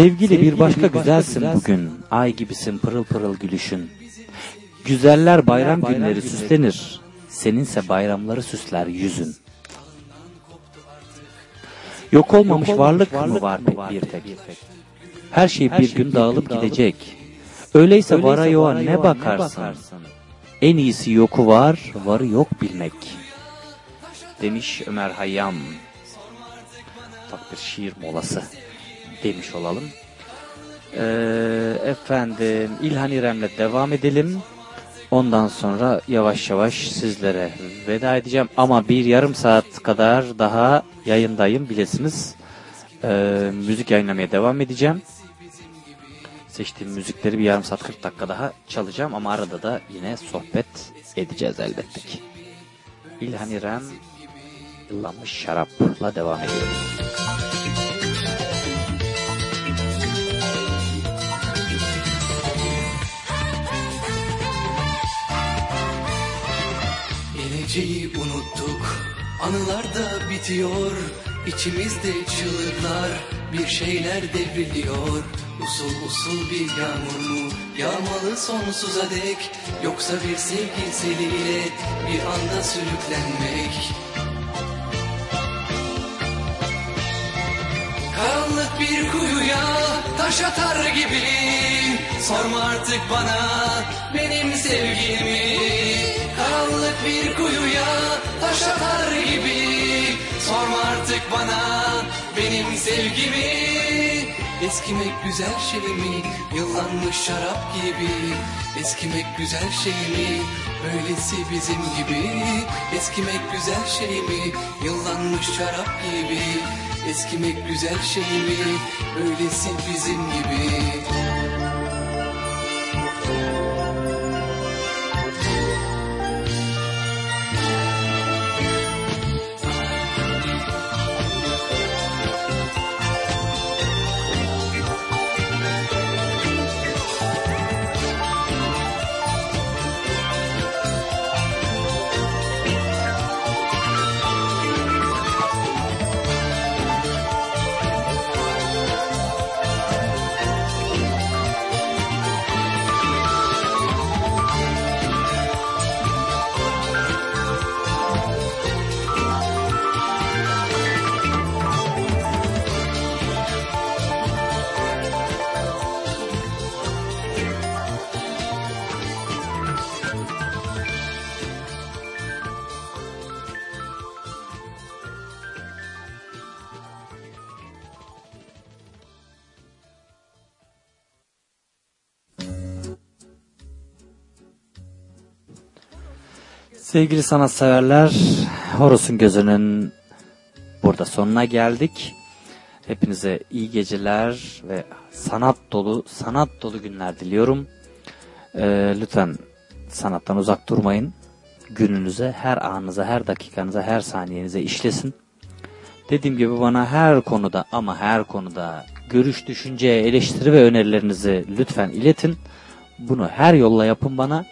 Speaker 4: Sevgili bir başka güzelsin bugün. Ay gibisin pırıl pırıl gülüşün. Güzeller bayram günleri süslenir. Seninse bayramları süsler yüzün. Yok olmamış varlık mı var pek bir tek? Her şey bir gün dağılıp gidecek. Öyleyse vara yoğa ne bakarsın? En iyisi yoku var, varı yok bilmek. Demiş Ömer Hayyam. Ufak bir şiir molası demiş olalım. Ee, efendim İlhan İrem'le devam edelim. Ondan sonra yavaş yavaş sizlere veda edeceğim. Ama bir yarım saat kadar daha yayındayım bilesiniz. Ee, müzik yayınlamaya devam edeceğim. Seçtiğim müzikleri bir yarım saat 40 dakika daha çalacağım. Ama arada da yine sohbet edeceğiz elbette ki. İlhan İrem Yıllanmış Şarap'la devam ediyoruz.
Speaker 7: Geleceği unuttuk. Anılar da bitiyor. İçimizde çığlıklar Bir şeyler devriliyor. Usul usul bir yağmur mu? Yağmalı sonsuza dek. Yoksa bir sevgi Bir anda sürüklenmek. Karanlık bir kuyuya taş atar gibi. Sorma artık bana benim sevgimi Karanlık bir kuyuya taş atar
Speaker 22: artık bana benim sevgimi Eskimek güzel şey mi? Yıllanmış şarap gibi Eskimek güzel şey mi? Böylesi bizim gibi Eskimek güzel şey mi? Yıllanmış şarap gibi Eskimek güzel şey mi? Böylesi bizim gibi
Speaker 4: Sevgili sanatseverler, Horus'un gözünün burada sonuna geldik. Hepinize iyi geceler ve sanat dolu sanat dolu günler diliyorum. Ee, lütfen sanattan uzak durmayın. Gününüze, her anınıza, her dakikanıza, her saniyenize işlesin. Dediğim gibi bana her konuda ama her konuda görüş, düşünce, eleştiri ve önerilerinizi lütfen iletin. Bunu her yolla yapın bana.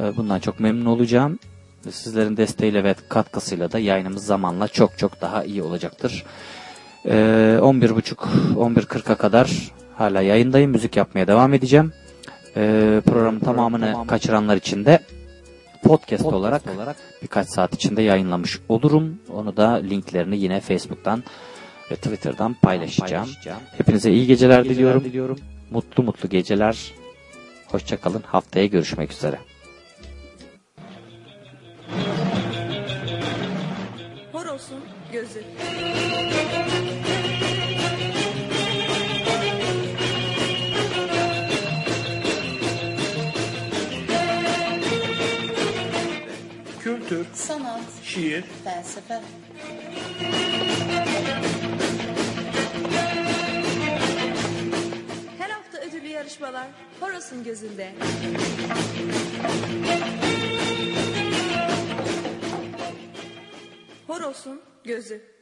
Speaker 4: Ee, Bundan çok memnun olacağım. Sizlerin desteğiyle ve katkısıyla da yayınımız zamanla çok çok daha iyi olacaktır. Ee, 11.30-11.40'a kadar hala yayındayım. Müzik yapmaya devam edeceğim. Ee, programın tamamını kaçıranlar için de podcast, olarak, birkaç saat içinde yayınlamış olurum. Onu da linklerini yine Facebook'tan ve Twitter'dan paylaşacağım. Hepinize iyi geceler, diliyorum. Mutlu mutlu geceler. Hoşçakalın. Haftaya görüşmek üzere.
Speaker 1: Horos'un gözü.
Speaker 2: Kültür,
Speaker 1: Sanat,
Speaker 2: şiir,
Speaker 1: felsefe. Her hafta ödüllü yarışmalar Horos'un gözünde. Horos'un gözü.